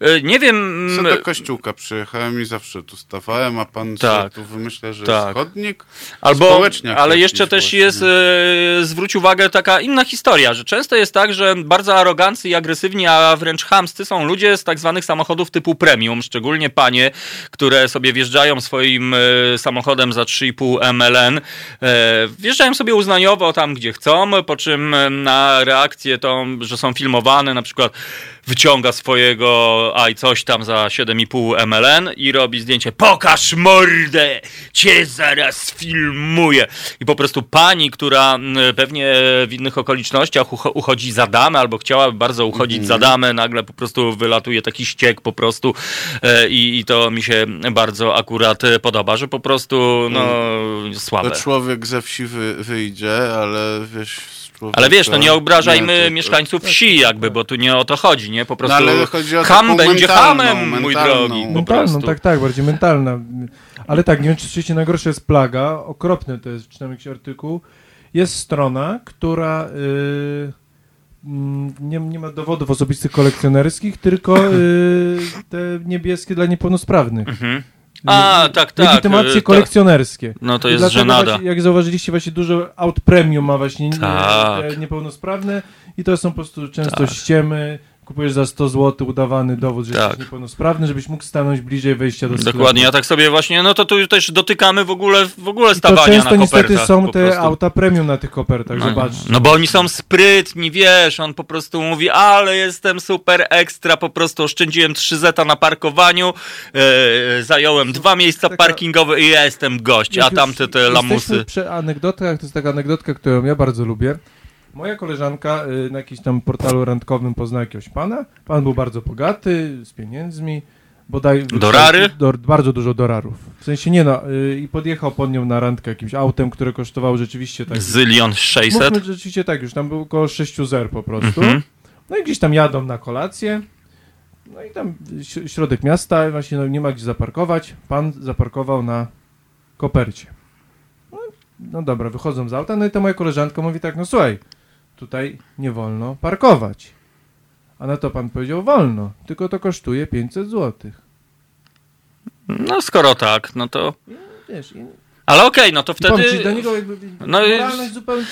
e, nie wiem... Co mm, do kościółka przyjechałem i zawsze tu stawałem, a pan Tak. tu wymyśla, że Tak. jest chodnik? Albo, ale jeszcze też jest, e, zwróć uwagę, taka inna historia, że często jest tak, że bardzo arogancy i agresywni, a wręcz chamscy są ludzie z tak zwanych samochodów typu premium, szczególnie panie, które sobie wjeżdżają swoim e, samochodem za 3,5 MLN, e, wjeżdżają sobie uznaniowo tam, gdzie chcą, po czym e, na reakcję tą, że są filmowane, na przykład wyciąga swojego aj coś tam za 7,5 MLN i robi zdjęcie pokaż mordę, cię zaraz filmuję. I po prostu pani, która mm, pewnie w innych okolicznościach ucho- uchodzi za damę albo chciałaby bardzo uchodzić za damę, nagle po prostu wylatuje taki ściek po prostu e, i, i to mi się bardzo akurat podoba, że po prostu no słabe. To człowiek ze wsi wy, wyjdzie, ale wiesz... Ale wiesz, no nie obrażajmy Nie, to- mieszkańców wsi jakby, bo tu nie o to chodzi, nie? Po prostu No ale chodzi o ham będzie mentalną, hamem, mój drogi, po mentalną, prostu. tak, tak, bardziej mentalna. Ale tak, nie wiem, czy rzeczywiście najgorsze jest plaga, okropne to jest, czytam jakiś artykuł, jest strona, która y, mm, nie, nie ma dowodów osobistych kolekcjonerskich, tylko y, te niebieskie dla niepełnosprawnych. Mhm. A, tak, tak. Legitymacje y, tak. kolekcjonerskie. No to jest dlatego żenada. Właśnie, jak zauważyliście, właśnie dużo aut premium ma właśnie nie- Tak. niepełnosprawne i to są po prostu często Tak. ściemy. Kupujesz za 100 zł udawany dowód, że Tak. jesteś niepełnosprawny, żebyś mógł stanąć bliżej wejścia do sklepu. Dokładnie, ja tak sobie właśnie, no to tu też dotykamy w ogóle, w ogóle I to stawania często na niestety są te auta premium na tych kopertach, No, zobacz. no bo oni są sprytni, wiesz, on po prostu mówi, ale jestem super ekstra, po prostu oszczędziłem 3 zeta na parkowaniu, e, zająłem dwa miejsca Taka- parkingowe i ja jestem gość, a tamte te lamusy. przy anegdotkach, to jest taka anegdotka, którą ja bardzo lubię. Moja koleżanka y, na jakimś tam portalu randkowym poznała jakiegoś pana. Pan był bardzo bogaty, z pieniędzmi. bodaj... Dorary? Do, bardzo dużo dorarów. W sensie nie no, y, i podjechał pod nią na randkę jakimś autem, które kosztowało rzeczywiście tak... Zylion 600. Mówmy rzeczywiście tak, już tam było około 6 zer po prostu. Mhm. No i gdzieś tam jadą na kolację. No i tam środek miasta, właśnie no, nie ma gdzie zaparkować. Pan zaparkował na kopercie. No, no dobra, wychodzą z auta, no i ta moja koleżanka mówi tak, no słuchaj, tutaj nie wolno parkować. A na to pan powiedział, wolno, tylko to kosztuje 500 zł. No skoro tak, no to... Wiesz, Ale okej, no to powiem wtedy... ci, dla niego jakby No moralność zupełnie...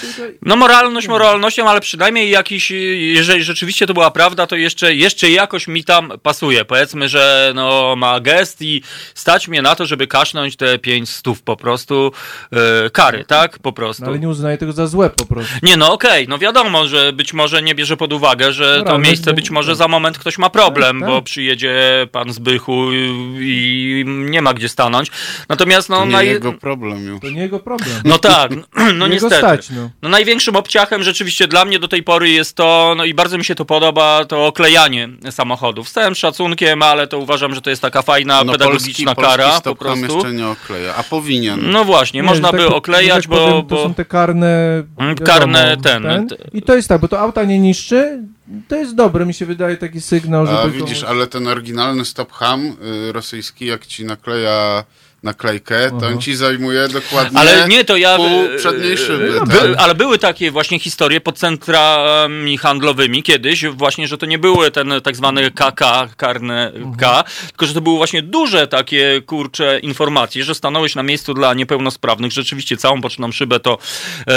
No moralność moralnością, ale przynajmniej jakiś, jeżeli rzeczywiście to była prawda, to jeszcze, jeszcze jakoś mi tam pasuje. Powiedzmy, że no ma gest i stać mnie na to, żeby kasznąć te pięć stów po prostu e, kary, tak? Po prostu. No, ale nie uznaje tego za złe po prostu. Nie, no okej, no wiadomo, że być może nie bierze pod uwagę, że to Moralność, miejsce bo- być może tak. za moment ktoś ma problem, Tak, bo tak. przyjedzie pan z Bychu i, i nie ma gdzie stanąć. Natomiast no, To nie naj... jego problem już. To nie jego problem. no tak, no Nie go niestety. stać, no. No największym obciachem rzeczywiście dla mnie do tej pory jest to, no i bardzo mi się to podoba, to oklejanie samochodów. Z całym szacunkiem, ale to uważam, że to jest taka fajna, No, pedagogiczna polski, kara polski po prostu. jeszcze nie okleja, a powinien. No właśnie, Nie, można że by tak oklejać, że tak bo... powiem, To bo... są te karne... Mm, wiadomo, karne ten- te- I to jest tak, bo to auta nie niszczy, to jest dobre, mi się wydaje taki sygnał, żeby... A to- widzisz, ale ten oryginalny stop ham y, rosyjski, jak ci nakleja naklejkę, to on ci zajmuje dokładnie Ale nie, to ja... pół e, przedniej szyby. e, tak? By, ale były takie właśnie historie pod centrami handlowymi kiedyś, właśnie, że to nie były ten tak zwany KK, karne K, tylko że to były właśnie duże takie, kurcze, informacje, że stanąłeś na miejscu dla niepełnosprawnych, rzeczywiście całą boczną szybę to e,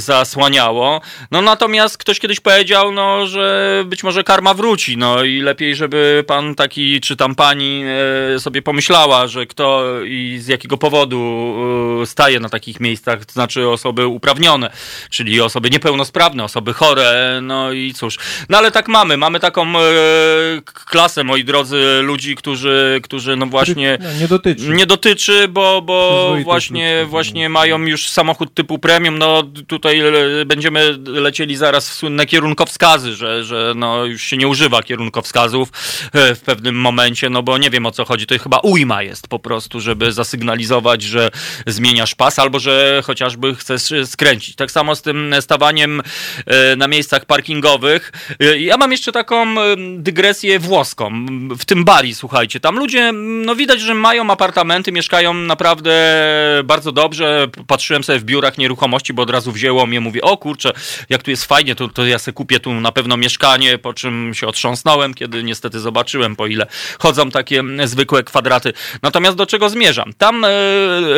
zasłaniało. No natomiast ktoś kiedyś powiedział, no, że być może karma wróci, no i lepiej, żeby pan taki, czy tam pani e, sobie pomyślała, że kto i z jakiego powodu e, staje na takich miejscach, to znaczy osoby uprawnione, czyli osoby niepełnosprawne, osoby chore, no i cóż. No ale tak mamy, mamy taką k- klasę, moi drodzy, ludzi, którzy, którzy no właśnie No, nie dotyczy. nie dotyczy, bo, bo właśnie, ludzka, właśnie mają już samochód typu premium, no tutaj będziemy lecieli zaraz w słynne kierunkowskazy, że, że no już się nie używa kierunkowskazów e, w pewnym momencie, no bo nie wiem o co chodzi, to chyba ujma jest po prostu, żeby zasygnalizować, że zmieniasz pas, albo że chociażby chcesz e, skręcić. Tak samo z tym stawaniem e, na miejscach parkingowych. E, Ja mam jeszcze taką dygresję włoską, w tym Bali, słuchajcie, tam ludzie, no widać, że mają apartamenty, mieszkają naprawdę bardzo dobrze. Patrzyłem sobie w biurach nieruchomości, bo od razu wzięło mnie, mówię, o kurczę, jak tu jest fajnie, to, to ja sobie kupię tu na pewno mieszkanie, po czym się otrząsnąłem, kiedy niestety zobaczyłem, po ile chodzą takie zwykłe kwadraty. Natomiast do czego zmierzam? Tam e,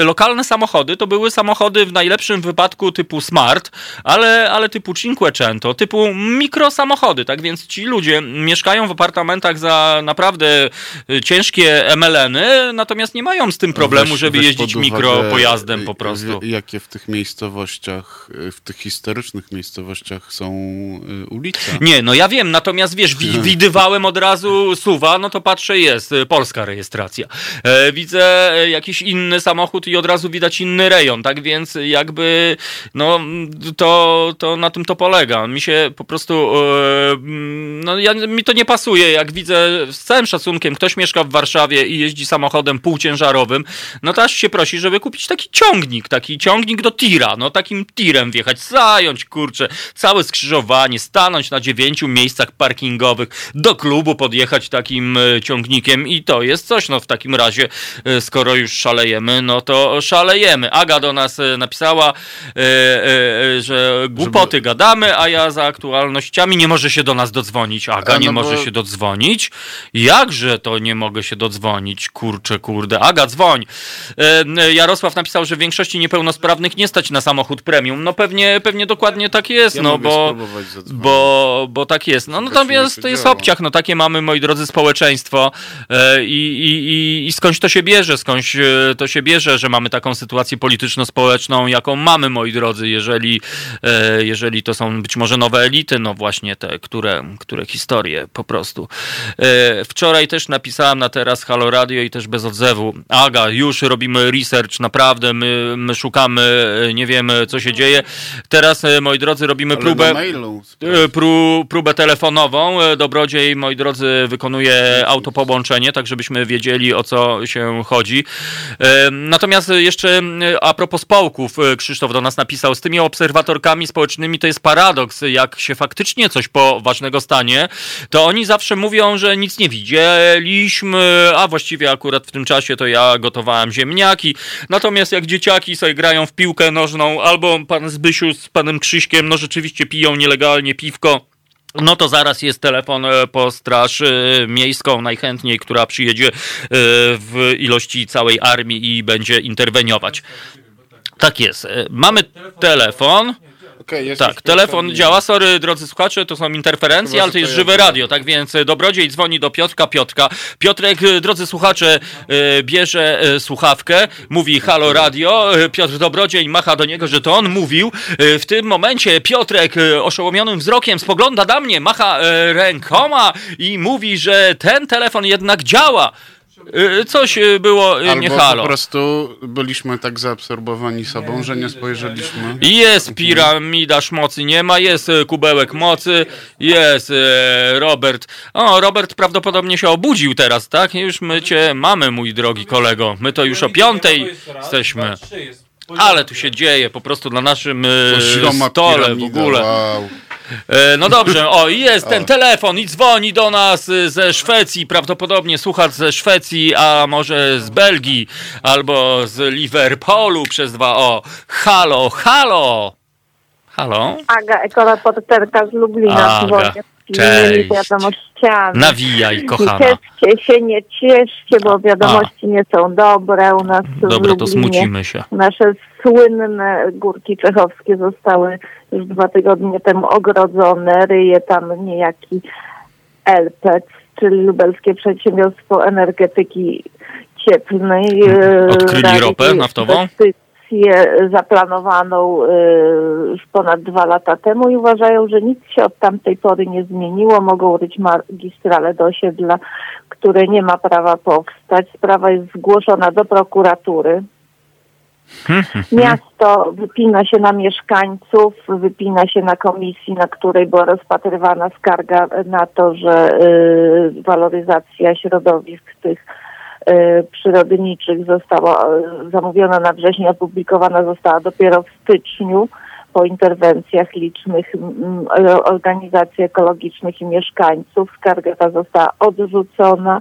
lokalne samochody to były samochody w najlepszym wypadku typu smart, ale, ale typu Cinquecento, typu mikrosamochody, tak więc ci ludzie mieszkają w apartamentach za naprawdę e, ciężkie MLN-y, natomiast nie mają z tym problemu, Weź- żeby weź jeździć uwagę, mikropojazdem po y, prostu. y, Jakie w tych miejscowościach, w tych historycznych miejscowościach są ulice. Nie, no ja wiem, natomiast wiesz, wi- widywałem od razu suwa, no to patrzę, jest polska rejestracja. E, widzę e, jakiś inny samochód i od razu widać inny rejon, tak więc jakby, no to, to na tym to polega. Mi się po prostu, e, mm, no ja, mi to nie pasuje, jak widzę z całym szacunkiem, ktoś mieszka w Warszawie i jeździ samochodem półciężarowym, no to aż się prosi, żeby kupić taki ciągnik, taki ciągnik do tira, no takim tirem wjechać, zająć, kurczę, całe skrzyżowanie, stanąć na dziewięciu miejscach parkingowych, do klubu podjechać takim e, ciągnikiem i to jest coś, no w takim razie, skoro już szalejemy, no to szalejemy. Aga do nas e, napisała, e, e, e, że głupoty gadamy, a ja za aktualnościami nie może się do nas dodzwonić. Aga A, nie no może bo- się dodzwonić? Jakże to nie mogę się dodzwonić? Kurczę, kurde. Aga, dzwoń. E, e, Jarosław napisał, że w większości niepełnosprawnych nie stać na samochód premium. No pewnie, pewnie dokładnie tak jest, Ja no bo... Bo, bo tak jest. No Zobaczymy, natomiast co to jest obciach, no takie mamy, moi drodzy, społeczeństwo e, i, i, i, i skądś to się bierze, skądś e, to się bierze, że mamy taką sytuację polityczno-społeczną, jaką mamy, moi drodzy, jeżeli, e, jeżeli to są być może nowe elity, no właśnie te, które, które historie po prostu. E, wczoraj też napisałem na teraz Halo Radio i też bez odzewu. Aga, już robimy research, naprawdę, my, my szukamy, nie wiemy, co się dzieje. Teraz, moi drodzy, robimy próbę... Pró, próbę telefonową. Dobrodziej, moi drodzy, wykonuje autopołączenie, tak żebyśmy wiedzieli o co się chodzi. Natomiast jeszcze a propos społków, Krzysztof do nas napisał, z tymi obserwatorkami społecznymi to jest paradoks. Jak się faktycznie coś poważnego stanie, to oni zawsze mówią, że nic nie widzieliśmy, a właściwie akurat w tym czasie to ja gotowałem ziemniaki. Natomiast jak dzieciaki sobie grają w piłkę nożną, albo pan Zbysiu z panem Krzyśkiem, no rzeczywiście piją nielegalnie piwko, no to zaraz jest telefon e, po straż e, miejską najchętniej, która przyjedzie e, w ilości całej armii i będzie interweniować. Tak jest. Mamy telefon. Okay, tak, telefon działa. Sorry, drodzy słuchacze, to są interferencje, Chyba, ale to jest to żywe ja radio, tak więc Dobrodziej dzwoni do Piotrka Piotrka. Piotrek, drodzy słuchacze, bierze słuchawkę, mówi halo radio. Piotr Dobrodziej macha do niego, że to on mówił. W tym momencie Piotrek oszołomionym wzrokiem spogląda na mnie, macha rękoma i mówi, że ten telefon jednak działa. Coś było Albo nie halo. po prostu byliśmy tak zaabsorbowani sobą, że nie spojrzeliśmy. Jest piramida mocy, nie ma, jest kubełek mocy, jest Robert. O, Robert prawdopodobnie się obudził teraz, tak? Już my cię mamy, mój drogi kolego. My to już o piątej jesteśmy. Ale tu się dzieje po prostu na naszym stole w ogóle. E, No dobrze, o i jest ten telefon i dzwoni do nas y, ze Szwecji, prawdopodobnie słuchacz ze Szwecji, a może z Belgii, albo z Liverpoolu przez dwa o. Halo, halo! Halo? Aga, ekoreporterka z Lublina. Aga, dzwonię cześć. wiadomościami. Nawijaj, Nie kochana. cieszcie się, nie cieszcie, bo wiadomości nie są dobre u nas w Dobra, to smucimy się. Nasze słynne górki czechowskie zostały już dwa tygodnie temu ogrodzone. Ryje tam niejaki LPEC, czyli Lubelskie Przedsiębiorstwo Energetyki Cieplnej. e, Odkryli ropę naftową? Inwestycję zaplanowaną już ponad dwa lata temu i uważają, że nic się od tamtej pory nie zmieniło. Mogą ryć magistrale do osiedla, które nie ma prawa powstać. Sprawa jest zgłoszona do prokuratury. Miasto wypina się na mieszkańców, wypina się na komisji, na której była rozpatrywana skarga na to, że y, waloryzacja środowisk tych y, przyrodniczych została y, zamówiona na wrześniu, opublikowana została dopiero w styczniu po interwencjach licznych organizacji ekologicznych i mieszkańców. Skarga ta została odrzucona.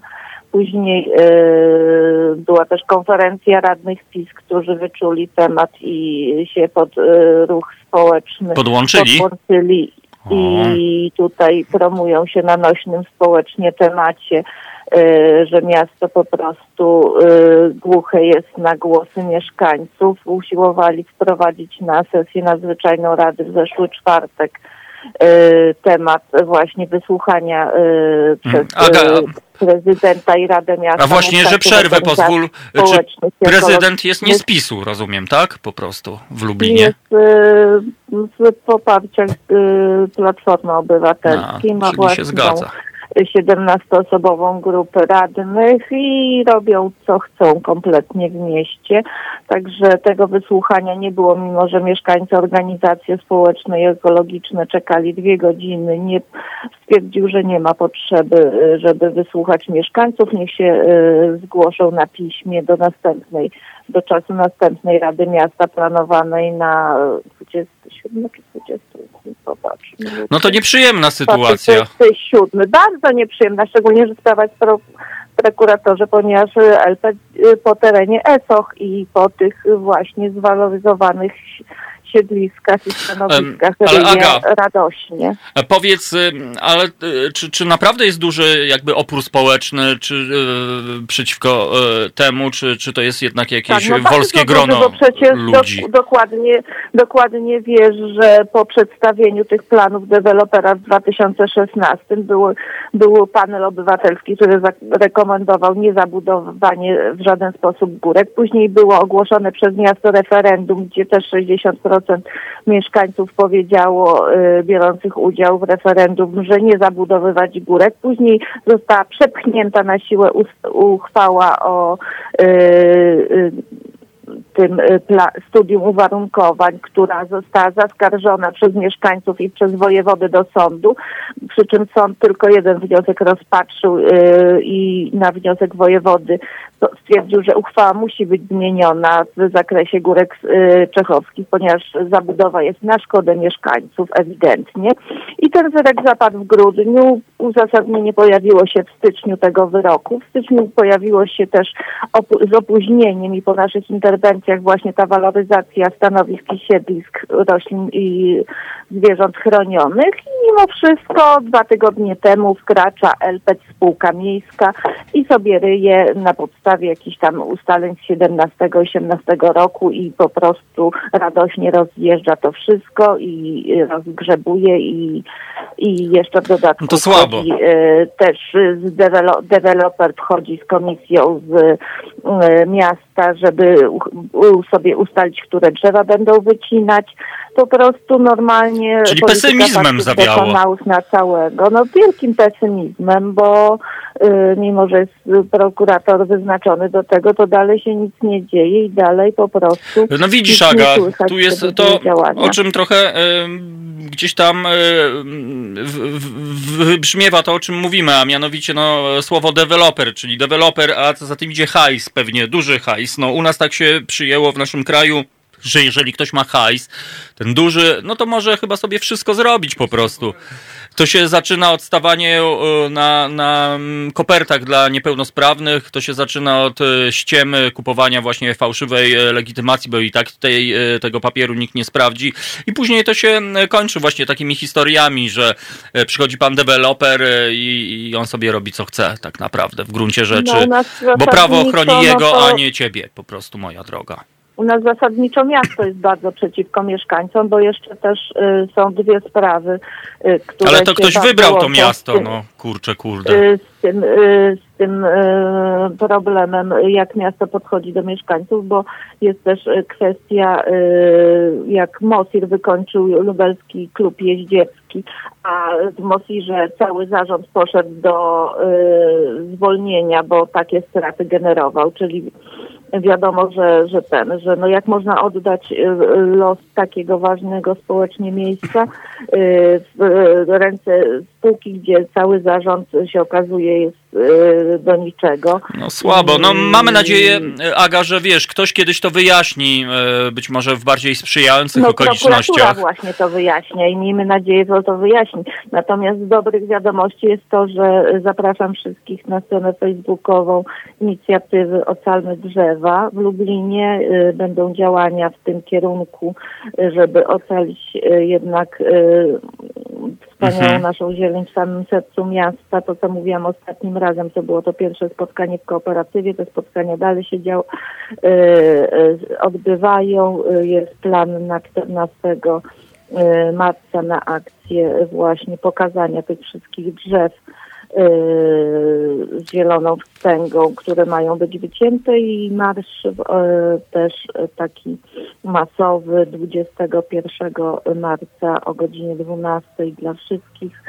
Później y, była też konferencja radnych PiS, którzy wyczuli temat i się pod y, ruch społeczny Podłączyli? podłączyli i tutaj promują się na nośnym społecznie temacie, y, że miasto po prostu y, głuche jest na głosy mieszkańców. Usiłowali wprowadzić na sesję nadzwyczajną Rady w zeszły czwartek y, temat właśnie wysłuchania przez Aga, y, prezydenta i Radę Miasta. A właśnie, że przerwę pozwól. Czy prezydent jest nie z. PiSu, rozumiem, tak? Po prostu w Lublinie. Jest y, z poparcia y, Platformy Obywatelskiej. A, ma czyli się zgadza. 17-osobową grupę radnych i robią co chcą kompletnie w mieście. Także tego wysłuchania nie było, mimo że mieszkańcy organizacje społeczne i ekologiczne czekali dwie godziny. Nie stwierdził, że nie ma potrzeby, y, żeby wysłuchać mieszkańców. Niech się y, zgłoszą na piśmie do następnej, do czasu następnej Rady Miasta planowanej na y, 27 czy 20. Popatrz. No to nieprzyjemna sytuacja. 27. Bardzo nieprzyjemna, szczególnie, że sprawa jest pro prokuratorze, ponieważ LP y, po terenie ESOH i po tych właśnie zwaloryzowanych siedliskach i stanowiskach ale ryje Aga- radośnie. E, Powiedz, y, ale y, czy, czy naprawdę jest duży jakby opór społeczny czy, y, przeciwko temu, czy, czy to jest jednak jakieś no wolskie grono duży, bo przecież ludzi? dok- dokładnie, dokładnie wiesz, że po przedstawieniu tych planów dewelopera w 2016 był, był panel obywatelski, który rekomendował niezabudowanie w żaden sposób górek. Później było ogłoszone przez miasto referendum, gdzie też 60% mieszkańców powiedziało, y, biorących udział w referendum, że nie zabudowywać górek. Później została przepchnięta na siłę uchwała o y, y, tym studium uwarunkowań, która została zaskarżona przez mieszkańców i przez wojewodę do sądu, przy czym sąd tylko jeden wniosek rozpatrzył i na wniosek wojewody stwierdził, że uchwała musi być zmieniona w zakresie górek y, czechowskich, ponieważ zabudowa jest na szkodę mieszkańców ewidentnie. I ten wyrok zapadł w grudniu. Uzasadnienie pojawiło się w styczniu tego wyroku. W styczniu pojawiło się też z opóźnieniem i po naszych interwencjach właśnie ta waloryzacja stanowisk i siedlisk roślin i zwierząt chronionych. I mimo wszystko dwa tygodnie temu wkracza LPEC spółka miejska i sobie ryje na podstawie jakichś tam ustaleń z 17-18 roku i po prostu radośnie rozjeżdża to wszystko i rozgrzebuje i, i jeszcze w dodatku No to słabo. wchodzi, e, też z dewelo- deweloper wchodzi z komisją z e, miasta, żeby u, sobie ustalić, które drzewa będą wycinać. Po prostu normalnie Czyli pesymizmem przekonałów na całego. No wielkim pesymizmem, bo y, mimo, że jest y, prokurator wyznaczony do tego, to dalej się nic nie dzieje i dalej po prostu No widzisz, Aga, tu jest to, działania. o czym trochę e, gdzieś tam w- wybrzmiewa to, o czym mówimy, a mianowicie no, słowo deweloper, czyli deweloper, a co za tym idzie hajs pewnie, duży hajs. No u nas tak się przyjęło w naszym kraju, że jeżeli ktoś ma hajs, ten duży, no to może chyba sobie wszystko zrobić po prostu. To się zaczyna od stawanie e, na, na mm, kopertach dla niepełnosprawnych, to się zaczyna od e, ściemy, kupowania właśnie fałszywej e, legitymacji, bo i tak tej, tego papieru nikt nie sprawdzi. I później to się mm, kończy właśnie takimi historiami, że przychodzi pan deweloper i, i on sobie robi co chce tak naprawdę w gruncie rzeczy. No, Bo prawo ochroni no jego, a nie ciebie po prostu, moja droga. U nas zasadniczo miasto jest bardzo przeciwko mieszkańcom, bo jeszcze też y, są dwie sprawy, y, które Ale to ktoś wybrał to miasto, tym- no kurczę, kurde. y, z tym, y, z tym y, problemem, jak miasto podchodzi do mieszkańców, bo jest też y, kwestia, jak Mosir wykończył lubelski klub jeździecki, a w Mosirze cały zarząd poszedł do zwolnienia, bo takie straty generował, czyli wiadomo, że, że ten, że no jak można oddać y, los takiego ważnego społecznie miejsca y, w y, ręce spółki, gdzie cały zarząd się okazuje jest do niczego. No słabo. No mamy nadzieję, e, Aga, że wiesz, ktoś kiedyś to wyjaśni, e, być może w bardziej sprzyjających No okolicznościach. właśnie to wyjaśnia i miejmy nadzieję, że to wyjaśni. Natomiast z dobrych wiadomości jest to, że zapraszam wszystkich na stronę facebookową inicjatywy Ocalmy Drzewa. W Lublinie y, będą działania w tym kierunku, y, żeby ocalić y, jednak y, wspaniałą Mhm. naszą zieleń w samym sercu miasta. To, co mówiłam ostatnim razem, to było to pierwsze spotkanie w kooperatywie. Te spotkania dalej się dział, y, y, odbywają. Y, Jest plan na 14 y, marca na akcję właśnie pokazania tych wszystkich drzew z zieloną wstęgą, które mają być wycięte i marsz też taki masowy 21 marca o godzinie 12 dla wszystkich.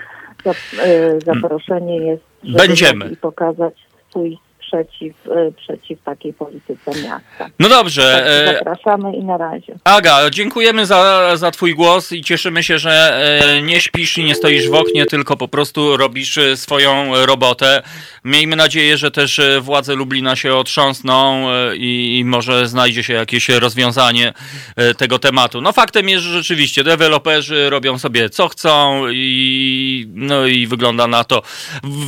Zap- Zaproszenie jest, Będziemy. mogli pokazać swój sprzeciw y, przeciw takiej polityce miasta. No dobrze. Także e, zapraszamy i na razie. Aga, dziękujemy za, za Twój głos i cieszymy się, że e, nie śpisz i nie stoisz w oknie, tylko po prostu robisz e, swoją robotę. Miejmy nadzieję, że też e, władze Lublina się otrząsną e, i, i może znajdzie się jakieś rozwiązanie e, tego tematu. No faktem jest, że rzeczywiście deweloperzy robią sobie co chcą i no i wygląda na to,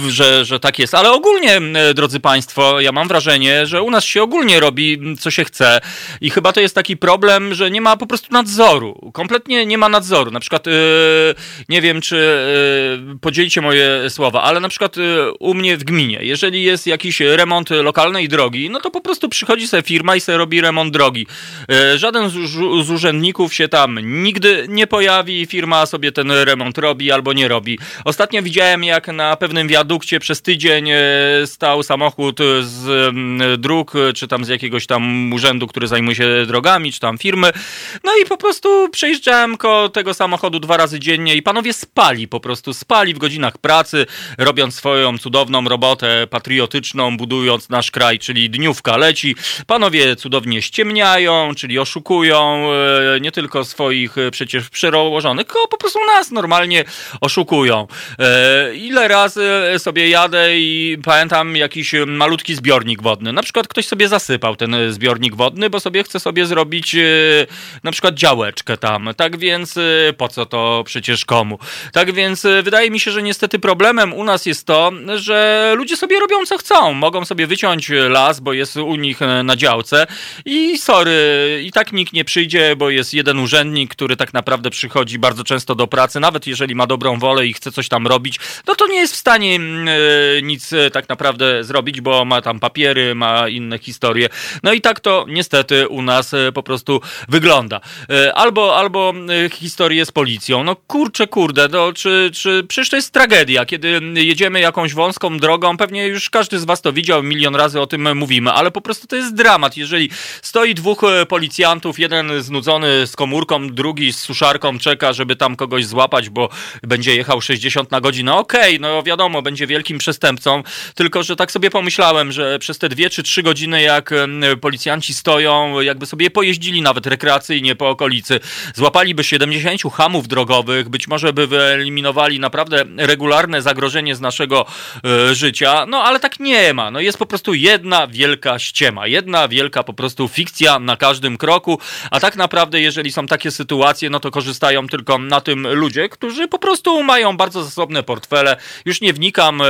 że, że tak jest. Ale ogólnie, e, drodzy Państwo, państwo, ja mam wrażenie, że u nas się ogólnie robi, co się chce i chyba to jest taki problem, że nie ma po prostu nadzoru. Kompletnie nie ma nadzoru. Na przykład, yy, nie wiem, czy yy, podzielicie moje słowa, ale na przykład yy, u mnie w gminie, jeżeli jest jakiś remont lokalnej drogi, no to po prostu przychodzi sobie firma i sobie robi remont drogi. Żaden z, urzędników się tam nigdy nie pojawi, firma sobie ten remont robi albo nie robi. Ostatnio widziałem, jak na pewnym wiadukcie przez tydzień stał samochód z dróg, czy tam z jakiegoś tam urzędu, który zajmuje się drogami, czy tam firmy. No i po prostu przejeżdżałem koło tego samochodu dwa razy dziennie i panowie spali, po prostu spali w godzinach pracy, robiąc swoją cudowną robotę patriotyczną, budując nasz kraj, czyli dniówka leci. Panowie cudownie ściemniają, czyli oszukują e, nie tylko swoich e, przecież przełożonych, tylko po prostu nas normalnie oszukują. Ile razy sobie jadę i pamiętam jakiś malutki zbiornik wodny. Na przykład ktoś sobie zasypał ten zbiornik wodny, bo sobie chce sobie zrobić e, na przykład działeczkę tam. Tak więc e, po co to przecież komu? Tak więc e, wydaje mi się, że niestety problemem u nas jest to, że ludzie sobie robią co chcą. Mogą sobie wyciąć las, bo jest u nich na działce i sorry, i tak nikt nie przyjdzie, bo jest jeden urzędnik, który tak naprawdę przychodzi bardzo często do pracy, nawet jeżeli ma dobrą wolę i chce coś tam robić, no to nie jest w stanie mm, nic tak naprawdę zrobić, bo ma tam papiery, ma inne historie. No i tak to niestety u nas e, po prostu wygląda. E, albo, albo e, historie z policją. No kurczę, kurde, no, czy, czy przecież to jest tragedia, kiedy jedziemy jakąś wąską drogą, pewnie już każdy z was to widział, milion razy o tym mówimy, ale po prostu to jest dramat. Jeżeli stoi dwóch policjantów, jeden znudzony z komórką, drugi z suszarką czeka, żeby tam kogoś złapać, bo będzie jechał 60 na godzinę. Okej, okay, no wiadomo, będzie wielkim przestępcą, tylko że tak sobie pomyślałem, że przez te dwie czy trzy godziny, jak policjanci stoją, jakby sobie pojeździli nawet rekreacyjnie po okolicy, złapaliby 70 hamów drogowych, być może by wyeliminowali naprawdę regularne zagrożenie z naszego e, życia, no ale tak nie ma. No jest po prostu jedna wielka ściema, jedna wielka po prostu fikcja na każdym kroku, a tak naprawdę jeżeli są takie sytuacje, no to korzystają tylko na tym ludzie, którzy po prostu mają bardzo zasobne portfele. Już nie wnikam, e,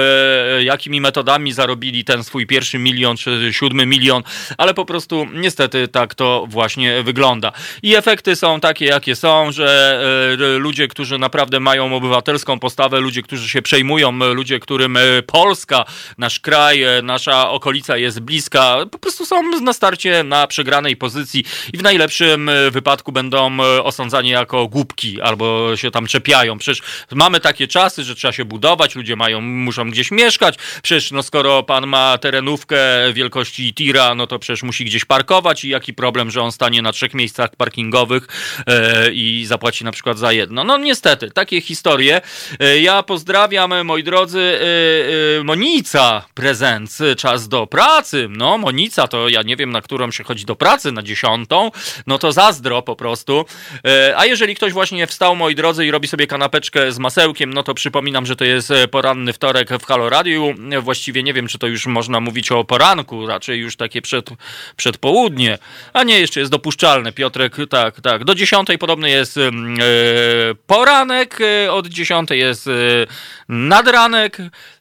jakimi metodami zarobili ten swój pierwszy milion czy siódmy milion, ale po prostu niestety tak to właśnie wygląda. I efekty są takie, jakie są, że e, ludzie, którzy naprawdę mają obywatelską postawę, ludzie, którzy się przejmują, ludzie, którym e, Polska, nasz kraj, e, nasza okolica jest bliska, po prostu są na starcie na przegranej pozycji i w najlepszym wypadku będą osądzani jako głupki albo się tam czepiają. Przecież mamy takie czasy, że trzeba się budować, ludzie mają, muszą gdzieś mieszkać, przecież no skoro pan ma terenówkę wielkości tira, no to przecież musi gdzieś parkować i jaki problem, że on stanie na trzech miejscach parkingowych e, i zapłaci na przykład za jedno. No niestety, takie historie. E, ja pozdrawiam, moi drodzy, e, Monica prezent, czas do pracy. No Monica to ja nie wiem, na którą się chodzi do pracy, na dziesiątą, no to zazdro po prostu. A jeżeli ktoś właśnie wstał, moi drodzy, i robi sobie kanapeczkę z masełkiem, no to przypominam, że to jest poranny wtorek w Halo Radio. Właściwie nie wiem, czy to już można mówić o poranku, raczej już takie przed, przedpołudnie. A nie, jeszcze jest dopuszczalne. Piotrek, tak, tak. Do dziesiątej podobny jest yy, poranek, yy, od dziesiątej jest yy, nadranek.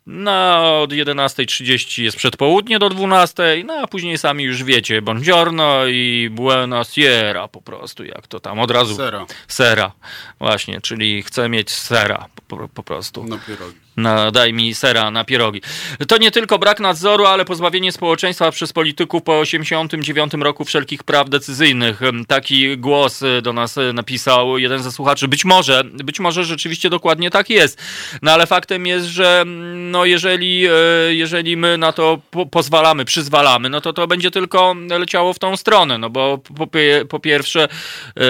Na od 11.30 jest przedpołudnie do 12.00, no a później sami już wiecie, buongiorno i buona sera po prostu, jak to tam od razu. Sera. Sera, właśnie, czyli chcę mieć sera po, po prostu. Na pierogi. Daj mi sera na pierogi. To nie tylko brak nadzoru, ale pozbawienie społeczeństwa przez polityków po 89 roku wszelkich praw decyzyjnych. Taki głos do nas napisał jeden ze słuchaczy. Być może, być może rzeczywiście dokładnie tak jest. No ale faktem jest, że no jeżeli, e, jeżeli my na to po pozwalamy, przyzwalamy, no to to będzie tylko leciało w tą stronę, no bo po, po pierwsze e,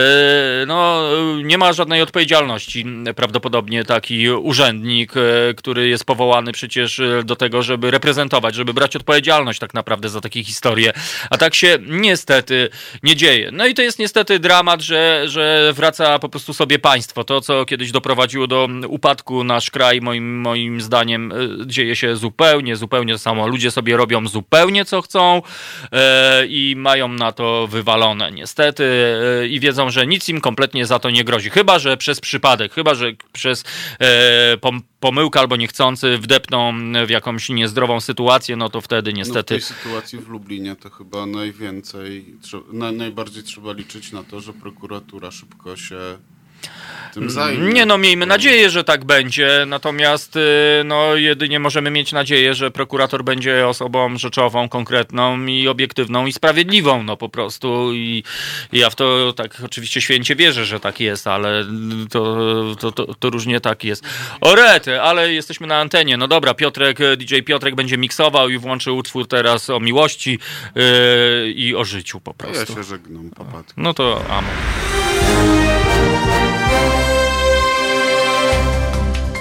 no nie ma żadnej odpowiedzialności prawdopodobnie taki urzędnik, e, który jest powołany przecież e, do tego, żeby reprezentować, żeby brać odpowiedzialność tak naprawdę za takie historie. A tak się niestety nie dzieje. No i to jest niestety dramat, że, że wraca po prostu sobie państwo. To, co kiedyś doprowadziło do upadku nasz kraj, moim, moim zdaniem, dzieje się zupełnie, zupełnie to samo. Ludzie sobie robią zupełnie co chcą e, i mają na to wywalone niestety e, i wiedzą, że nic im kompletnie za to nie grozi. Chyba, że przez przypadek, chyba, że przez e, pom pomyłkę albo niechcący wdepną w jakąś niezdrową sytuację, no to wtedy niestety... No w tej sytuacji w Lublinie to chyba najwięcej, na, najbardziej trzeba liczyć na to, że prokuratura szybko się. Nie no, miejmy nadzieję, że tak będzie, natomiast y, no, jedynie możemy mieć nadzieję, że prokurator będzie osobą rzeczową, konkretną i obiektywną i sprawiedliwą, no po prostu i, i ja w to tak oczywiście święcie wierzę, że tak jest, ale to, to, to, to różnie tak jest. Orety, ale jesteśmy na antenie, no dobra, Piotrek, DJ Piotrek będzie miksował i włączy utwór teraz o miłości yy, i o życiu po prostu. Ja się żegnam, papatki. No to amo.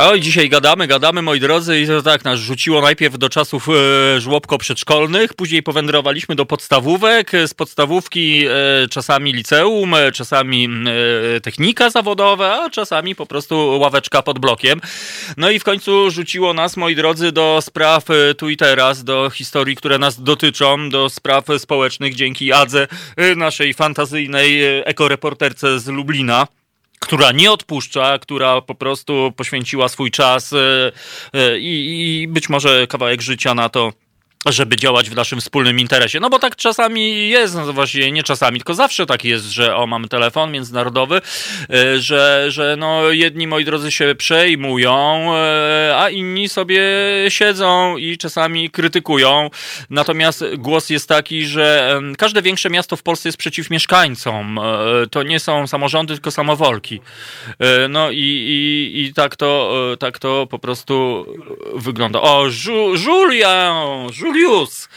Oj, dzisiaj gadamy, gadamy, moi drodzy, i to tak nas rzuciło najpierw do czasów e, żłobko przedszkolnych, później powędrowaliśmy do podstawówek, z podstawówki e, czasami liceum, e, czasami e, technika zawodowa, a czasami po prostu ławeczka pod blokiem. No i w końcu rzuciło nas, moi drodzy, do spraw e, tu i teraz, do historii, które nas dotyczą, do spraw społecznych dzięki Adze, e, naszej fantazyjnej ekoreporterce z Lublina która nie odpuszcza, która po prostu poświęciła swój czas e, e, i, i być może kawałek życia na to, żeby działać w naszym wspólnym interesie. No bo tak czasami jest, no właśnie nie czasami, tylko zawsze tak jest, że o, mamy telefon międzynarodowy, e, że, że no jedni, moi drodzy, się przejmują, e, a inni sobie siedzą i czasami krytykują. Natomiast głos jest taki, że każde większe miasto w Polsce jest przeciw mieszkańcom. E, To nie są samorządy, tylko samowolki. No i, i, i tak, to, tak to po prostu wygląda. O, Ju- Julian! Julius!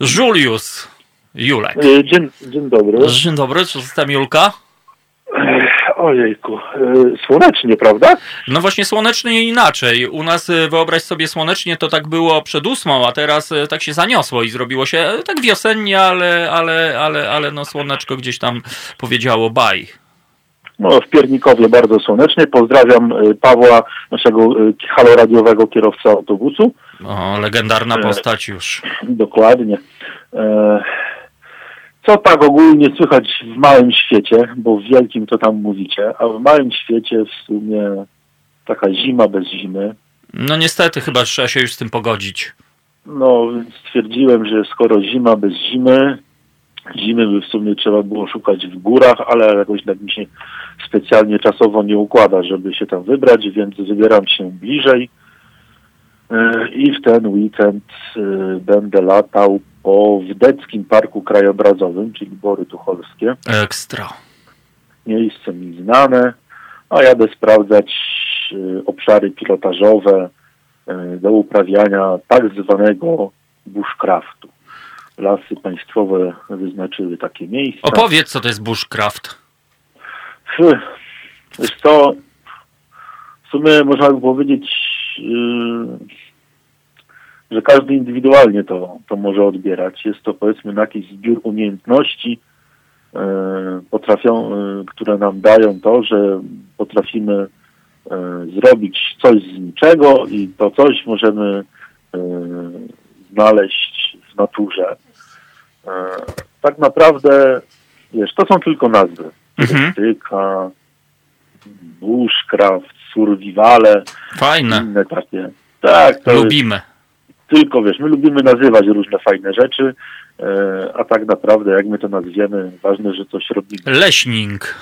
Julius! Julek. E, Dzień, dzień dobry. Dzień dobry, czy jestem Julka? Ojejku, e, słonecznie, prawda? No właśnie słonecznie inaczej. U nas, y, wyobraź sobie, słonecznie to tak było przed ósmą, a teraz tak się zaniosło i zrobiło się tak wiosennie, ale, ale, ale, ale no słoneczko gdzieś tam powiedziało baj. No, w Piernikowie bardzo słonecznie. Pozdrawiam e, Pawła, naszego e, haloradiowego kierowcę autobusu. O, legendarna E. postać już. Dokładnie. E, Co tak ogólnie słychać w małym świecie, bo w wielkim to tam mówicie, a w małym świecie w sumie taka zima bez zimy. No niestety chyba trzeba się już z tym pogodzić. No, stwierdziłem, że skoro zima bez zimy, zimy by w sumie trzeba było szukać w górach, ale jakoś tak mi się specjalnie czasowo nie układa, żeby się tam wybrać, więc wybieram się bliżej E, i w ten weekend e, będę latał po Wdeckim Parku Krajobrazowym, czyli Bory Tucholskie. Ekstra. Miejsce mi znane, a jadę sprawdzać e, obszary pilotażowe do uprawiania tak zwanego bushcraftu. Lasy państwowe wyznaczyły takie miejsca. Opowiedz, co to jest bushcraft. Wiesz co, w sumie można by powiedzieć, yy, że każdy indywidualnie to, to może odbierać. Jest to powiedzmy jakiś zbiór umiejętności, yy, potrafią, yy, które nam dają to, że potrafimy zrobić coś z niczego i to coś możemy znaleźć w naturze. Yy, tak naprawdę, wiesz, to są tylko nazwy. Mhm. Bushcraft, survivale, Fajne. inne takie. Tak, to jest Lubimy. tylko, wiesz, my lubimy nazywać różne fajne rzeczy, e, a tak naprawdę jak my to nazwiemy, ważne, że coś robimy. Leśning.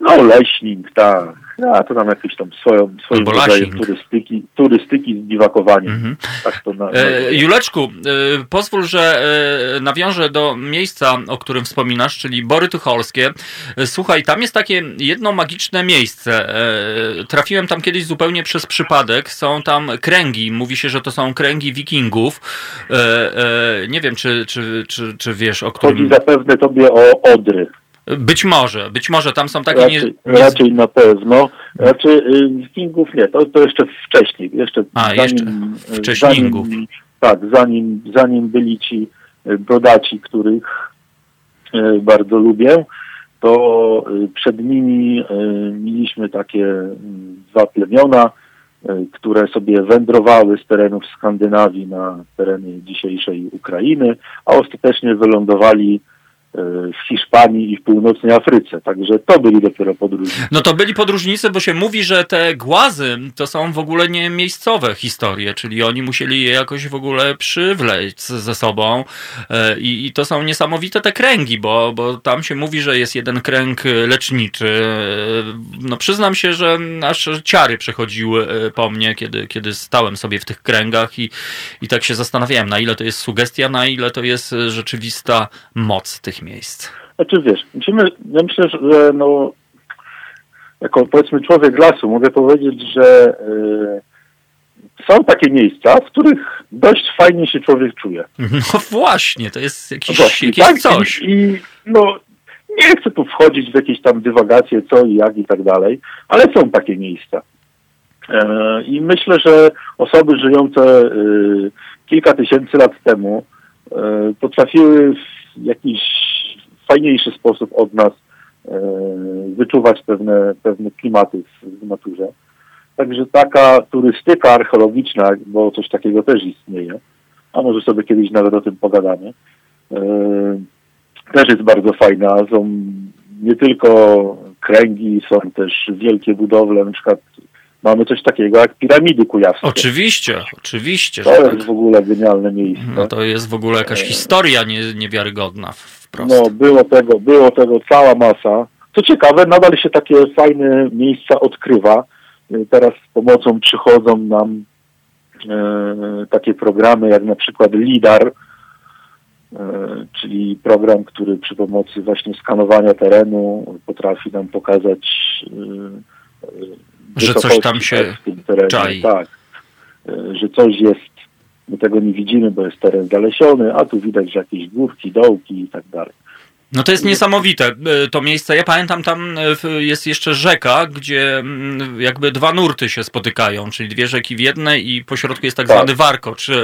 No leśnik, tak. A to tam jakieś tam swoją, swoim Albo rodzajem turystyki, turystyki z biwakowaniem. Mhm. Tak to na, E, Juleczku, e, pozwól, że e, nawiążę do miejsca, o którym wspominasz, czyli Bory Tucholskie. E, Słuchaj, tam jest takie jedno magiczne miejsce. E, Trafiłem tam kiedyś zupełnie przez przypadek. Są tam kręgi. Mówi się, że to są kręgi wikingów. E, e, Nie wiem, czy, czy, czy, czy wiesz, o Chodzi którym... zapewne tobie o Odry. Być może, być może tam są takie... Raczej, Nie, nie... raczej na pewno. Raczej y, Wikingów nie, to, to jeszcze wcześniej. Jeszcze A, jeszcze y, wcześningów. Zanim, tak, zanim, zanim byli ci y, brodaci, których bardzo lubię, to przed nimi mieliśmy takie mm, dwa plemiona, które sobie wędrowały z terenów Skandynawii na tereny dzisiejszej Ukrainy, a ostatecznie wylądowali w Hiszpanii i w północnej Afryce. Także to byli dopiero podróżnicy. No to byli podróżnicy, bo się mówi, że te głazy to są w ogóle nie miejscowe historie, czyli oni musieli je jakoś w ogóle przywlec ze sobą E, i, i to są niesamowite te kręgi, bo, bo tam się mówi, że jest jeden kręg leczniczy. E, No przyznam się, że aż ciary przechodziły e, po mnie, kiedy, kiedy stałem sobie w tych kręgach i, i tak się zastanawiałem, na ile to jest sugestia, na ile to jest e, rzeczywista moc tych miejsc. Znaczy wiesz, musimy, ja myślę, że no, jako powiedzmy człowiek lasu mogę powiedzieć, że y, są takie miejsca, w których dość fajnie się człowiek czuje. No właśnie, to jest jakiś, właśnie, jakieś tak? coś. I, I no nie chcę tu wchodzić w jakieś tam dywagacje, co i jak i tak dalej, ale są takie miejsca. E, I myślę, że osoby żyjące y, kilka tysięcy lat temu y, potrafiły w jakiś fajniejszy sposób od nas y, wyczuwać pewne, pewne klimaty w, w naturze. Także taka turystyka archeologiczna, bo coś takiego też istnieje, a może sobie kiedyś nawet o tym pogadamy, y, też jest bardzo fajna. Są nie tylko kręgi, są też wielkie budowle, na przykład mamy coś takiego jak piramidy kujawskie. Oczywiście, oczywiście. To jest tak. w ogóle genialne miejsce. No to jest w ogóle jakaś historia nie, niewiarygodna wprost. No, było tego, było tego cała masa. Co ciekawe, nadal się takie fajne miejsca odkrywa. Y, Teraz z pomocą przychodzą nam e, takie programy jak na przykład LIDAR, e, czyli program, który przy pomocy właśnie skanowania terenu potrafi nam pokazać e, e, Że coś tam się czai. Tak, E, że coś jest, my tego nie widzimy, bo jest teren zalesiony, a tu widać, że jakieś górki, dołki i tak dalej. No to jest niesamowite, e, to miejsce. Ja pamiętam, tam e, jest jeszcze rzeka, gdzie mm, jakby dwa nurty się spotykają, czyli dwie rzeki w jednej i po środku jest tak, Tak. zwany warkocz. E,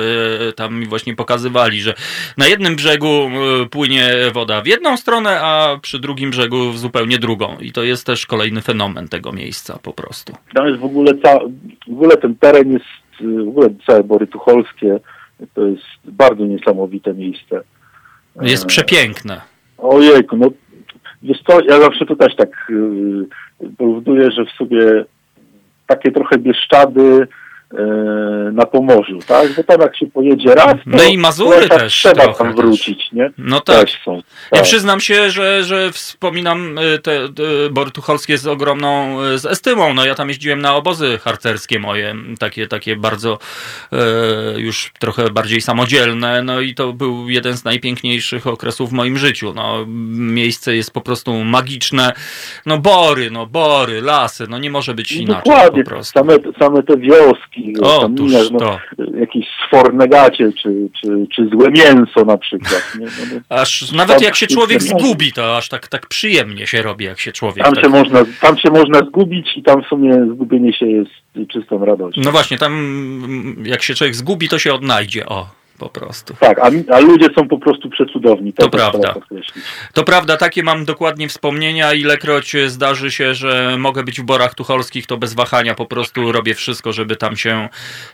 Tam mi właśnie pokazywali, że na jednym brzegu płynie woda w jedną stronę, a przy drugim brzegu w zupełnie drugą. I to jest też kolejny fenomen tego miejsca po prostu. Tam jest w ogóle, ca, w ogóle ten teren jest, w ogóle całe Bory Tucholskie, to jest bardzo niesamowite miejsce. Jest przepiękne. Ojejku, no wiesz co, ja zawsze to też tak yy, że w sobie takie trochę Bieszczady na Pomorzu, tak? Bo tam jak się pojedzie raz, to No i Mazury tak też trzeba trochę tam też. wrócić, nie? No tak. Też są. Ja tak. przyznam się, że, że wspominam y, te, te Bory Tucholskie z ogromną y, z estymą. No ja tam jeździłem na obozy harcerskie moje, takie, takie bardzo e, już trochę bardziej samodzielne. No i to był jeden z najpiękniejszych okresów w moim życiu. No, miejsce jest po prostu magiczne. No bory, no bory, lasy, no nie może być inaczej Dokładnie, po prostu. same, same te wioski, O, tam minąć, no, to. jakieś sfornegacie, czy, czy, czy złe mięso na przykład. Nie? No, no, Aż nawet jak się człowiek zgubi, to aż tak, tak przyjemnie się robi, jak się człowiek tam, tak... się można, tam się można zgubić i tam w sumie zgubienie się jest czystą radością. No właśnie, tam jak się człowiek zgubi, to się odnajdzie. O, po prostu. Tak, a, a ludzie są po prostu przecudowni. To trzeba prawda. To prawda, takie mam dokładnie wspomnienia. Ilekroć zdarzy się, że mogę być w Borach Tucholskich, to bez wahania po prostu robię wszystko, żeby tam się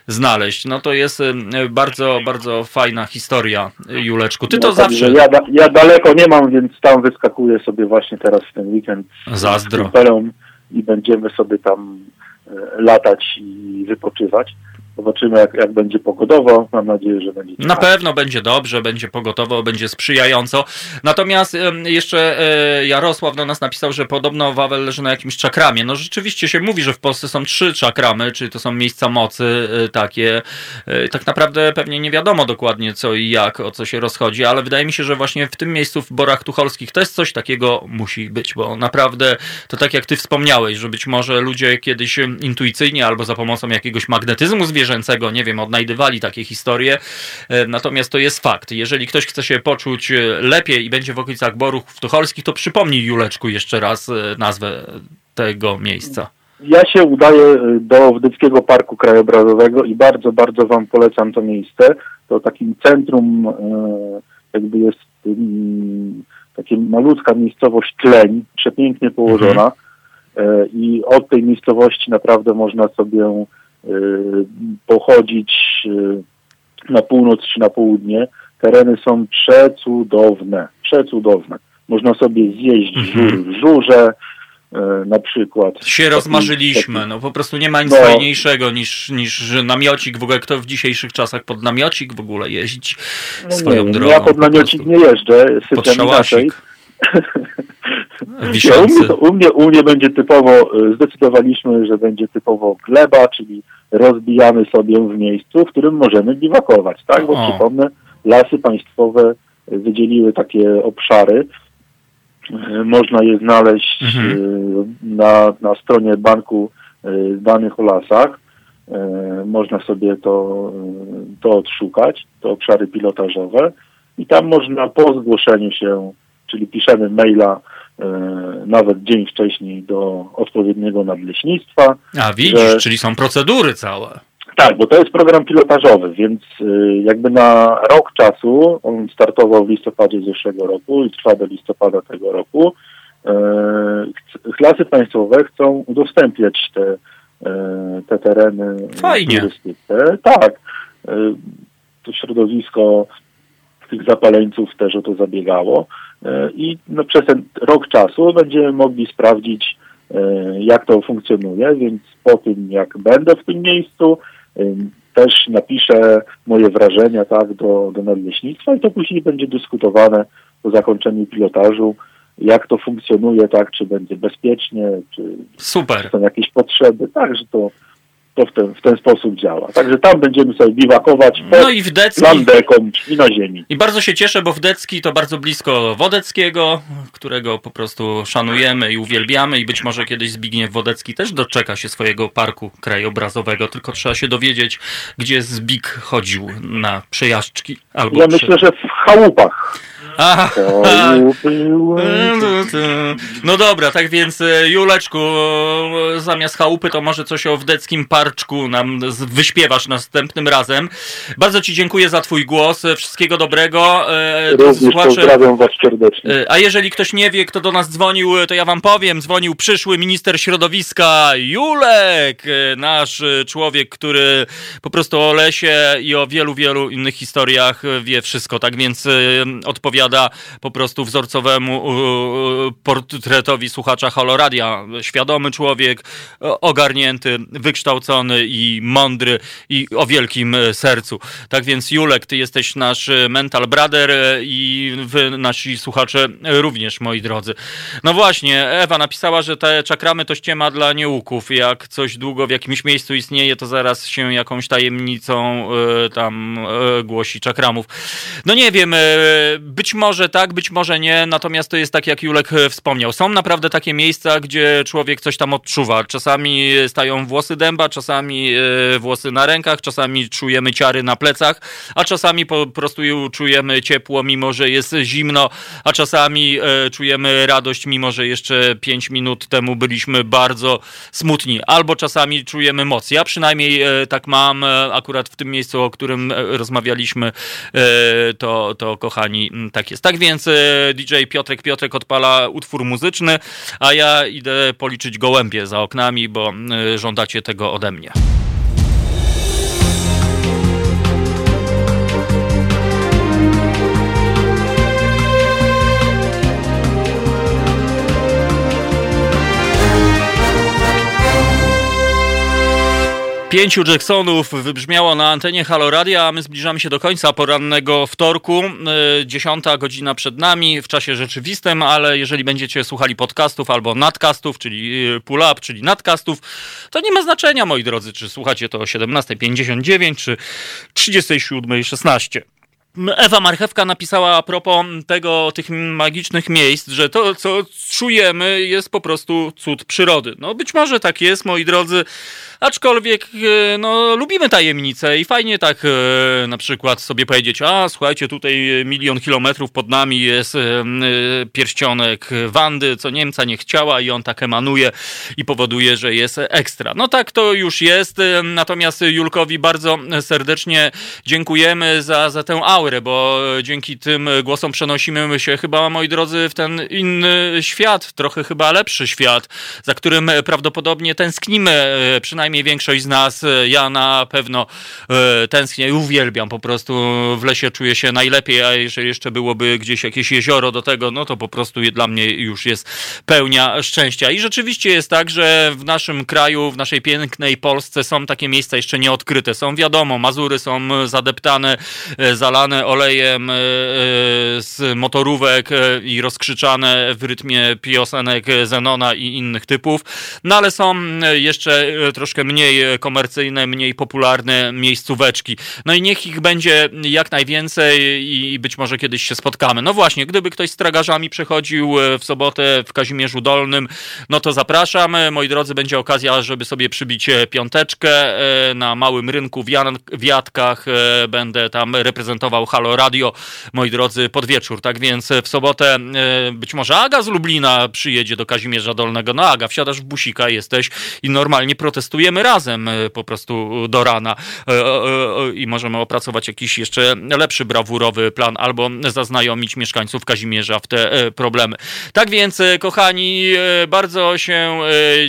znaleźć. No to jest bardzo, bardzo fajna historia, Juleczku. Ty to No, także zawsze... Ja, ja daleko nie mam, więc tam wyskakuję sobie właśnie teraz w ten weekend z Zazdro. kumpelą i będziemy sobie tam e, latać i wypoczywać. Zobaczymy, jak, jak będzie pogodowo. Mam nadzieję, że będzie. Na pewno będzie dobrze, będzie pogotowo, będzie sprzyjająco. Natomiast jeszcze e, Jarosław do nas napisał, że podobno Wawel leży na jakimś czakramie. No rzeczywiście się mówi, że w Polsce są trzy czakramy, czyli to są miejsca mocy e, takie. E, Tak naprawdę pewnie nie wiadomo dokładnie co i jak, o co się rozchodzi, ale wydaje mi się, że właśnie w tym miejscu w Borach Tucholskich też coś takiego musi być, bo naprawdę to tak jak ty wspomniałeś, że być może ludzie kiedyś intuicyjnie albo za pomocą jakiegoś magnetyzmu zwierzęcego, nie wiem, odnajdywali takie historie. E, Natomiast to jest fakt. Jeżeli ktoś chce się poczuć e, lepiej i będzie w okolicach Borów Tucholskich, to przypomnij Juleczku jeszcze raz e, nazwę tego miejsca. Ja się udaję do Wdyckiego Parku Krajobrazowego i bardzo, bardzo Wam polecam to miejsce. To takim centrum jakby jest mm, takie malutka miejscowość Tleń, przepięknie położona e, i od tej miejscowości naprawdę można sobie pochodzić e, na północ czy na południe. Tereny są przecudowne, przecudowne. Można sobie zjeść Mhm. w żurze, e, na przykład. Się rozmarzyliśmy, no po prostu nie ma nic No. fajniejszego niż, niż namiocik, w ogóle kto w dzisiejszych czasach pod namiocik w ogóle jeździć No swoją nie, drogą. Ja pod po namiocik prostu. nie jeżdżę, sypiam inaczej. Nie, u, mnie, to- u, mnie, u mnie będzie typowo, y, zdecydowaliśmy, że będzie typowo gleba, czyli rozbijamy sobie w miejscu, w którym możemy biwakować, tak? Bo O. przypomnę, lasy państwowe wydzieliły takie obszary. Y, Można je znaleźć Mhm. y, na, na stronie banku danych o lasach. Można sobie to, to odszukać, te obszary pilotażowe i tam można po zgłoszeniu się, czyli piszemy maila nawet dzień wcześniej do odpowiedniego nadleśnictwa. A widzisz, że- czyli są procedury całe. Tak, bo to jest program pilotażowy, więc y, jakby na rok czasu, on startował w listopadzie zeszłego roku i trwa do listopada tego roku, e, chc- Lasy Państwowe chcą udostępniać te, e, te tereny Fajnie. turystyce. Tak, e, to środowisko tych zapaleńców też o to zabiegało e, i no, przez ten rok czasu będziemy mogli sprawdzić, e, jak to funkcjonuje, więc po tym, jak będę w tym miejscu, Ym, Też napiszę moje wrażenia tak, do, do nadleśnictwa i to później będzie dyskutowane po zakończeniu pilotażu, jak to funkcjonuje, tak, czy będzie bezpiecznie, czy Super. są jakieś potrzeby, tak, że to, to w, ten, w ten sposób działa. Także tam będziemy sobie biwakować No pod i w Decki. landeką i na ziemi. I bardzo się cieszę, bo w Decki to bardzo blisko Wodeckiego, którego po prostu szanujemy i uwielbiamy i być może kiedyś Zbigniew Wodecki też doczeka się swojego parku krajobrazowego, tylko trzeba się dowiedzieć, gdzie Zbig chodził na przejażdżki. Albo Ja przy- myślę, że w chałupach. Aha. No dobra, tak więc e, Juleczku, e, zamiast chałupy to może coś o wdeckim parczku nam wyśpiewasz następnym razem. Bardzo Ci dziękuję za Twój głos, e, wszystkiego dobrego. Również słuchacze. pozdrawiam Was serdecznie. A jeżeli ktoś nie wie, kto do nas dzwonił, to ja wam powiem. Dzwonił przyszły minister środowiska Julek, nasz człowiek, który po prostu o lesie i o wielu, wielu innych historiach wie wszystko. Tak więc e, odpowiada po prostu wzorcowemu e, portretowi słuchacza Holoradia. Świadomy człowiek, o- ogarnięty, wykształcony i mądry i o wielkim e, sercu. Tak więc Julek, ty jesteś nasz e, mental brother e, i wy, nasi słuchacze e, również, moi drodzy. No właśnie, Ewa napisała, że te czakramy to ściema dla nieuków. Jak coś długo w jakimś miejscu istnieje, to zaraz się jakąś tajemnicą e, tam e, głosi czakramów. No nie wiem, e, może tak, być może nie, natomiast to jest tak, jak Julek e, wspomniał. Są naprawdę takie miejsca, gdzie człowiek coś tam odczuwa. Czasami stają włosy dęba, czasami e, włosy na rękach, czasami czujemy ciary na plecach, a czasami po prostu czujemy ciepło, mimo że jest zimno, a czasami e, czujemy radość, mimo że jeszcze 5 minut temu byliśmy bardzo smutni. Albo czasami czujemy moc. Ja przynajmniej tak mam, akurat w tym miejscu, o którym rozmawialiśmy, to, to kochani, m, tak jest. Tak więc e, DJ Piotrek Piotrek odpala utwór muzyczny, a ja idę policzyć gołębie za oknami, bo e, żądacie tego ode mnie. Pięciu Jacksonów wybrzmiało na antenie Halo Radia, a my zbliżamy się do końca porannego wtorku. Yy, Dziesiąta godzina przed nami w czasie rzeczywistym, ale jeżeli będziecie słuchali podcastów albo nadcastów, czyli yy, pull-up, czyli nadcastów, to nie ma znaczenia, moi drodzy, czy słuchacie to o 17.59 czy 37.16. Ewa Marchewka napisała a propos tego, tych magicznych miejsc, że to, co czujemy, jest po prostu cud przyrody. No być może tak jest, moi drodzy, aczkolwiek e, no, lubimy tajemnice i fajnie tak e, na przykład sobie powiedzieć, a słuchajcie, tutaj milion kilometrów pod nami jest e, e, pierścionek Wandy, co Niemca nie chciała i on tak emanuje i powoduje, że jest ekstra. No tak to już jest, e, natomiast Julkowi bardzo serdecznie dziękujemy za, za tę aurę, bo dzięki tym głosom przenosimy się chyba, moi drodzy, w ten inny świat, trochę chyba lepszy świat, za którym prawdopodobnie tęsknimy, przynajmniej większość z nas. Ja na pewno tęsknię i uwielbiam po prostu. W lesie czuję się najlepiej, a jeżeli jeszcze byłoby gdzieś jakieś jezioro do tego, no to po prostu dla mnie już jest pełnia szczęścia. I rzeczywiście jest tak, że w naszym kraju, w naszej pięknej Polsce są takie miejsca jeszcze nieodkryte. Są wiadomo, Mazury są zadeptane, e, zalane olejem e, e, z motorówek i rozkrzyczane w rytmie piosenek Zenona i innych typów. No ale są jeszcze troszkę mniej komercyjne, mniej popularne miejscóweczki. No i niech ich będzie jak najwięcej i być może kiedyś się spotkamy. No właśnie, gdyby ktoś z tragarzami przechodził w sobotę w Kazimierzu Dolnym, no to zapraszam. Moi drodzy, będzie okazja, żeby sobie przybić piąteczkę na małym rynku w Jatkach. Będę tam reprezentował Halo Radio, moi drodzy, pod wieczór. Tak więc w sobotę być może Aga z Lublina przyjedzie do Kazimierza Dolnego. No Aga, wsiadasz w busika, jesteś i normalnie protestujemy razem po prostu do rana i możemy opracować jakiś jeszcze lepszy, brawurowy plan albo zaznajomić mieszkańców Kazimierza w te problemy. Tak więc, kochani, bardzo się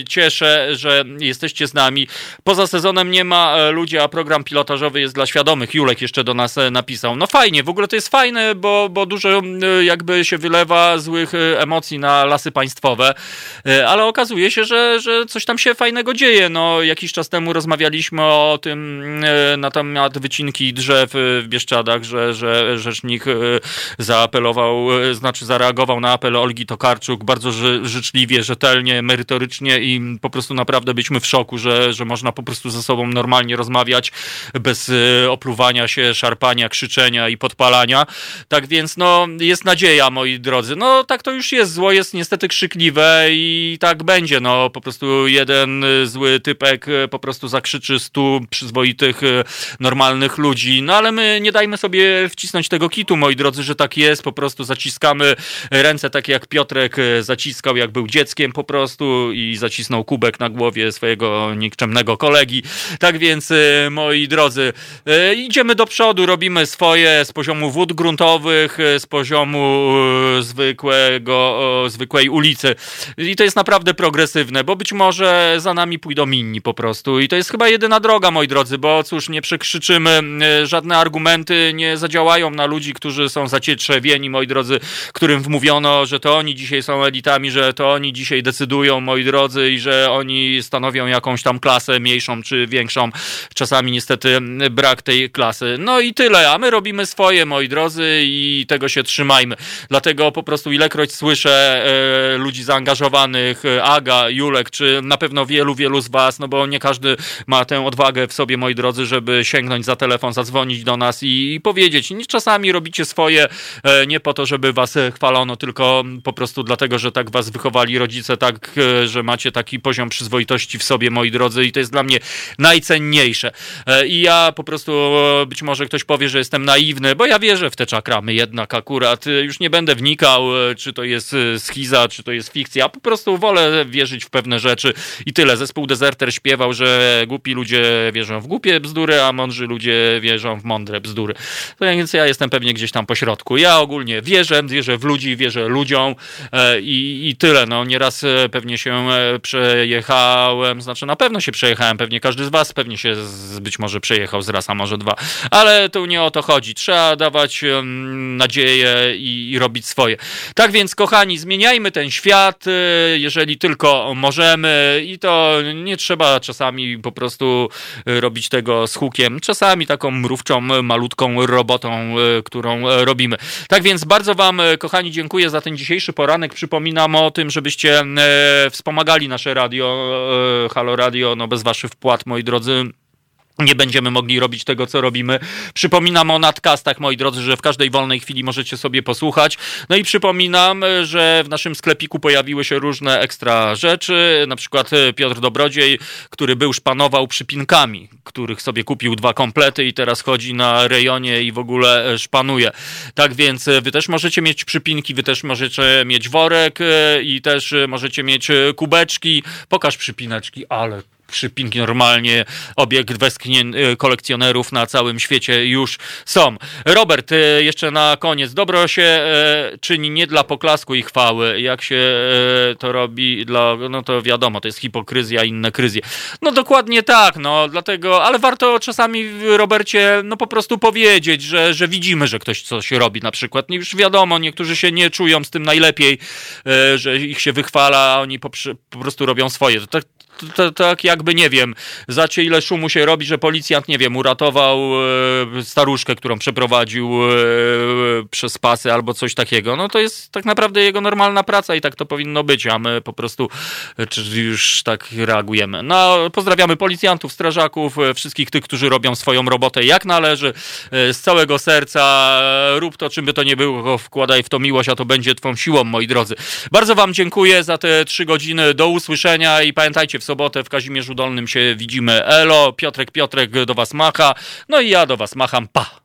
cieszę, że jesteście z nami. Poza sezonem nie ma ludzi, a program pilotażowy jest dla świadomych. Julek jeszcze do nas napisał. No fajnie, w ogóle to jest fajne, bo, bo dużo jakby się wylewa złych emocji na lasy państwowe, ale okazuje się, że, że coś tam się fajnego dzieje. No, jakiś czas temu rozmawialiśmy o tym na temat wycinki drzew w Bieszczadach, że, że rzecznik zaapelował, znaczy zareagował na apel Olgi Tokarczuk bardzo życzliwie, rzetelnie, merytorycznie i po prostu naprawdę byliśmy w szoku, że, że można po prostu ze sobą normalnie rozmawiać bez opluwania się, szarpania, krzyczenia i podpalania. Tak więc no jest nadzieja, moi drodzy. No tak to już jest. Zło jest niestety krzykliwe i tak będzie. No po prostu jeden zły typek po prostu zakrzyczy stu przyzwoitych, normalnych ludzi. No ale my nie dajmy sobie wcisnąć tego kitu, moi drodzy, że tak jest. Po prostu zaciskamy ręce takie jak Piotrek zaciskał, jak był dzieckiem po prostu i zacisnął kubek na głowie swojego nikczemnego kolegi. Tak więc, moi drodzy, idziemy do przodu, robimy swoje z poziomu wód gruntowych, z poziomu zwykłego, zwykłej ulicy. I to jest naprawdę progresywne, bo być może za nami pójdą inni po prostu. I to jest chyba jedyna droga, moi drodzy, bo cóż, nie przekrzyczymy, żadne argumenty nie zadziałają na ludzi, którzy są zacietrzewieni, moi drodzy, którym wmówiono, że to oni dzisiaj są elitami, że to oni dzisiaj decydują, moi drodzy, i że oni stanowią jakąś tam klasę mniejszą czy większą. Czasami niestety brak tej klasy. No i tyle, a my robimy swoje, moi drodzy, i tego się trzymajmy. Dlatego po prostu ilekroć słyszę e, ludzi zaangażowanych, Aga, Julek, czy na pewno wielu, wielu z was, no bo nie każdy ma tę odwagę w sobie, moi drodzy, żeby sięgnąć za telefon, zadzwonić do nas i, i powiedzieć. Czasami robicie swoje e, nie po to, żeby was chwalono, tylko po prostu dlatego, że tak was wychowali rodzice, tak, e, że macie taki poziom przyzwoitości w sobie, moi drodzy, i to jest dla mnie najcenniejsze. E, I ja po prostu, być może ktoś powie, że jestem naiwny, bo ja wierzę w te czakramy jednak akurat. Już nie będę wnikał, czy to jest schiza, czy to jest fikcja. Po prostu wolę wierzyć w pewne rzeczy i tyle. Zespół Deserter śpiewał, że głupi ludzie wierzą w głupie bzdury, a mądrzy ludzie wierzą w mądre bzdury. Więc ja jestem pewnie gdzieś tam po środku. Ja ogólnie wierzę, wierzę w ludzi, wierzę ludziom i, i tyle. No nieraz pewnie się przejechałem, znaczy na pewno się przejechałem, pewnie każdy z was pewnie się być może przejechał z raz, a może dwa, ale tu nie o to chodzi. Trzeba dawać nadzieję i, i robić swoje. Tak więc, kochani, zmieniajmy ten świat, jeżeli tylko możemy i to nie trzeba czasami po prostu robić tego z hukiem, czasami taką mrówczą, malutką robotą, y, którą robimy. Tak więc bardzo wam, kochani, dziękuję za ten dzisiejszy poranek. Przypominam o tym, żebyście e, wspomagali nasze radio, e, Halo Radio, no bez waszych wpłat, moi drodzy, nie będziemy mogli robić tego, co robimy. Przypominam o nadkastach, moi drodzy, że w każdej wolnej chwili możecie sobie posłuchać. No i przypominam, że w naszym sklepiku pojawiły się różne ekstra rzeczy. Na przykład Piotr Dobrodziej, który był szpanował przypinkami, których sobie kupił dwa komplety i teraz chodzi na rejonie i w ogóle szpanuje. Tak więc wy też możecie mieć przypinki, wy też możecie mieć worek i też możecie mieć kubeczki. Pokaż przypineczki, ale przypinki normalnie, obiekt westchnień y, kolekcjonerów na całym świecie już są. Robert, y, jeszcze na koniec. Dobro się e, czyni nie dla poklasku i chwały. Jak się to robi dla, no to wiadomo, to jest hipokryzja inne kryzje. No dokładnie tak, no dlatego, ale warto czasami, Robercie, no po prostu powiedzieć, że, że widzimy, że ktoś coś robi na przykład. Już wiadomo, niektórzy się nie czują z tym najlepiej, że ich się wychwala, a oni po, po prostu robią swoje. To tak, tak jakby, nie wiem, zacie ile szumu się robi, że policjant, nie wiem, uratował e, staruszkę, którą przeprowadził e, przez pasy albo coś takiego. No to jest tak naprawdę jego normalna praca i tak to powinno być, a my po prostu e, już tak reagujemy. No, pozdrawiamy policjantów, strażaków, e, wszystkich tych, którzy robią swoją robotę jak należy, e, z całego serca. Rób to, czym by to nie było, wkładaj w to miłość, a to będzie twą siłą, moi drodzy. Bardzo wam dziękuję za te trzy godziny. Do usłyszenia i pamiętajcie, w sobotę w Kazimierzu Dolnym się widzimy. Elo, Piotrek, Piotrek do was macha, no i ja do was macham. Pa!